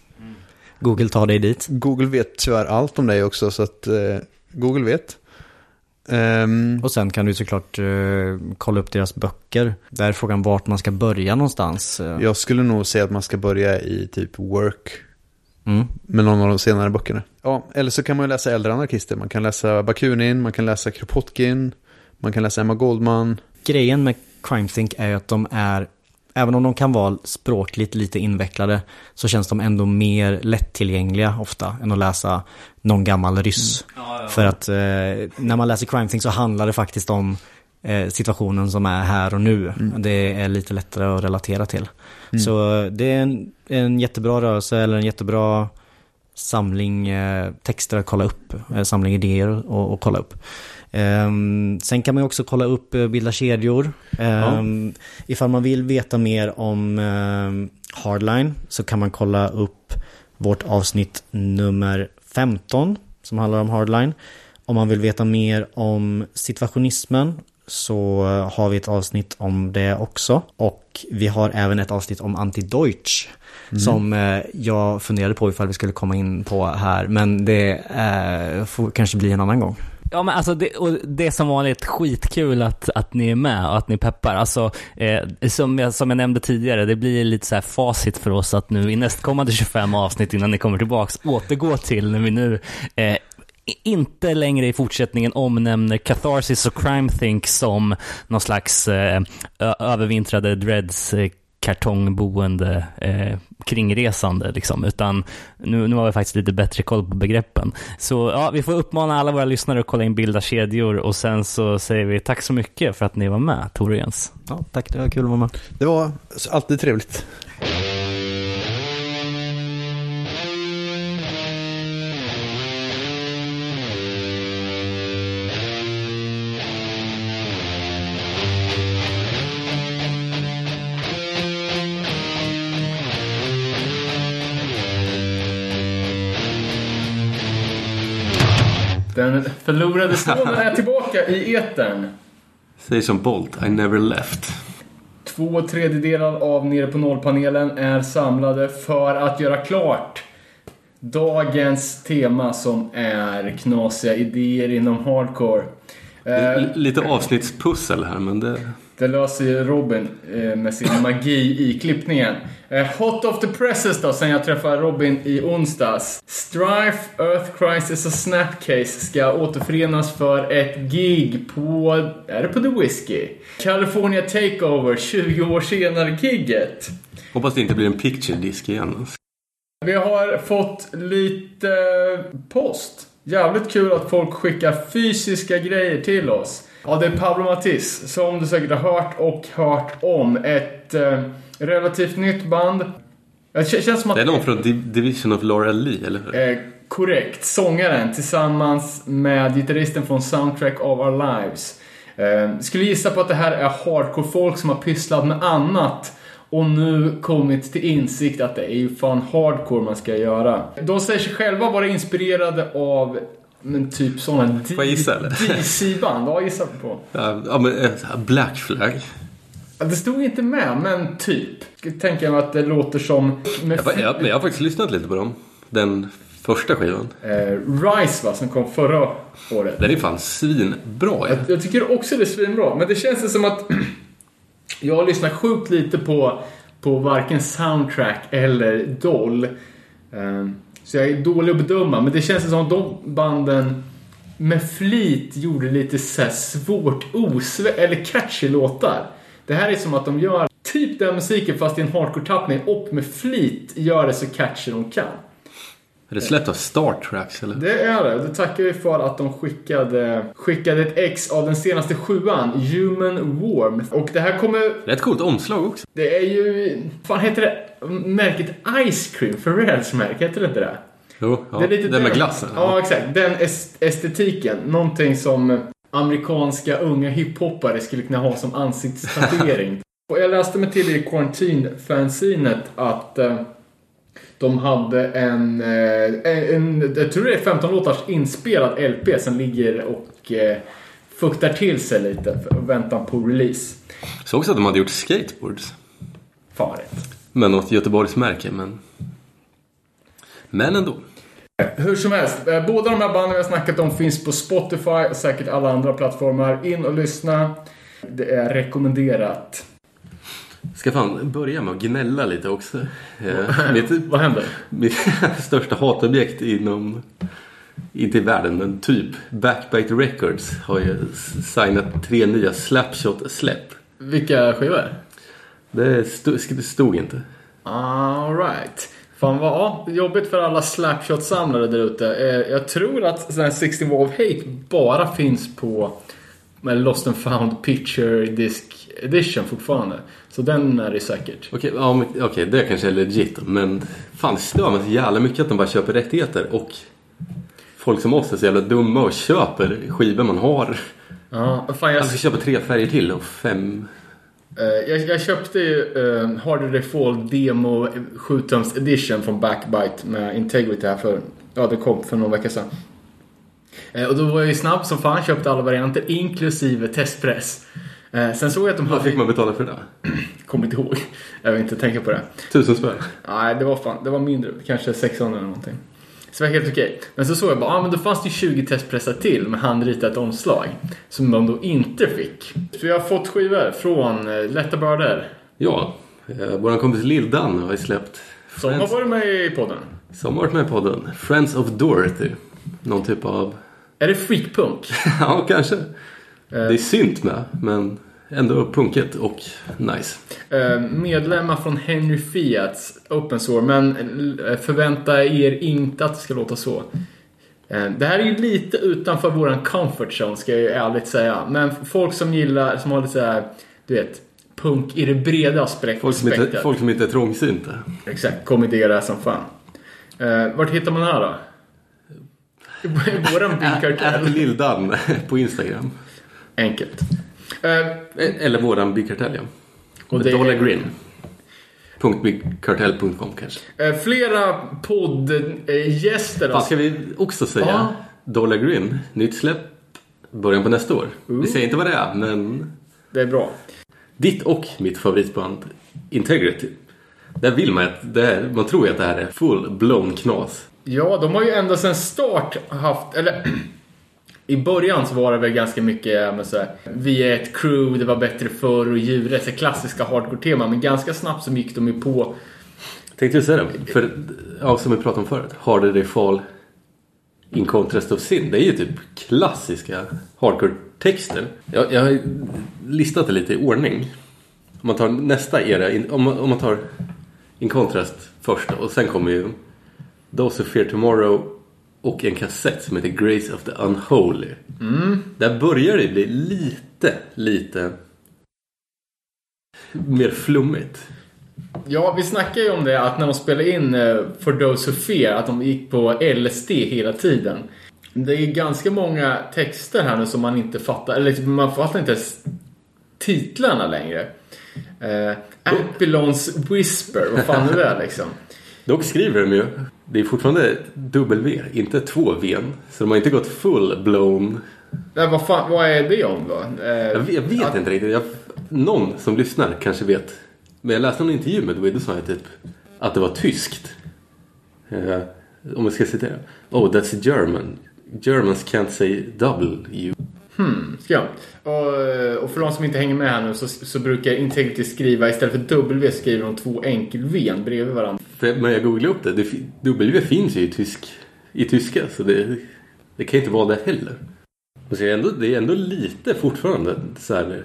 Google tar dig dit. Google vet tyvärr allt om dig också, så att eh, Google vet. Ehm, Och sen kan du såklart eh, kolla upp deras böcker. Där är frågan vart man ska börja någonstans. Eh, jag skulle nog säga att man ska börja i typ work Mm. med någon av de senare böckerna. Ja, eller så kan man ju läsa äldre anarkister. Man kan läsa Bakunin, man kan läsa Kropotkin, man kan läsa Emma Goldman. Grejen med Crime Think är att de är, även om de kan vara språkligt lite invecklade, så känns de ändå mer lättillgängliga ofta än att läsa någon gammal ryss. För att eh, när man läser Crime Think så handlar det faktiskt om eh, situationen som är här och nu. Det är lite lättare att relatera till. Så det är en, en jättebra rörelse eller en jättebra samling eh, texter att kolla upp, eh, samling idéer och, och kolla upp. Ehm, sen kan man också kolla upp eh, bilda kedjor. Um, Ifall man vill veta mer om ehm, Hardline så kan man kolla upp vårt avsnitt nummer 15 som handlar om Hardline. Om man vill veta mer om situationismen så eh, har vi ett avsnitt om det också. Och vi har även ett avsnitt om anti-Deutsch. Som eh, jag funderade på ifall vi skulle komma in på här. Men det eh, får kanske bli en annan gång. Ja men alltså det, och det är som vanligt skitkul att, att ni är med och att ni peppar. Alltså eh, som, jag, som jag nämnde tidigare, det blir lite så här facit för oss att nu i nästkommande 25 avsnitt innan ni kommer tillbaks återgå till när vi nu eh, inte längre i fortsättningen omnämner Catharsis och Crime Think som någon slags eh, övervintrade dreads eh, kartongboende eh, kringresande liksom, utan nu, nu har vi faktiskt lite bättre koll på begreppen. Så ja, vi får uppmana alla våra lyssnare att kolla in Bilda kedjor och sen så säger vi tack så mycket för att ni var med, Tor och Jens. Ja, tack, det var kul att vara med. Det var alltid trevligt. Förlorade sonen är tillbaka i etern. Säg som Bolt, I never left. Två tredjedelar av Nere på nollpanelen är samlade för att göra klart dagens tema som är knasiga idéer inom hardcore. Eh, lite avsnittspussel här, men det... Det löser ju Robin eh, med sin magi i klippningen. Eh, hot of the presses då, sen jag träffade Robin i onsdags. Strife, Earth Crisis och Snapcase ska återförenas för ett gig på, är det på The Whiskey? California Takeover, 20 år senare gigget. Hoppas det inte blir en picture disk igen. Vi har fått lite post. Jävligt kul att folk skickar fysiska grejer till oss. Ja, det är Pablo Matiz, som du säkert har hört och hört om. Ett eh, relativt nytt band. Det känns som att... Det är någon från Di- Division of Laura Lee, eller hur? Eh, korrekt. Sångaren tillsammans med gitarristen från Soundtrack of Our Lives. Eh, skulle gissa på att det här är hardcore-folk som har pysslat med annat och nu kommit till insikt att det är ju fan hardcore man ska göra. De säger sig själva vara inspirerade av men typ sådana? DC-band. Ja, gissa på. Ja, men eh, Black Flag. Det stod inte med, men typ. Jag tänker mig att det låter som... Jag, var- jag, men jag har faktiskt lyssnat lite på dem. Den första skivan. eh, Rise va, som kom förra året. Den är fan svinbra. Ja. Jag, jag tycker också det är svinbra, men det känns som att jag har lyssnat sjukt lite på, på varken soundtrack eller doll. Ehm, så jag är dålig att bedöma, men det känns som att de banden med flit gjorde lite så här svårt osvä eller catchy låtar. Det här är som att de gör typ den musiken fast i en hardcore-tappning och med flit gör det så catchy de kan. Är det släppt av Star Tracks, eller? Det är det. Det tackar vi för att de skickade, skickade ett ex av den senaste sjuan, Human Warmth. Och det här kommer... Rätt coolt omslag också. Det är ju... fan heter det? Märket Ice Cream, Pharrells märke, heter det inte det? Jo, ja. det är lite den med glassen. Ja, exakt. Den est- estetiken. Någonting som amerikanska unga hiphoppare skulle kunna ha som ansiktstatuering. Och jag läste mig till i Quarantine-fanzinet att eh, de hade en, eh, en, jag tror det är 15 låtars inspelad LP som ligger och eh, fuktar till sig lite för väntan på release. Så också att de hade gjort skateboards. Rätt. Med något Göteborgsmärke, men... Men ändå. Hur som helst, eh, båda de här banden vi har snackat om finns på Spotify och säkert alla andra plattformar. In och lyssna. Det är rekommenderat. Ska fan börja med att gnälla lite också. Eh, mitt, Vad händer? mitt största hatobjekt inom, inte i världen, men typ Backbite Records har ju signat tre nya Slapshot-släpp. Vilka skivor? Det stod, stod inte. Alright. Fan vad ja, jobbigt för alla slapshot-samlare där ute. Eh, Jag tror att sån här 60 War of Hate bara finns på med Lost and found picture disc edition fortfarande. Så den är det säkert. Okej, ja, men- okej, det kanske är legit men fan det stör mig så jävla mycket att de bara köper rättigheter och folk som oss är så jävla dumma och köper skivor man har. Ja, fan jag, Alltså köper tre färger till och fem... eh, jag, jag köpte ju uh, Harder They Fall Demo 7-tums edition från Backbite med Integrity här för, ja det kom för någon vecka sedan. Eh, och då var jag ju snabb som fan, köpte alla varianter inklusive testpress. Eh, sen såg jag att de Vad hade, fick man betala för det? kommit inte ihåg, jag vill inte tänka på det. Tusen spänn. Nej, det var fan, det var mindre. Kanske 600 eller någonting. Så det var helt okej. Men så såg jag bara, ah, men då fanns det ju 20 testpressar till med handritat omslag. Som de då inte fick. Så jag har fått skivor från eh, Lätta Bördor. Ja, eh, vår kompis Lill-Dan har ju släppt Som har varit med i podden. som har varit med i podden. Friends of Dorothy. Någon typ av... Är det freakpunk? ja, kanske. Det är synt med, men ändå punket och nice. Eh, medlemmar från Henry Fiats Open Source. Men eh, förvänta er inte att det ska låta så. Eh, Det här är ju lite utanför våran comfort zone ska jag ju ärligt säga. Men folk som gillar, som har lite såhär, du vet, punk i det breda spek- Folk som, inte, folk som inte är trångsynta. Exakt, här som fan. Eh, vart hittar man det här då? Våran bilkartell. Lill-Dan på Instagram. Enkelt. Eh, Eh, Eller våran Bigkartell, ja. Och det är- Dollar Green. .bigkartell.com kanske. eh, flera poddgäster. Fan, ska vi också säga Ja. Dollar Green, nytt släpp, början på nästa år. Vi säger inte vad det är, men Det är bra. ditt och mitt favoritband Integrity. Där vill man att det är, man tror ju att det här är full blown knas. Ja, de har ju ända sedan start haft, eller i början så var det väl ganska mycket men så här, vi är ett crew, det var bättre förr och djuret, så klassiska hardcore-tema. Men ganska snabbt så gick de ju på, Tänkte du säga det? För, ja, som vi pratade om förut. Harder They Fall In Contrast of Sin. Det är ju typ klassiska hardcore-texter. Jag, jag har listat det lite i ordning. Om man tar nästa era, om, man- om man tar In Contrast först och sen kommer ju Those Who Fear Tomorrow och en kassett som heter Grace of the Unholy. Där börjar det bli lite, lite mer flummigt. ja vi snackade ju om det att när de spelade in eh, For Those Who Fear, att de gick på LSD hela tiden. Det är ganska många texter här nu som man inte fattar, eller typ, man fattar inte ens titlarna längre. Eh, Ampelons Whisper, vad fan är det liksom? Dock skriver de ju, det är fortfarande W, inte två V. Så de har inte gått full blown. Nej, vad, fan, vad är det om då? Eh, Jag vet, jag vet att- inte riktigt. Jag, någon som lyssnar kanske vet. Men jag läste en intervju med Dwayne sa jag typ att det var tyskt. Eh, om jag ska citera. Oh, that's German. Germans can't say W. Skumt. Och, eh, och för de som inte hänger med här nu så, så brukar Integrity skriva, istället för W skriver de två enkel-V bredvid varandra. För, men jag googlade upp det. det. W finns ju i, tysk, i tyska. Så det, det kan inte vara det heller. Och så är det, ändå, det är ändå lite fortfarande så här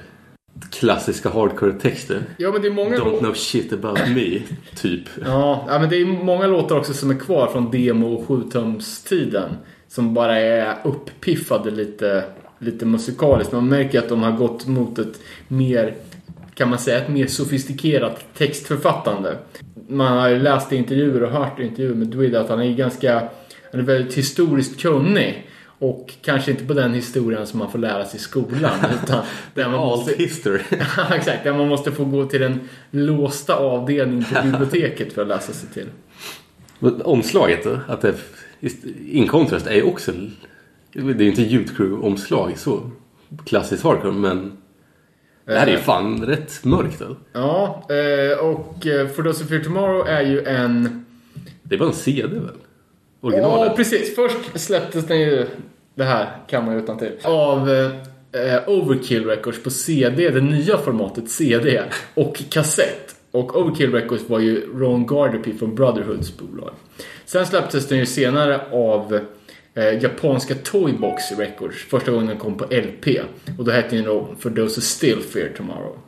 klassiska hardcore-texter. Ja, men det är många... Don't know shit about me, typ. Ja, ja, men det är många låtar också som är kvar från demo och 7-tumstiden. Som bara är uppiffade lite, lite musikaliskt. Man märker att de har gått mot ett mer, kan man säga, ett mer sofistikerat textförfattande. Man har ju läst intervjuer och hört intervjuer med Dwid att han är ganska, han är väldigt historiskt kunnig. Och kanske inte på den historien som man får lära sig i skolan. Utan där man måste, history. Ja, exakt. Där man måste få gå till den låsta avdelningen på biblioteket för att läsa sig till. Men Omslaget då? Att det In Contrast är ju också... Det är inte Youth-crew-omslag så klassiskt hardcore men... Det här är ju fan rätt mörkt då. Ja, eh, och eh, For Those Who Fear Tomorrow är ju en... Det bara en CD väl? Ja, Originalet. precis. Först släpptes den ju... Det här kan man ju utan till. Av eh, eh, Overkill Records på CD, det nya formatet CD och kassett. Och Overkill Records var ju Ron Gardepy från Brotherhoods bolag. Sen släpptes den ju senare av eh, japanska Toybox Records. Första gången den kom på LP. Och då hette den då For Those Who Still Fear Tomorrow.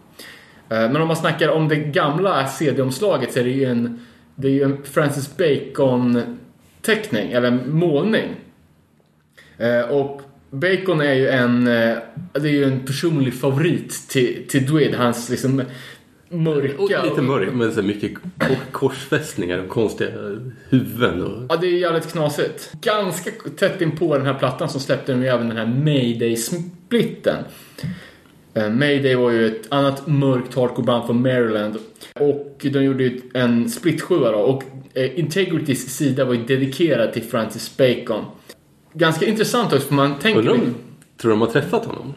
Eh, Men om man snackar om det gamla CD-omslaget så är det ju en, det är ju en Francis Bacon-teckning, eller målning. Eh, Och Bacon är ju en, eh, det är ju en personlig favorit till, till Dwid. Hans liksom mörka... Lite mörk, men så mycket kor- korsfästningar och konstiga huvuden. Och... Ja, det är jävligt knasigt. Ganska tätt in på den här plattan så släppte de även den här Mayday-splitten. Eh, Mayday var ju ett annat mörkt hardcore-band från Maryland. Och de gjorde ju en split sjua då. Och eh, Integritys sida var ju dedikerad till Francis Bacon. Ganska intressant också för man tänker... Undrar om, tror de har träffat honom?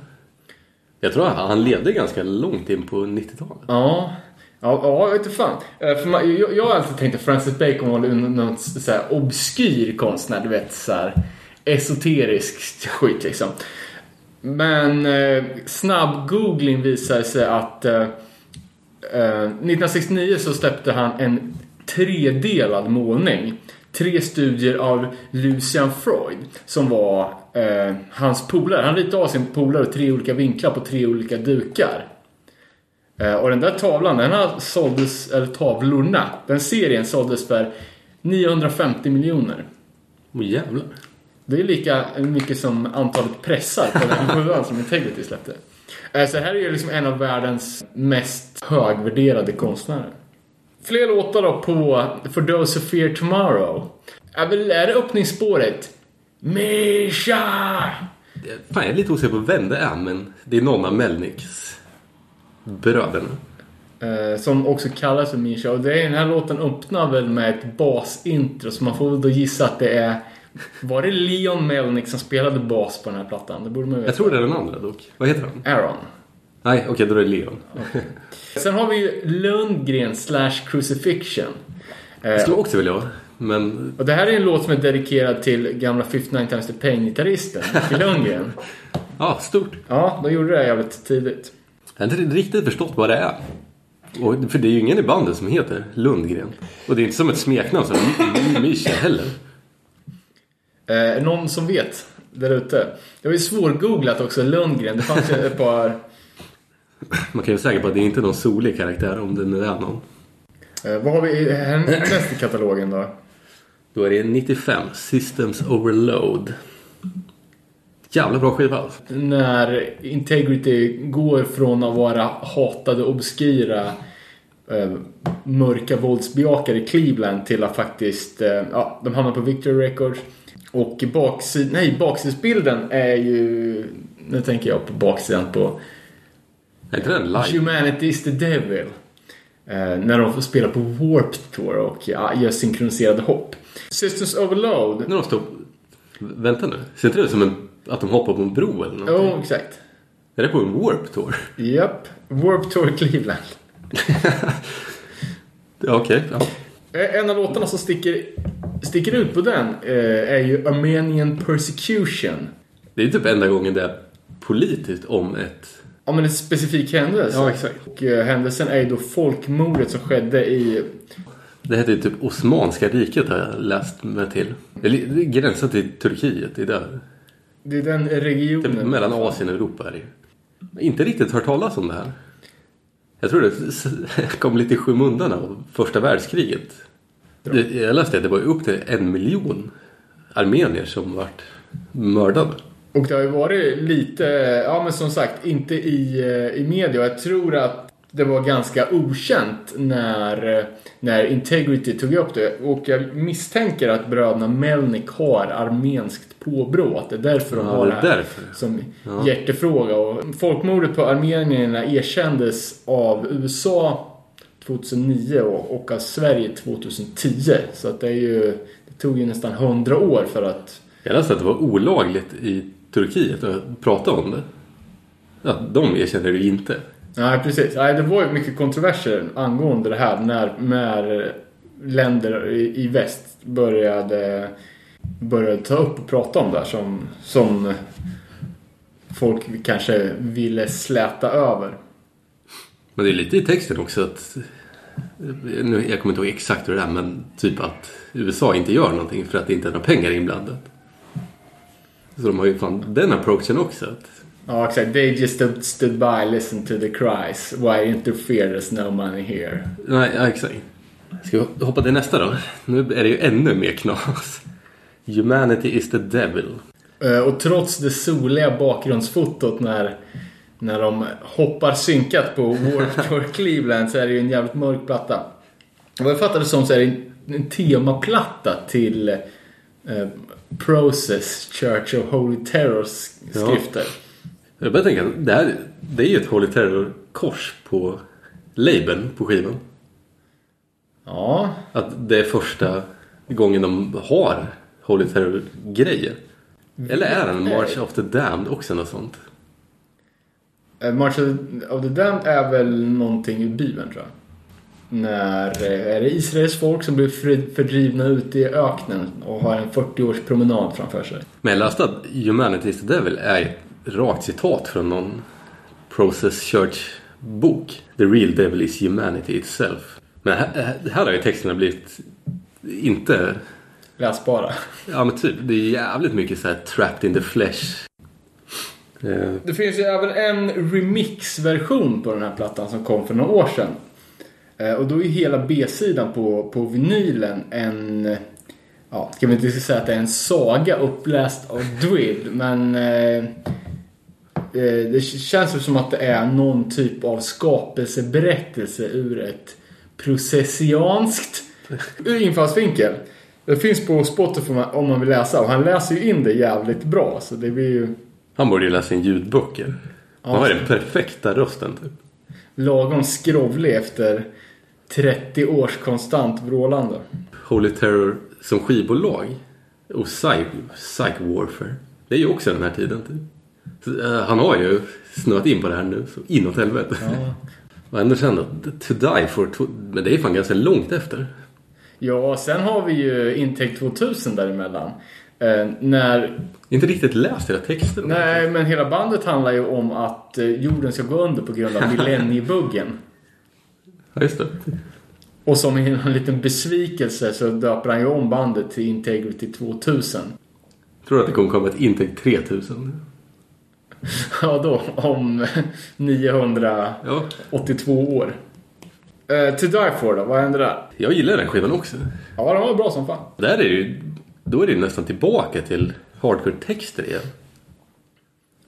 Jag tror att han levde ganska långt in på 90-talet. Ja. Ja, ja, jag vet inte fan. Eh, för man, jag, jag har alltid tänkt att Francis Bacon var någon så här obskyr konstnär, du vet så här esoterisk skit liksom. Men eh, snabb googling visar sig att eh, eh 1969 så släppte han en tredelad målning. Tre studier av Lucian Freud som var eh, hans polare. Han ritade av sin polare tre olika vinklar på tre olika dukar. Eh, Och den där tavlan, den har såldes, eller tavlorna, den serien såldes för 950 miljoner. Åh jävlar. Det är lika mycket som antalet pressar på den sjuan som Integrity släppte. Eh, Så här är ju liksom en av världens mest högvärderade konstnärer. Fler låtar då på For Those Who Fear Tomorrow. Är det öppningsspåret? Misha! Fan, jag är lite osäker på vem det är, men det är någon av Melniks bröderna. Eh, som också kallas för Misha. Och det är, den här låten öppnar väl med ett basintro. Så man får väl då gissa att det är... Var det Leon Melnick som spelade bas på den här plattan? Det borde man veta. Jag tror det är den andra dock. Vad heter han? Aaron. Nej, okej, då är det Leon. Sen har vi ju Lundgren slash Crucifixion. Jag Eh, skulle också vilja ha. Men och det här är en låt som är dedikerad till gamla 59 Times the Pain-gitarristen, Micke Lundgren. ja, stort. Ja, de gjorde det jävligt tidigt. Jag har inte riktigt förstått vad det är. Och, för det är ju ingen i bandet som heter Lundgren. Och det är inte som ett smeknamn som Mischa heller. Eh, någon som vet där ute? Det var ju svårgooglat också, Lundgren. Det fanns ju ett par... Man kan ju säga på att det är inte någon solig karaktär om det nu är någon. Eh, vad har vi i- härnäst i katalogen då? Då är det 95, Systems Overload. Jävla bra skiva alltså. När Integrity går från att vara hatade, obskyra, eh, mörka våldsbejakare i Cleveland till att faktiskt, eh, ja, de hamnar på Victory Records. Och baksid, nej, baksidesbilden är ju, nu tänker jag på baksidan på Är inte den live? Humanity is the Devil. Eh, när de får spela på Warped Tour och ja, gör synkroniserade hopp. Systems Overload. När de står... Vänta nu. Ser inte det ut som en... att de hoppar på en bro eller Jo, någonting? exakt. Är det på en Warp Tour? Japp. Warped Tour Cleveland. Ja, Okej. ja. Eh, En av låtarna som sticker, sticker ut på den eh, är ju Armenian Persecution. Det är typ enda gången det är politiskt om ett... Ja, men en specifik händelse. Ja, exakt. Och eh, händelsen är ju då folkmordet som skedde i... Det heter ju typ Osmanska riket har jag läst mig till. Det gränsar till Turkiet. Det är där. Det är den regionen. Typ mellan Asien och Europa är det. Inte riktigt hört talas om det här. Jag tror det kom lite i skymundan av första världskriget. Jag läste att det var upp till en miljon armenier som vart mördade. Och det har ju varit lite, ja men som sagt, inte i, eh, i media. Jag tror att det var ganska okänt när, när Integrity tog upp det. Och jag misstänker att bröderna Melnick har armenskt påbrå. Att det är därför de Ja, har det det är här som hjärtefråga. Och folkmordet på armenierna erkändes av USA 2009 och, och av Sverige 2010. Så att det är ju, det tog ju nästan 100 år för att Jag läste att det var olagligt i Turkiet att prata om det. Ja, de erkänner det ju inte. Nej, precis. Nej, det var ju mycket kontroverser angående det här när, när länder i, i väst började, började ta upp och prata om det här som, som folk kanske ville släta över. Men det är lite i texten också att... Nu, jag kommer inte ihåg exakt hur det är men typ att USA inte gör någonting för att det inte är några pengar inblandat. Så de har ju fan den approachen också. Att, Ja, exakt. They just stood, by, listened to the cries. Why interfere? There's no money here. nej, ja, exakt. Ska vi hoppa till nästa då? Nu är det ju ännu mer knas. Humanity is the devil. Eh, Och trots det soliga bakgrundsfotot när, när de hoppar synkat på Warped Tour Cleveland så är det ju en jävligt mörk platta. Vad jag fattade som så är det en, en temaplatta till eh, Process Church of Holy Terrors skrifter. Jag börjar tänka, det, här, det är ju ett Holy Terror-kors på labeln på skivan. Ja, Att det är första gången de har Holy Terror-grejer. Eller är den March of the Damned också något sånt? eh, March of the- Damned är väl någonting i Bibeln tror jag. När eh, är det Israels folk som blir fördrivna ute i öknen och har en 40-års promenad framför sig. Men jag läste att Humanity is the Devil är rakt citat från någon Process Church-bok. The real devil is humanity itself. Men här, här har ju texterna blivit inte... Läsbara. Ja men typ, det är jävligt mycket så här trapped in the flesh. Eh, Det finns ju även en remix-version på den här plattan som kom för några år sedan. Eh, Och då är hela B-sidan på, på vinylen en... Ja, ska vi inte säga att det är en saga uppläst av Dwid, men... Eh, det känns ju som att det är någon typ av skapelseberättelse ur ett processianskt infallsvinkel. Det finns på Spotify om man vill läsa och han läser ju in det jävligt bra så det blir ju... han borde ju läsa in ljudböcker. Han har den perfekta rösten typ. lagom skrovlig efter 30 års konstant vrålande. Holy Terror som skivbolag och Psych, Psych Warfare. Det är ju också den här tiden typ. Eh, han har ju snöat in på det här nu så inåt helvete. Och ändå sen då, To Die For, to- men det är fan ganska långt efter. Ja, sen har vi ju Intake 2000 däremellan. Eh, när, Inte riktigt läst hela texten. nej, men hela bandet handlar ju om att eh, jorden ska gå under på grund av millenniebuggen. Ja, just det. Och som en liten besvikelse så döper han ju om bandet till Integrity 2000. Tror du att det kommer komma ett Intake 3000? Ja, då om 982 Ja, år. Eh, to Die For då, vad händer där? jag gillar den skivan också. Ja, den var bra som fan. Där är det ju, då är det ju nästan tillbaka till hardcore-texter igen.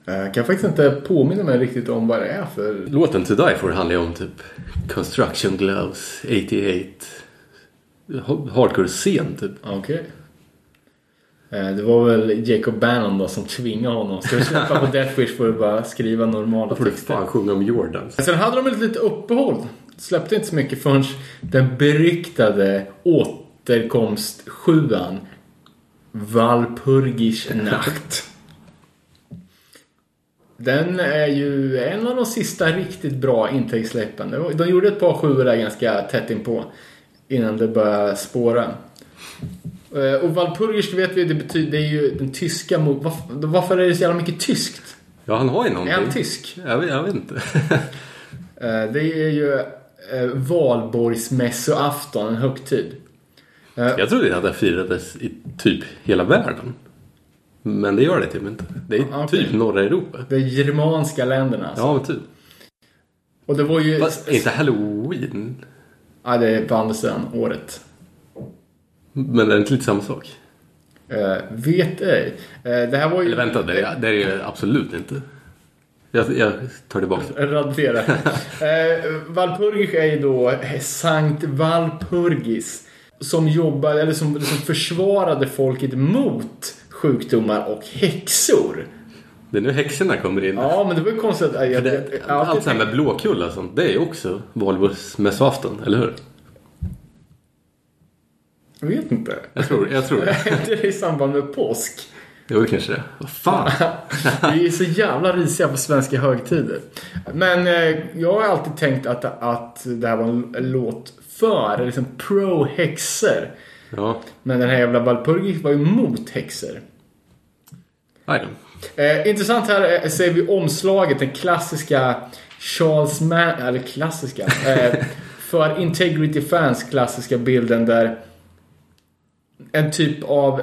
Jag kan faktiskt inte påminna mig riktigt om vad det är för... Låten To Die For handlar ju om typ Construction Gloves, 88 ha- Hardcore-scen typ. Okej. Eh, Det var väl Jacob Bannon då som tvingade honom. Ska du släppa på Death Wish får du bara skriva normala Då får du texter. fan sjunga om Jordans. Sen hade de ett litet uppehåll. Släppte inte så mycket förrän den beryktade återkomst sjuan Valpurgisch Nacht. Den är ju en av de sista riktigt bra intäktssläppen. De gjorde ett par sjuor där ganska tätt inpå. Innan det började spåra. Eh, Och Valpurgisch vet vi, det betyder, det är ju den tyska. Varför, varför är det så jävla mycket tyskt? Ja, han har ju Är någonting. han tysk? Jag vet, jag vet inte. Eh, Det är ju eh, valborgsmässoafton, en högtid. jag trodde att det firades i typ hela världen. Men det gör det typ inte. Det är okej. typ norra Europa. De germanska länderna alltså. Ja, men typ. Och det var ju... Fast är inte halloween? Ja, det är på andra sidan året. Men det är inte lite samma sak? Eh, vet ej. Eh, det här var ju... Eller vänta, det är det är det absolut inte. Jag, jag tar tillbaka det. Radera. eh, Valpurgis är ju då Sankt Valpurgis. Som jobbade, eller som, som försvarade folket mot sjukdomar och häxor. Det är nu häxorna kommer in. Ja, men det var ju konstigt. att- Jag, jag, det, jag, har allt det här med blåkulla och sånt, det är ju också valborgsmässoafton, eller hur? Jag vet inte. Jag tror, jag tror det. det är i samband med påsk. Jo, det kanske det. Vad fan? Vi är så jävla risiga på svenska högtider. Men eh, jag har alltid tänkt att, att det här var en låt för, liksom pro-häxor. Ja, Men den här jävla Valpurgis var ju mot häxor. Eh, intressant här eh, ser vi omslaget, den klassiska Charles Man... Eller klassiska. Eh, för Integrity Fans klassiska bilden där en typ av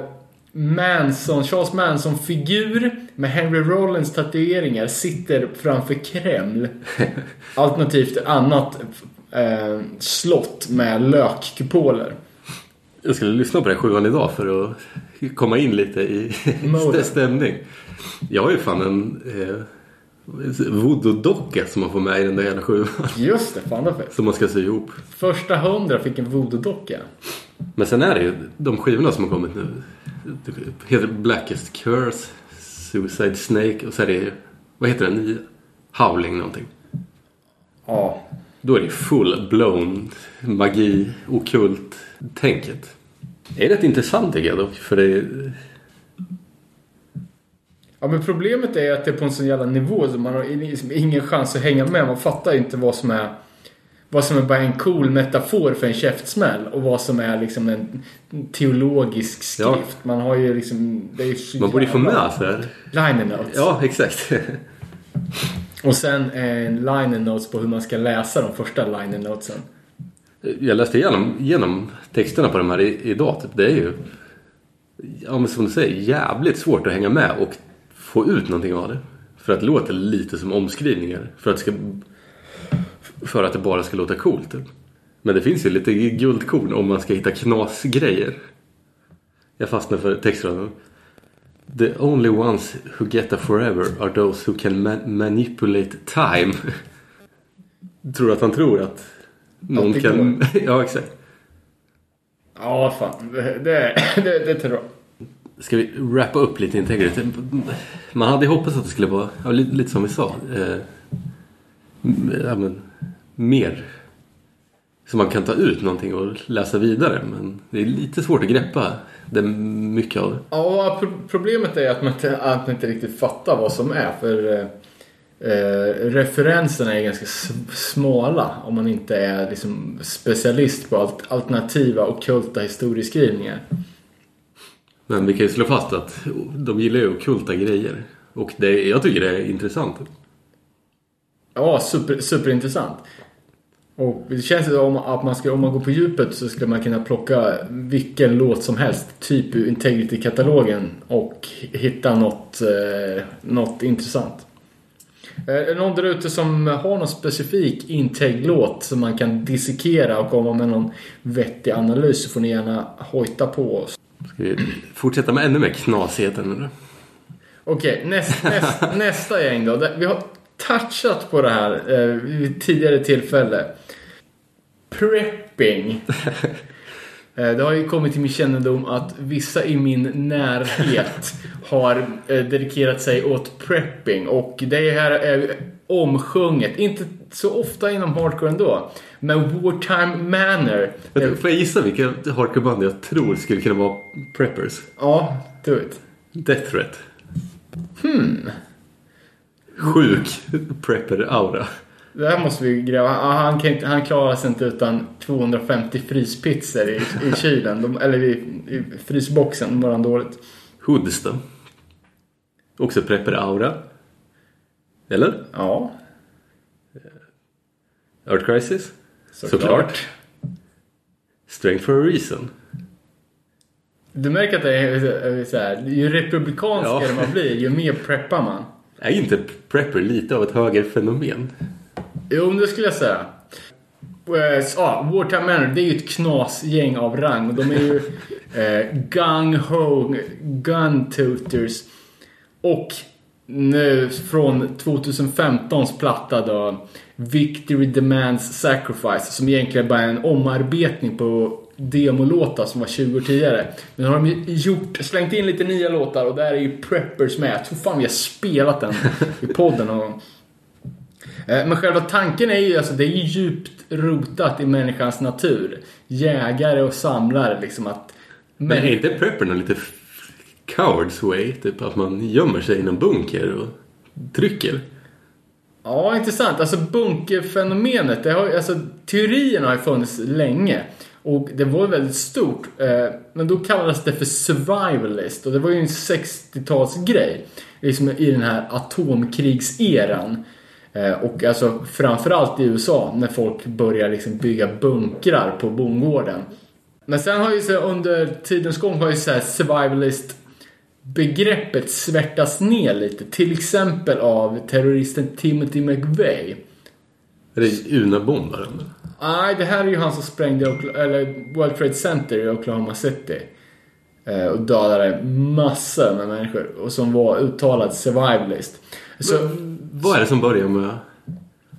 Manson, Charles Manson-figur med Henry Rollins tatueringar sitter framför Kreml. Alternativt annat eh, slott med lökkupoler. Jag skulle lyssna på den sjuan idag för att komma in lite i stämning. Jag har ju fan en eh, voodoo-docka som man får med i den där jävla sjuan. Just det, fan fett. Som man ska sy ihop. Första hundra fick en voodoo-docka. Men sen är det ju de skivorna som har kommit nu. Det heter Blackest Curse, Suicide Snake och så är det ju, vad heter den nya? Howling någonting. Ja. Då är det full blown magi, okult tänket. Det är rätt intressant tycker jag dock. För det är, Ja men problemet är att det är på en sån jävla nivå så man har liksom ingen chans att hänga med. Man fattar inte vad som är vad som är bara en cool metafor för en käftsmäll och vad som är liksom en teologisk skrift. Ja. Man har ju liksom... Det är ju man borde ju få med sig. Liner notes. Ja, exakt. Och sen en liner notes på hur man ska läsa de första liner notesen. Jag läste igenom, igenom texterna på de här idag. Typ. Det är ju, ja, men som du säger, jävligt svårt att hänga med och få ut någonting av det. För att det låter lite som omskrivningar. För att, det ska, för att det bara ska låta coolt. Typ. Men det finns ju lite guldkorn om man ska hitta knasgrejer. Jag fastnar för textraden. The only ones who get a forever are those who can ma- manipulate time. tror att han tror att någon kan... ja, exakt. Ja, fan. Det, det, det, det tror jag. Ska vi wrappa upp lite Integrity? Man hade hoppats att det skulle vara ja, lite, lite som vi sa. Eh, ja, men, mer. Så man kan ta ut någonting och läsa vidare. Men det är lite svårt att greppa det mycket av det. Ja, pro- problemet är att man, inte, att man inte riktigt fattar vad som är. För eh, eh, referenserna är ganska smala om man inte är liksom, specialist på alt, alternativa och kulta historieskrivningar. Men vi kan ju slå fast att de gillar ju ockulta grejer. Och det, jag tycker det är intressant. Ja, super, superintressant. Och det känns som att man ska, om man går på djupet så skulle man kunna plocka vilken låt som helst, typ ur Integrity-katalogen och hitta något, eh, något intressant. Eh, Är det någon där ute som har någon specifik Integ-låt som man kan dissekera och komma med någon vettig analys så får ni gärna hojta på oss. Ska vi fortsätta med ännu mer knasigheter nu? Okej, näst, näst, nästa gäng då. Vi har touchat på det här eh, vid tidigare tillfälle. Prepping. Eh, Det har ju kommit till min kännedom att vissa i min närhet har eh, dedikerat sig åt prepping. Och det här är ju omsjunget. Inte så ofta inom hardcore ändå. Men Wartime Manor. Vänta, Får jag gissa vilka hardcoreband jag tror skulle kunna vara preppers? Ja, do it. Death Threat. Hmm. Sjuk prepper-aura. Det här måste vi gräva. Han, kan han klarar sig inte utan 250 fryspizzor i, i kylen. De, eller i, i frysboxen. Mår han dåligt. Hoods då? Också prepper-aura. Eller? Ja, Earth Crisis? såklart. Strength for a reason. Du märker att det är så här, ju republikanskare Ja. man blir, ju mer preppar man. Är inte prepper lite av ett högerfenomen? Jo, det skulle jag säga. Eh, Ja, Wartime Manor, det är ju ett knasgäng av rang. De är ju eh, gung-ho, gun-tutors. Och nu från 2015s platta då, Victory Demands Sacrifice. Som egentligen bara är en omarbetning på demolåtar som var 20 år tidigare. Men nu har de gjort, slängt in lite nya låtar och där är ju Preppers med. Jag tror fan vi har spelat den i podden någon gång. Eh, Men själva tanken är ju alltså, det är ju djupt rotat i människans natur. Jägare och samlare liksom att... Men är inte prepper någon lite cowards way? Typ att man gömmer sig i någon bunker och trycker? Ja, intressant. Alltså bunkerfenomenet, det har, alltså, teorierna har ju funnits länge. Och det var ju väldigt stort. Eh, men då kallades det för survivalist. Och det var ju en 60-talsgrej. Liksom i den här atomkrigseran. Eh, och alltså framförallt i USA när folk börjar liksom bygga bunkrar på bondgården. Men sen har ju så under tidens gång har ju så här survivalist begreppet svärtas ner lite. Till exempel av terroristen Timothy McVeigh. Är det Una-bombaren? Nej, det här är ju han som sprängde eller World Trade Center i Oklahoma City. Eh, och dödade massor med människor. Och som var uttalad survivalist. Så, Vad är det som börjar med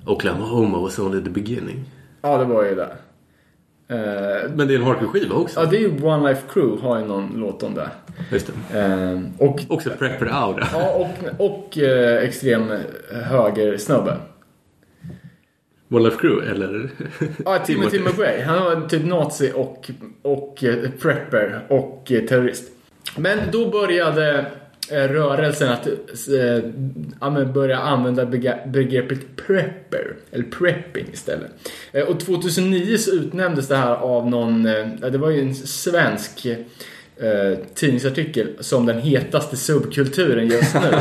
Oklahoma was only the beginning? ja, det var ju det. Eh, Men det är en hardcore-skiva också. ja, det är ju One Life Crew har ju någon låt om det. Just det. Eh, och Också Prepper Aura. Ja, och, och extrem högersnubbe. One Life Crew, eller? Ja, Timothy McVeigh. Han var typ nazi och, och eh, prepper och eh, terrorist. Men då började eh, rörelsen att men börja använda begreppet prepper, eller prepping istället. Och 2009 så utnämndes det här av någon, det var ju en svensk eh, tidningsartikel som den hetaste subkulturen just nu.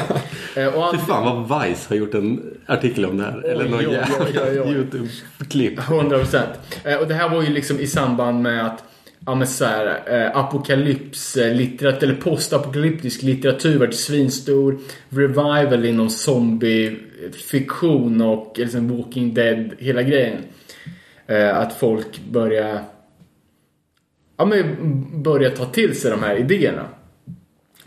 eh, och Fy fan vad Vice har gjort en artikel om det här. eller någon oj, jävla oj, oj, oj. YouTube-klipp. 100 procent. Och det här var ju liksom i samband med att Ja men såhär, eh, apokalyps, eh, litterat, eller postapokalyptisk litteratur vart svinstor. Revival inom zombie-fiktion och liksom Walking Dead, hela grejen. Eh, att folk börjar, ja men börjar ta till sig de här idéerna.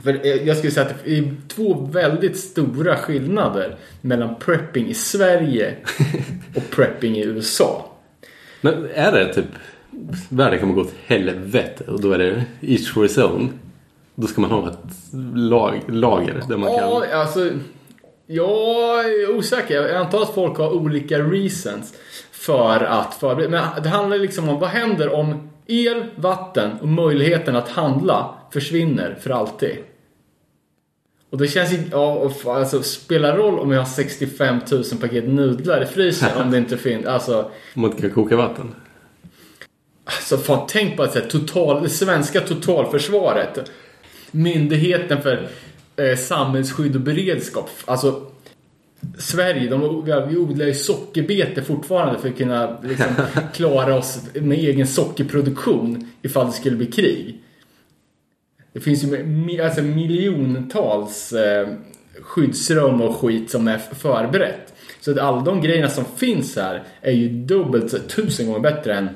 För eh, jag skulle säga att det är två väldigt stora skillnader mellan prepping i Sverige och prepping i USA. Men är det typ världen kommer gå åt helvete och då är det each for his own. Då ska man ha ett lag, lager där man Ja, kan... alltså. Jag är osäker. Jag antar att folk har olika reasons för att förbereda. Men det handlar liksom om vad händer om el, vatten och möjligheten att handla försvinner för alltid. Och det känns ju, ja, alltså spelar roll om jag har 65 000 paket nudlar i frysen om det inte finns, alltså. Om man inte kan koka vatten. Alltså fan, tänk på att säga, total, det svenska totalförsvaret. Myndigheten för eh, samhällsskydd och beredskap. Alltså Sverige, de, vi- odlar ju sockerbete fortfarande för att kunna liksom, klara oss med egen sockerproduktion ifall det skulle bli krig. Det finns ju alltså, miljontals eh, skyddsrum och skit som är förberett. Så att alla de grejerna som finns här är ju dubbelt, tusen gånger bättre än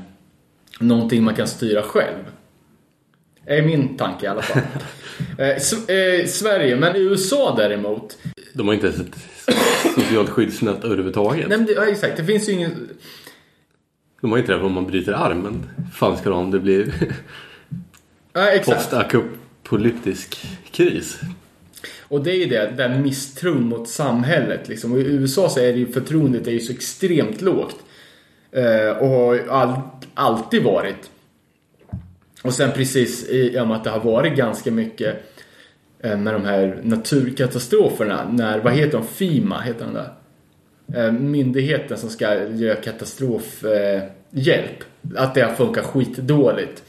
någonting man kan styra själv. Är min tanke i alla fall. eh, eh, Sverige, men USA däremot. De har inte ens ett socialt skyddsnät överhuvudtaget. Nej, men det, ja, exakt, det finns ju ingen... De har inte det om man bryter armen. fan ska de om det blir Ja, postapokalyptisk kris. Och det är ju det, den misstron mot samhället liksom. Och i USA så är det ju förtroendet är ju så extremt lågt. Eh, och har ju all, alltid varit. Och sen precis i och med att det har varit ganska mycket med de här naturkatastroferna. När, vad heter de? FIMA heter de där. Eh, myndigheten som ska göra katastrofhjälp. Eh, hjälp. att det har funkat skitdåligt.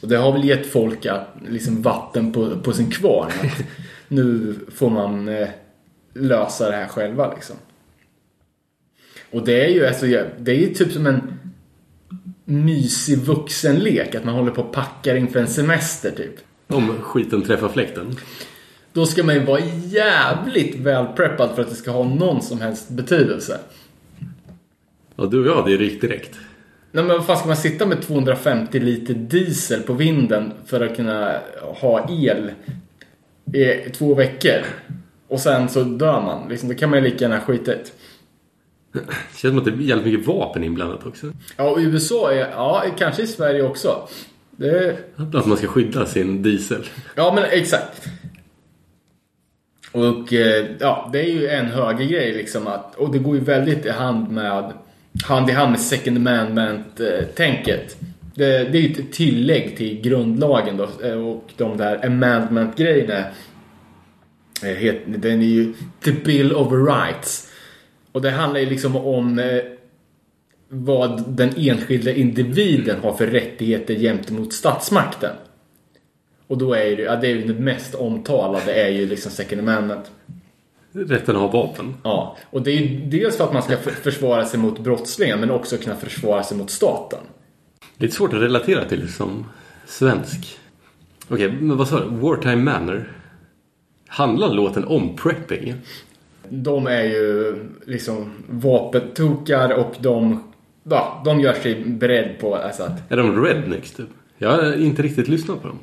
Och det har väl gett folk att, liksom vatten på, på sin kvarn. Att nu får man eh, lösa det här själva liksom. Och det är ju alltså, det är ju typ som en mysig vuxenlek. Att man håller på och packar inför en semester typ. Om skiten träffar fläkten. Då ska man ju vara jävligt väl preppad för att det ska ha någon som helst betydelse. Ja, du och jag hade ju rykt direkt. Nej men vad fan ska man sitta med 250 liter diesel på vinden för att kunna ha el i två veckor? Och sen så dör man. Liksom, då kan man ju lika gärna skita i det. Det känns som att det är jävligt mycket vapen inblandat också. Ja, och USA är, ja, kanske i Sverige också. Det, Att man ska skydda sin diesel. ja, men exakt. Och eh, ja, det är ju en högergrej liksom att, och det går ju väldigt i hand med, hand i hand med second amendment-tänket. Det, det är ju ett tillägg till grundlagen då eh, och de där amendment-grejerna. eh, Den är ju the bill of rights. Och det handlar ju liksom om vad den enskilda individen har för rättigheter gentemot statsmakten. Och då är det, ja, det är ju det mest omtalade är ju liksom second amendment. Rätten att ha vapen. Ja, och det är ju dels för att man ska försvara sig mot brottslingar men också kunna försvara sig mot staten. Lite svårt att relatera till som svensk. Okej, men vad sa du? Wartime Manor. Handlar låten om prepping? De är ju liksom vapentokar och de, ja, de gör sig beredd på alltså att Är de rednecks typ? Jag har inte riktigt lyssnat på dem.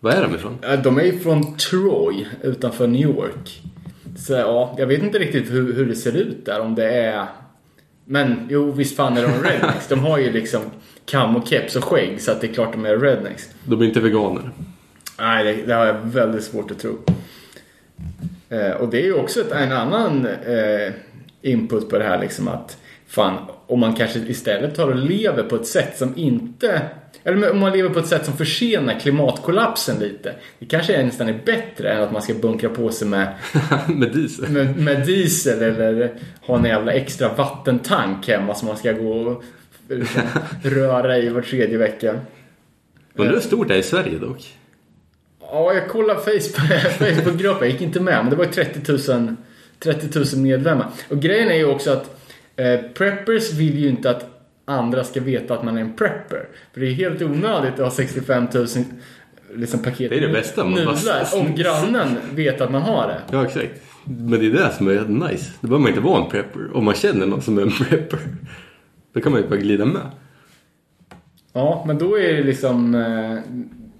Vad är de ifrån? De är från Troy utanför New York. Så ja, jag vet inte riktigt hur, hur det ser ut där. Om det är... Men jo, visst fan är de rednecks. De har ju liksom kam och keps och skägg så att det är klart de är rednecks. De är inte veganer. Nej, det, det har jag väldigt svårt att tro. Eh, och det är ju också ett, en annan eh, input på det här liksom att fan, om man kanske istället tar och lever på ett sätt som inte eller om man lever på ett sätt som försenar klimatkollapsen lite. Det kanske är nästan är bättre än att man ska bunkra på sig med, Med diesel. med, med diesel eller ha en jävla extra vattentank hemma som man ska gå och liksom, röra i var tredje vecka. Undrar hur stort det är i Sverige dock. Ja, jag kollade Facebook, Facebookgruppen. Jag gick inte med, men det var ju 30 000, 30 000 medlemmar. Och grejen är ju också att eh, preppers vill ju inte att andra ska veta att man är en prepper. För det är helt onödigt att ha 65 000 liksom, paket Det är det bästa, man nudlar om grannen vet att man har det. Ja, exakt. Men det är det som är nice. Då behöver man inte vara en prepper. Om man känner någon som är en prepper. Då kan man ju bara glida med. Ja, men då är det liksom... eh,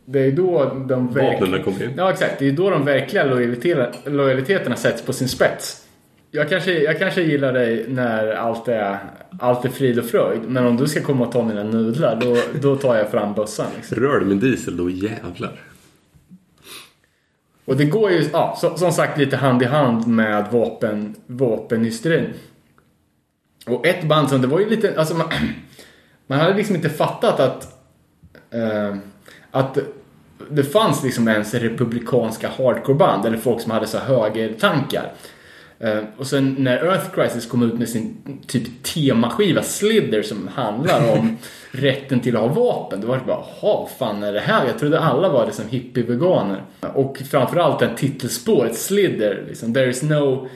Det är då de Vapnen kommer in. Ja, exakt. Det är då de verkliga lojaliteterna, lojaliteterna sätts på sin spets. Jag kanske, jag kanske gillar dig när allt är, allt är frid och fröjd. Men om du ska komma och ta mina nudlar, då, då tar jag fram bössan. Liksom. Rör du min diesel då jävlar. Och det går ju, ja, så, som sagt, lite hand i hand med vapen, vapenhysterin. Och ett band som, det var ju lite, alltså man, man hade liksom inte fattat att, eh, att det fanns liksom ens republikanska hardcoreband eller folk som hade så högertankar. Eh, och sen när Earth Crisis kom ut med sin typ temaskiva Slither som handlar om rätten till att ha vapen. Då var det bara, jaha, fan är det här? Jag trodde alla var liksom hippie-veganer. Och framförallt den titelspåret, Slither, liksom, there is no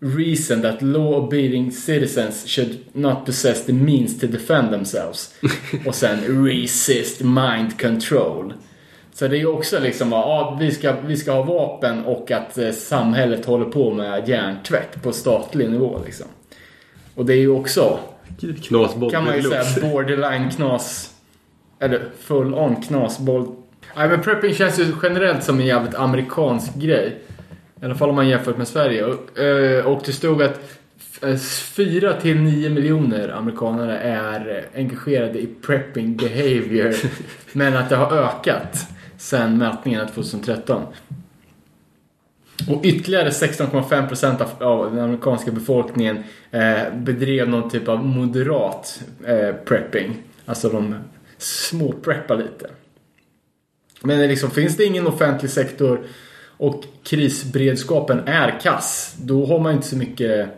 reason that law-abiding citizens should not possess the means to defend themselves. och sen resist mind control. Så det är ju också liksom att ja, vi, ska, vi ska ha vapen och att eh, samhället håller på med hjärntvätt på statlig nivå. Liksom. Och det är ju också, Knasboll kan man ju säga, borderline knas... Eller full on knasboll. Nej men prepping känns ju generellt som en jävligt amerikansk grej. I alla fall om man jämfört med Sverige. Och, eh, och det stod att 4 till 9 miljoner amerikanare är eh, engagerade i prepping behavior. men att det har ökat sen mätningen 2013. Och ytterligare 16,5% av, av den amerikanska befolkningen eh, bedrev någon typ av moderat eh, prepping. Alltså de småpreppar lite. Men det liksom, finns det ingen offentlig sektor och krisberedskapen är kass, då har man inte så mycket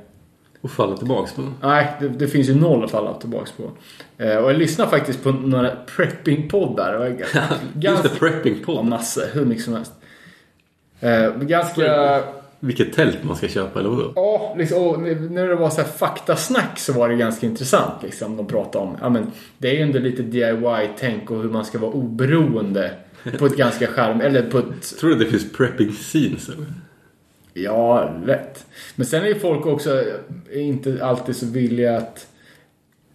och falla tillbaks på. Nej, det, det finns ju noll att falla tillbaks på. Eh, och jag lyssnar faktiskt på några prepping-poddar. Just det, Ganska, prepping ja, podd. massor, hur mycket som helst. Eh, ganska... Vilket tält man ska köpa eller vadå? Ja, liksom, och när det var så här faktasnack så var det ganska intressant. Liksom, de pratade om. Ja, men, det är ju ändå lite DIY-tänk och hur man ska vara oberoende. På ett ganska. Eller på ett... Tror du det finns prepping scenes eller? Ja, rätt. Men sen är ju folk också eh, inte alltid så villiga att...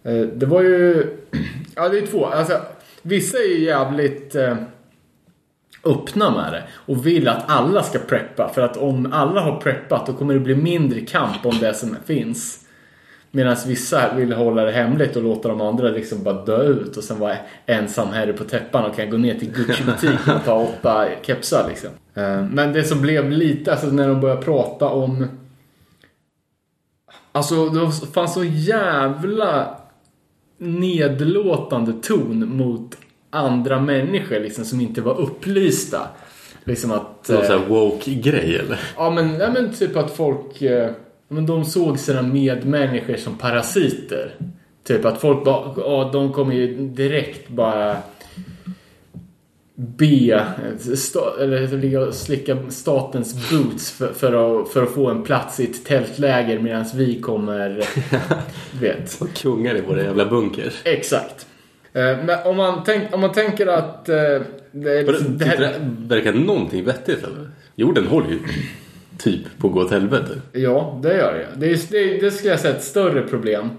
Eh, det var ju... Ja, det är två. Alltså, vissa är ju jävligt eh, öppna med det och vill att alla ska preppa. För att om alla har preppat då kommer det bli mindre kamp om det som finns. Medan vissa vill hålla det hemligt och låta de andra liksom bara dö ut och sen vara ensam herre på täppan och kan gå ner till Gucci-butiken och ta åtta kepsar liksom. Eh, Men det som blev lite, alltså när de började prata om... Alltså det fanns så jävla nedlåtande ton mot andra människor liksom som inte var upplysta. Liksom att... Någon eh, sån här woke-grej eller? Ja men, ja, men typ att folk eh, men de såg sina medmänniskor som parasiter. Typ att folk bara, ja de kommer ju direkt bara be, sta, eller ligga slicka statens boots för, för, att, för att få en plats i ett tältläger medan vi kommer, du vet. Och kungar i våra jävla bunkers. Exakt. Eh, Men om man, tänk, om man tänker att eh, det, liksom, det här, det verkar någonting vettigt eller? Jorden håller ju typ på att gå åt helvete. Ja, det gör det. Det, är, det, det skulle jag säga är ett större problem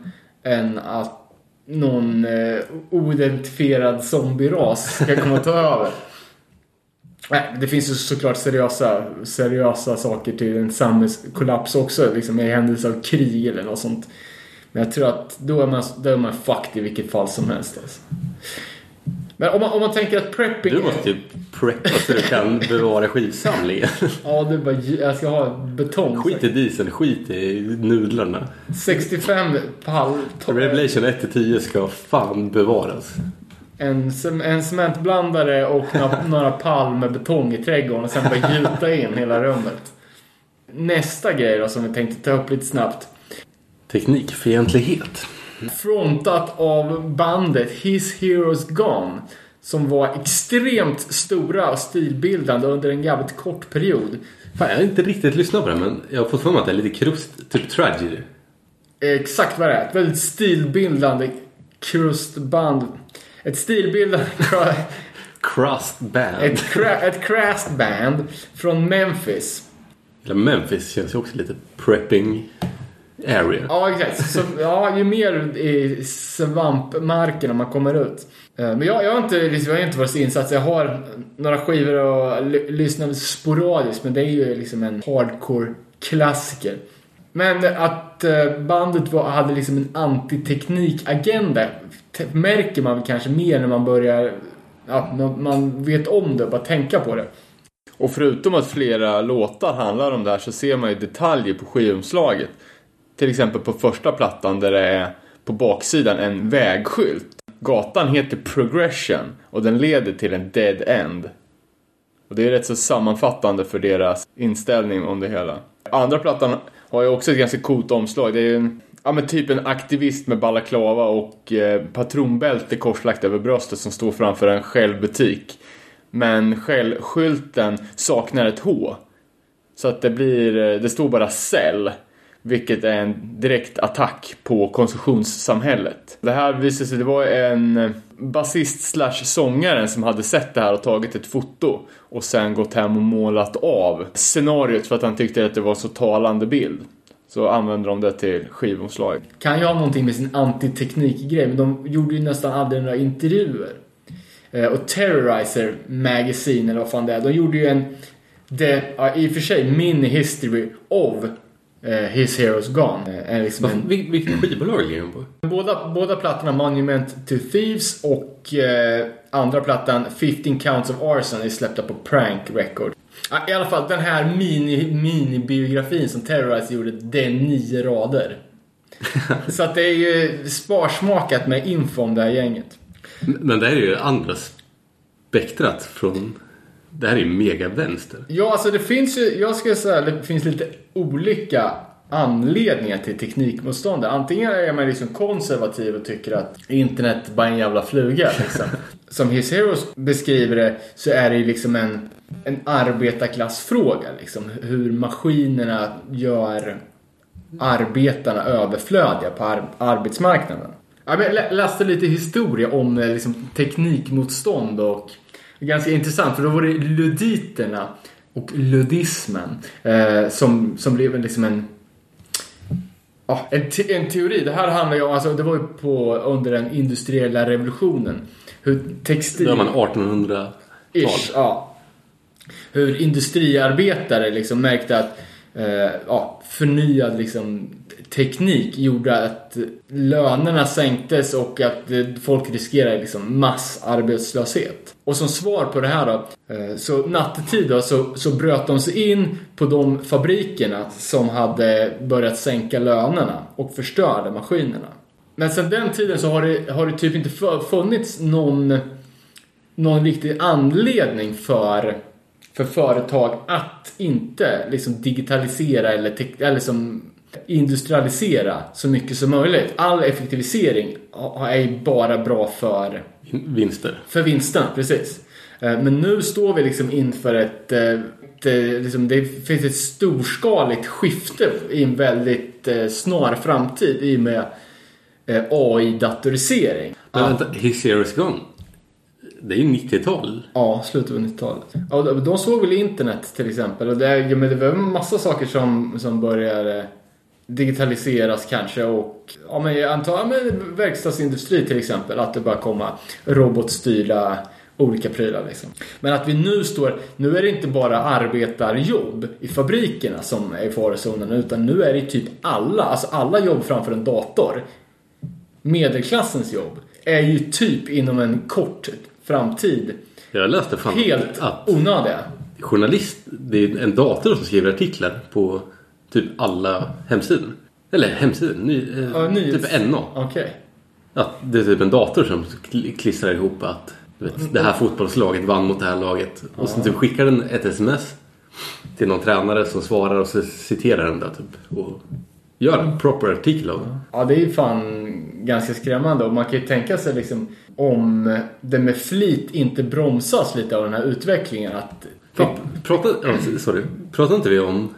än att någon eh, oidentifierad zombieras ska komma och ta över. Nej, det finns ju såklart seriösa, seriösa saker till en samhällskollaps också, liksom i händelse av krig eller något sånt. Men jag tror att då är man, då är man fucked i vilket fall som helst. Alltså. Men om man, om man tänker att prepping... Du måste ju preppa så du kan bevara skivsamlingen. Ja, du bara, jag ska ha betong. Skit i diesel, skit i nudlarna. 65 pall... Revelation 1-10 ska fan bevaras. En, en cementblandare och några, några pall med betong i trädgården och sen bara gjuta in hela rummet. Nästa grej då som vi tänkte ta upp lite snabbt. Teknikfientlighet. Frontat av bandet His Heroes Gone. Som var extremt stora och stilbildande under en jävligt kort period. Fan, jag har inte riktigt lyssnat på det men jag har fått för mig att det är lite krust, typ tragedy. Exakt vad det är. Ett väldigt stilbildande krustband. Ett stilbildande... Crust band. ett, cra- ett crust band från Memphis. Eller Memphis känns ju också lite prepping area. Ja, exakt. Så, ja, ju mer i svampmarkerna man kommer ut. Eh, Men jag, jag har inte, liksom, jag har inte varit så insatt. Jag har några skivor och lyssnar sporadiskt. Men det är ju liksom en hardcore klassiker. Men att eh, bandet var, hade liksom en antiteknikagenda te- märker man kanske mer när man börjar, ja, man vet om det och bara tänka på det. Och förutom att flera låtar handlar om det här så ser man ju detaljer på skivomslaget. Till exempel på första plattan där det är på baksidan en vägskylt. Gatan heter Progression och den leder till en dead end. Och det är rätt så sammanfattande för deras inställning om det hela. Andra plattan har ju också ett ganska coolt omslag. Det är ju en, ja men typ en aktivist med balaklava och eh, patronbälte korslagt över bröstet som står framför en Shell-butik. Men Shell-skylten saknar ett H. Så att det blir, eh, det står bara Cell. Vilket är en direkt attack på konsumtionssamhället. Det här visade sig, det var en eh, basist slash sångaren som hade sett det här och tagit ett foto. Och sen gått hem och målat av scenariot för att han tyckte att det var så talande bild. Så använde de det till skivomslag. Kan ju ha någonting med sin antiteknikgrej, men de gjorde ju nästan aldrig några intervjuer. Eh, och Terrorizer Magazine, eller vad fan det är, de gjorde ju en, det, ja, i och för sig, mini history of His Heroes Gone. Eh, är liksom en, Vil- Vilket skivbolag ligger de på? båda, båda plattorna, Monument to Thieves och eh, andra plattan, 15 Counts of Arson, är släppta på Prank Record. I alla fall, den här mini, mini-biografin som Terrorizer gjorde, det är nio rader. Så att det är ju sparsmakat med info om det här gänget. Men det här är ju andra spektrat från... Det här är ju mega vänster. Ja, alltså det finns ju, jag ska säga, det finns lite olika anledningar till teknikmotstånd. Antingen är man liksom konservativ och tycker att internet bara är en jävla fluga. Liksom. Som His Heroes beskriver det så är det ju liksom en, en arbetarklassfråga. Liksom. Hur maskinerna gör arbetarna överflödiga på ar- arbetsmarknaden. Jag lä- läste lite historia om eh, liksom, teknikmotstånd och ganska intressant för då var det luditerna och ludismen eh, som, som blev liksom en Ja, en, te- en teori. Det här handlar ju om, alltså det var ju på, under den industriella revolutionen. Hur textil... Då är man 1800-tal. Ish, ja. Hur industriarbetare liksom märkte att eh, ja, förnyad liksom, teknik gjorde att lönerna sänktes och att eh, folk riskerade liksom, massarbetslöshet. Och som svar på det här då, eh, så nattetid då, så, så bröt de sig in på de fabrikerna som hade börjat sänka lönerna och förstörde maskinerna. Men sen den tiden så har det, har det typ inte funnits någon någon riktig anledning för, för företag att inte liksom digitalisera eller, eller som industrialisera så mycket som möjligt. All effektivisering är ju bara bra för, Vinster. för vinsterna, precis. Eh, Men nu står vi liksom inför ett, eh, ett eh, liksom, det finns ett storskaligt skifte i en väldigt snar framtid i och med AI-datorisering. Men vänta, His Heroes Gone. Det är ju 90-tal. Ja, slutet av 90-talet. Ja, de- de såg väl internet till exempel. Och det, ja, men det var en massa saker som, som började digitaliseras kanske och ja, men jag antar men verkstadsindustri till exempel. Att det börjar komma robotstyrda olika prylar liksom. Men att vi nu står, nu är det inte bara arbetarjobb i fabrikerna som är i farozonen utan nu är det typ alla, alltså alla jobb framför en dator. Medelklassens jobb är ju typ inom en kort framtid Jag läste fan helt att onödiga. journalist, det är en dator som skriver artiklar på typ alla hemsidor. Eller hemsidor, ny, eh, Ja, typ NA. Okej. Att det är typ en dator som kl- klistrar ihop att vet, det här fotbollslaget vann mot det här laget. Och sen typ skickar den ett sms till någon tränare som svarar och så citerar den det typ. Och gör en proper artikel av det. Ja, det är ju fan ganska skrämmande och man kan ju tänka sig liksom om det med flit inte bromsas lite av den här utvecklingen att Fan, ja, sorry, pratar inte vi om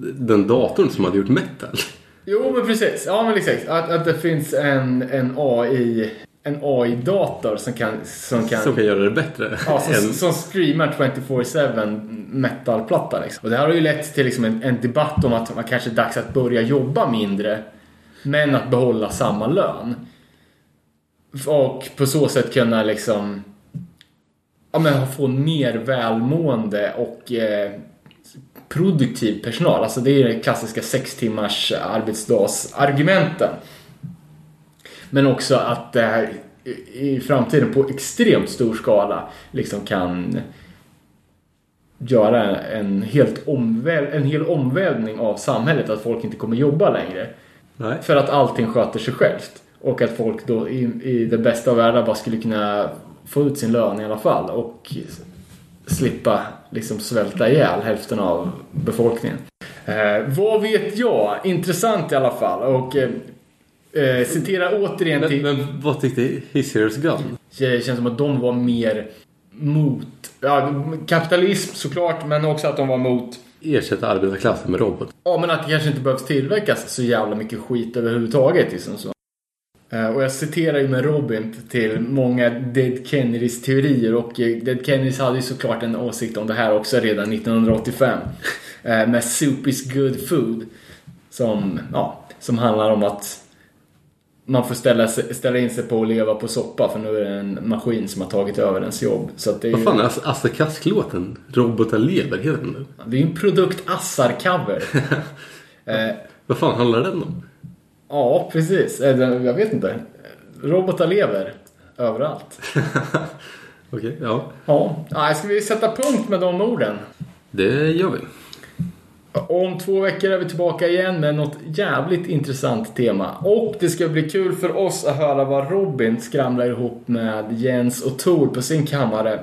den datorn som hade gjort metal? Jo, men precis. Ja, men exakt. Att, att det finns en, en AI en AI-dator som kan, som kan, Som kan göra det bättre? ja, som, än, som streamar 24-7 metalplatta. Liksom. Och det här har ju lett till liksom en, en debatt om att man kanske är dags att börja jobba mindre men att behålla samma lön. Och på så sätt kunna liksom ja, men få mer välmående och eh, produktiv personal. Alltså det är det klassiska sex timmars arbetsdagsargumenten. Men också att det här i- framtiden på extremt stor skala liksom kan göra en, helt omväl, en hel omvälvning av samhället. Att folk inte kommer jobba längre. nej. För att allting sköter sig självt. Och att folk då i, i det bästa av världar bara skulle kunna få ut sin lön i alla fall. Och slippa liksom svälta ihjäl hälften av befolkningen. Eh, vad vet jag? Intressant i alla fall. Och eh, eh, citera återigen Men, till... men vad tyckte His Heroes Gun? Det känns som att de var mer mot ja, kapitalism såklart, men också att de var mot Ersätta arbetarklassen med robot. Ja, men att det kanske inte behövs tillverkas så jävla mycket skit överhuvudtaget. Liksom så. Eh, Och jag citerar ju med Robin till många Dead Kennedys teorier och eh, Dead Kennedys hade ju såklart en åsikt om det här också redan 1985. Eh, Med Soup is good food. Som, ja, som handlar om att man får ställa, ställa in sig på att leva på soppa för nu är det en maskin som har tagit över ens jobb. Så det är Vad fan är As- Asta Kask-låten? Robotar lever, heter den nu? det är ju en produkt Assar-cover. eh, Vad fan handlar den om? Ja, precis. Eh, Jag vet inte. Robotar lever överallt. Okej, ja. Ja, Nej, ska vi sätta punkt med de orden? Det gör vi. Om två veckor är vi tillbaka igen med något jävligt intressant tema. Och det ska bli kul för oss att höra vad Robin skramlar ihop med Jens och Tor på sin kammare.